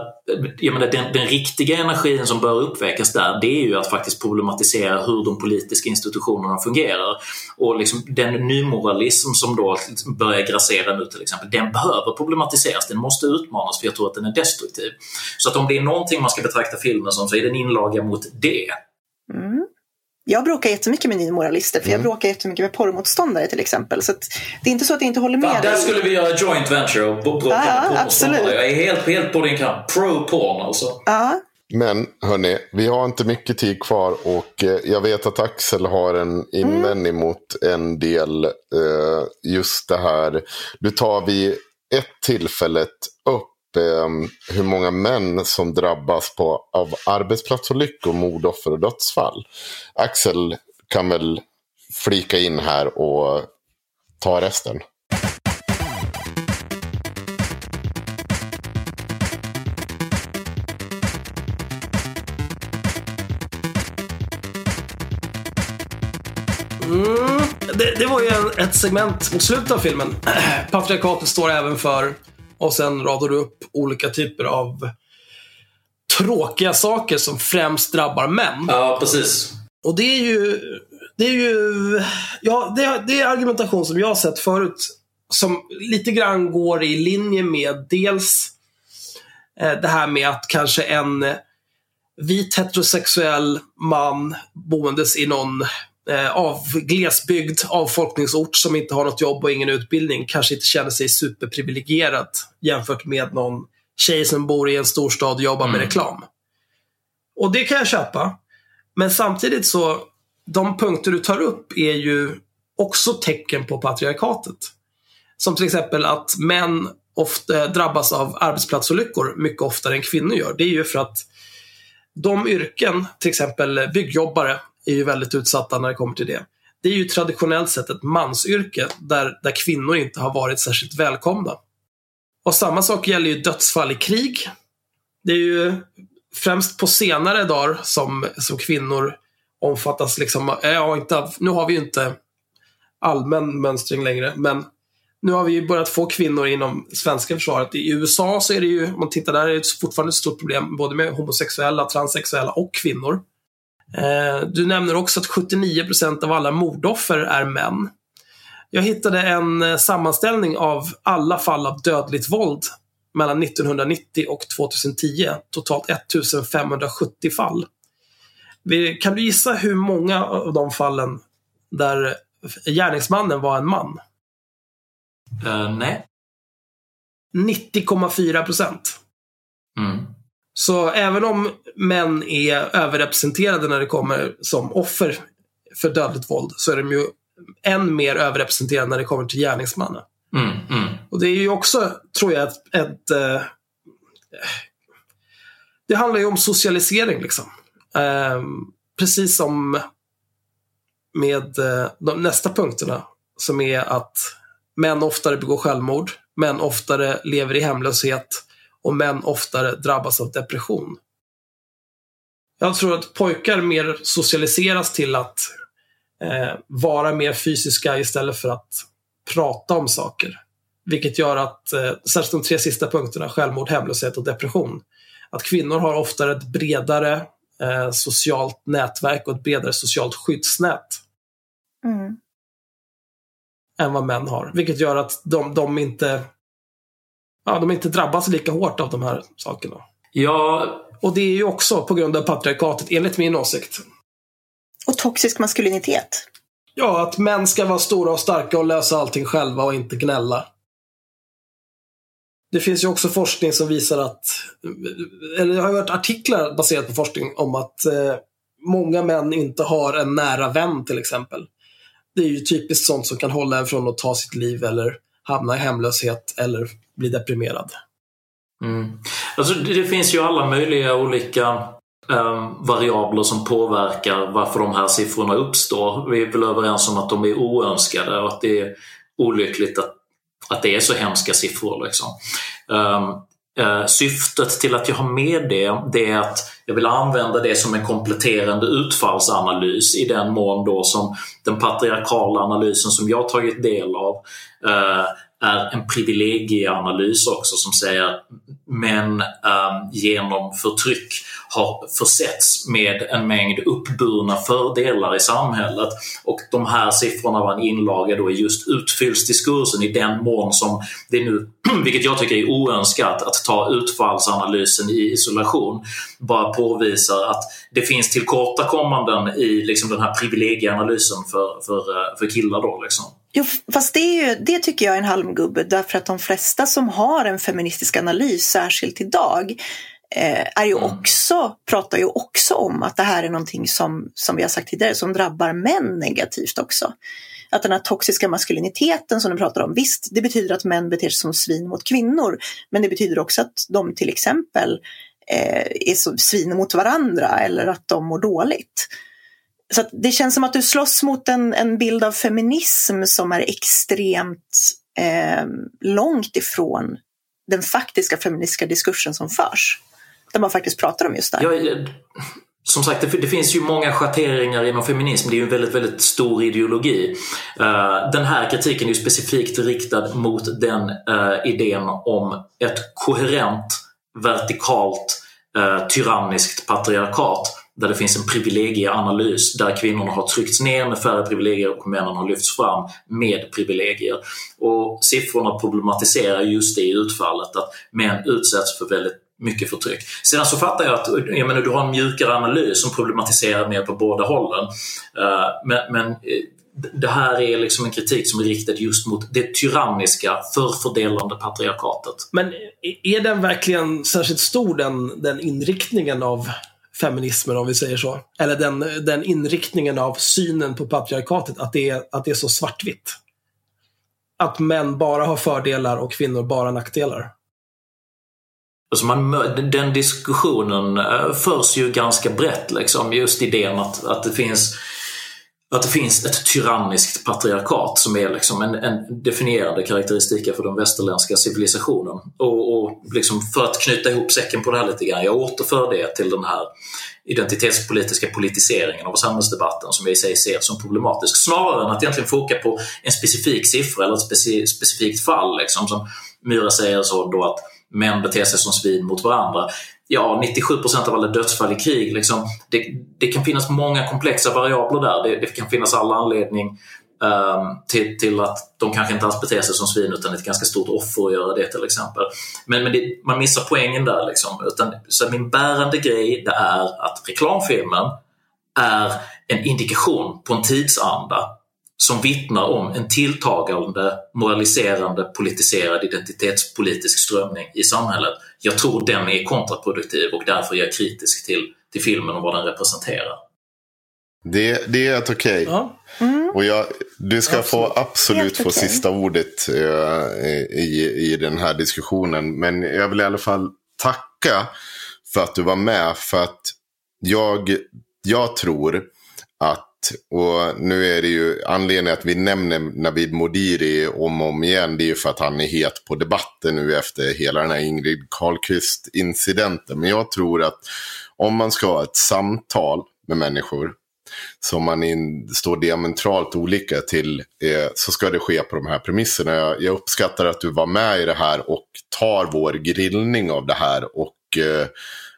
jag menar den, den, riktiga energin som bör uppväckas där det är ju att faktiskt problematisera hur de politiska institutionerna fungerar. Och liksom, den nymoralism som då börjar grassera nu till exempel, den behöver problematiseras, den måste utmanas för jag tror att den är destruktiv. Så att om det är någonting man ska betrakta filmen som så är det en inlaga mot det. Mm. Jag bråkar jättemycket med nymoralister, för mm. jag bråkar jättemycket med porrmotståndare till exempel. Så det är inte så att jag inte håller med Fan. Där skulle vi göra joint venture och bråka ja, med porrmotståndare. Jag är helt, helt på din kant. Pro-porn alltså. Ja. Men hörni, vi har inte mycket tid kvar och eh, jag vet att Axel har en invändning mm. mot en del. Eh, just det här, du tar vid ett tillfälle upp eh, hur många män som drabbas på, av arbetsplatsolyckor, mordoffer och dödsfall. Axel kan väl flika in här och ta resten. Mm. Det, det, var ju en, ett segment mot slutet av filmen. Patriarkatet står även för och sen radar du upp olika typer av tråkiga saker som främst drabbar män. Ja, precis. Och det är ju, det är ju, ja, det, det är argumentation som jag har sett förut som lite grann går i linje med dels eh, det här med att kanske en vit heterosexuell man boendes i någon eh, av glesbygd, avfolkningsort som inte har något jobb och ingen utbildning kanske inte känner sig superprivilegierad jämfört med någon tjej som bor i en storstad och jobbar med Mm. reklam. Och det kan jag köpa. Men samtidigt så, de punkter du tar upp är ju också tecken på patriarkatet. Som till exempel att män ofta drabbas av arbetsplatsolyckor mycket oftare än kvinnor gör. Det är ju för att de yrken, till exempel byggjobbare, är ju väldigt utsatta när det kommer till det. Det är ju traditionellt sett ett mansyrke där, där kvinnor inte har varit särskilt välkomna. Och samma sak gäller ju dödsfall i krig. Det är ju främst på senare dagar som, som kvinnor omfattas liksom, eh, ja, inte, av- nu har vi ju inte allmän mönstring längre, men nu har vi ju börjat få kvinnor inom svenska försvaret. I USA så är det ju, om man tittar där, är det fortfarande ett stort problem både med homosexuella, transsexuella och kvinnor. Eh, du nämner också att 79% av alla mordoffer är män. Jag hittade en eh, sammanställning av alla fall av dödligt våld mellan 1990 och 2010. Totalt 1570 fall. Kan du gissa hur många av de fallen där gärningsmannen var en man? Eh, nej. 90,4 procent. Mm. Så även om män är överrepresenterade när det kommer som offer för dödligt våld så är de ju än mer överrepresenterade när det kommer till gärningsmannen. Mm. Mm. Och det är ju också, tror jag, ett... ett eh, det handlar ju om socialisering liksom. Eh, precis som med eh, de nästa punkterna som är att män oftare begår självmord, män oftare lever i hemlöshet och män oftare drabbas av depression. Jag tror att pojkar mer socialiseras till att eh, vara mer fysiska istället för att prata om saker. Vilket gör att, eh, särskilt de tre sista punkterna, självmord, hemlöshet och depression, att kvinnor har oftare ett bredare eh, socialt nätverk och ett bredare socialt skyddsnät Mm. än vad män har. Vilket gör att de, de inte ja, de inte drabbas lika hårt av de här sakerna. Ja, Och det är ju också på grund av patriarkatet, enligt min åsikt. Och toxisk maskulinitet. Ja, att män ska vara stora och starka och lösa allting själva och inte gnälla. Det finns ju också forskning som visar att, eller jag har hört artiklar baserat på forskning om att eh, många män inte har en nära vän till exempel. Det är ju typiskt sånt som kan hålla en från att ta sitt liv eller hamna i hemlöshet eller bli deprimerad. Mm. Alltså, det, det finns ju alla möjliga olika eh, variabler som påverkar varför de här siffrorna uppstår. Vi är väl överens om att de är oönskade och att det är olyckligt att, att det är så hemska siffror. Liksom. Ehm, eh, syftet till att jag har med det, det är att jag vill använda det som en kompletterande utfallsanalys i den mån då som den patriarkala analysen som jag tagit del av eh, är en privilegieanalys också som säger att män um, ehm, genom förtryck har försetts med en mängd uppburna fördelar i samhället. Och de här siffrorna var en inlaga då i just utfyllsdiskursen i den mån som det nu, vilket jag tycker är oönskat, att ta utfallsanalysen i isolation, bara påvisar att det finns tillkortakommanden i liksom den här privilegieanalysen för, för, eh, för killar. Då, liksom. Jo, fast det, är ju, det tycker jag är en halmgubbe därför att de flesta som har en feministisk analys, särskilt idag, eh, är ju Mm. också, pratar ju också om att det här är någonting som, som vi har sagt tidigare, som drabbar män negativt också. Att den här toxiska maskuliniteten som du pratar om, visst, det betyder att män beter sig som svin mot kvinnor, men det betyder också att de till exempel eh, är så svin mot varandra eller att de mår dåligt. Så att det känns som att du slåss mot en, en bild av feminism som är extremt eh, långt ifrån den faktiska feministiska diskursen som förs. Där man faktiskt pratar om just det här. Jag, som sagt, det, det, finns ju många schatteringar inom feminism. Det är ju en väldigt, väldigt stor ideologi. Uh, den här kritiken är ju specifikt riktad mot den uh, idén om ett koherent, vertikalt, uh, tyranniskt patriarkat där det finns en privilegieanalys där kvinnorna har tryckts ner med färre privilegier och männen har lyfts fram med privilegier. Och siffrorna problematiserar just det utfallet att män utsätts för väldigt mycket förtryck. Sedan så fattar jag att jag menar, du har en mjukare analys som problematiserar mer på båda hållen. Eh, men, men, eh, det här är liksom en kritik som är riktad just mot det tyranniska, förfördelande patriarkatet. Men är den verkligen särskilt stor, den, den inriktningen av feminismen om vi säger så? Eller den, den inriktningen av synen på patriarkatet, att det är, att det är så svartvitt? Att män bara har fördelar och kvinnor bara nackdelar? Alltså man, den diskussionen eh, förs ju ganska brett, liksom, just idén att, att, det finns, att det finns ett tyranniskt patriarkat som är liksom en, en definierande karaktäristika för den västerländska civilisationen. Och, och liksom för att knyta ihop säcken på det här lite grann, jag återför det till den här identitetspolitiska politiseringen av samhällsdebatten som jag i sig ser som problematisk. Snarare än att egentligen foka på en specifik siffra eller ett speci specifikt fall. Liksom, som Myra säger så då att män beter sig som svin mot varandra. Ja, 97% av alla dödsfall i krig, liksom, det, det, kan finnas många komplexa variabler där. Det, det kan finnas all anledning um, till, till, att de kanske inte alls beter sig som svin utan ett ganska stort offer att göra det till exempel. Men, men det, man missar poängen där. Liksom. Utan, så min bärande grej det är att reklamfilmen är en indikation på en tidsanda som vittnar om en tilltagande moraliserande, politiserad identitetspolitisk strömning i samhället. Jag tror den är kontraproduktiv och därför är jag kritisk till, till filmen och vad den representerar. Det, det är ett okej. Okay. Ja. Mm. Och jag, du ska absolut. få absolut få okay. sista ordet uh, i, i den här diskussionen. Men jag vill i alla fall tacka för att du var med. För att jag, jag tror att och nu är det ju anledningen att vi nämner Navid Modiri om och om igen. Det är ju för att han är het på debatten nu efter hela den här Ingrid Carlqvist-incidenten. Men jag tror att om man ska ha ett samtal med människor som man in, står diametralt olika till eh, så ska det ske på de här premisserna. Jag, jag, uppskattar att du var med i det här och tar vår grillning av det här. Och eh,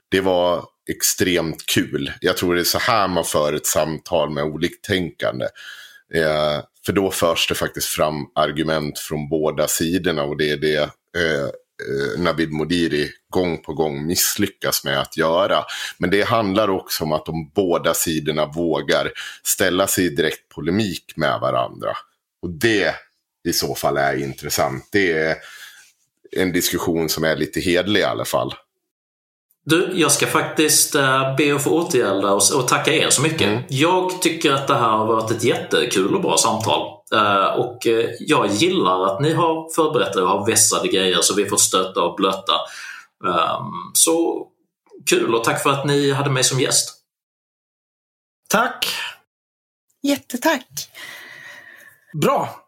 det var extremt kul. Jag tror det är så här man för ett samtal med oliktänkande. Eh, för då förs det faktiskt fram argument från båda sidorna och det är det eh, eh, Navid Modiri gång på gång misslyckas med att göra. Men det handlar också om att de båda sidorna vågar ställa sig i direkt polemik med varandra. Och det i så fall är intressant. Det är en diskussion som är lite hedlig i alla fall. Du, jag ska faktiskt uh, be att få återgälda och, och tacka er så mycket. Mm. Jag tycker att det här har varit ett jättekul och bra samtal. Uh, och uh, jag gillar att ni har förberett er och har vässade grejer så vi får stöta och blöta. Um, så kul och tack för att ni hade mig som gäst. Tack! Jättetack! Bra!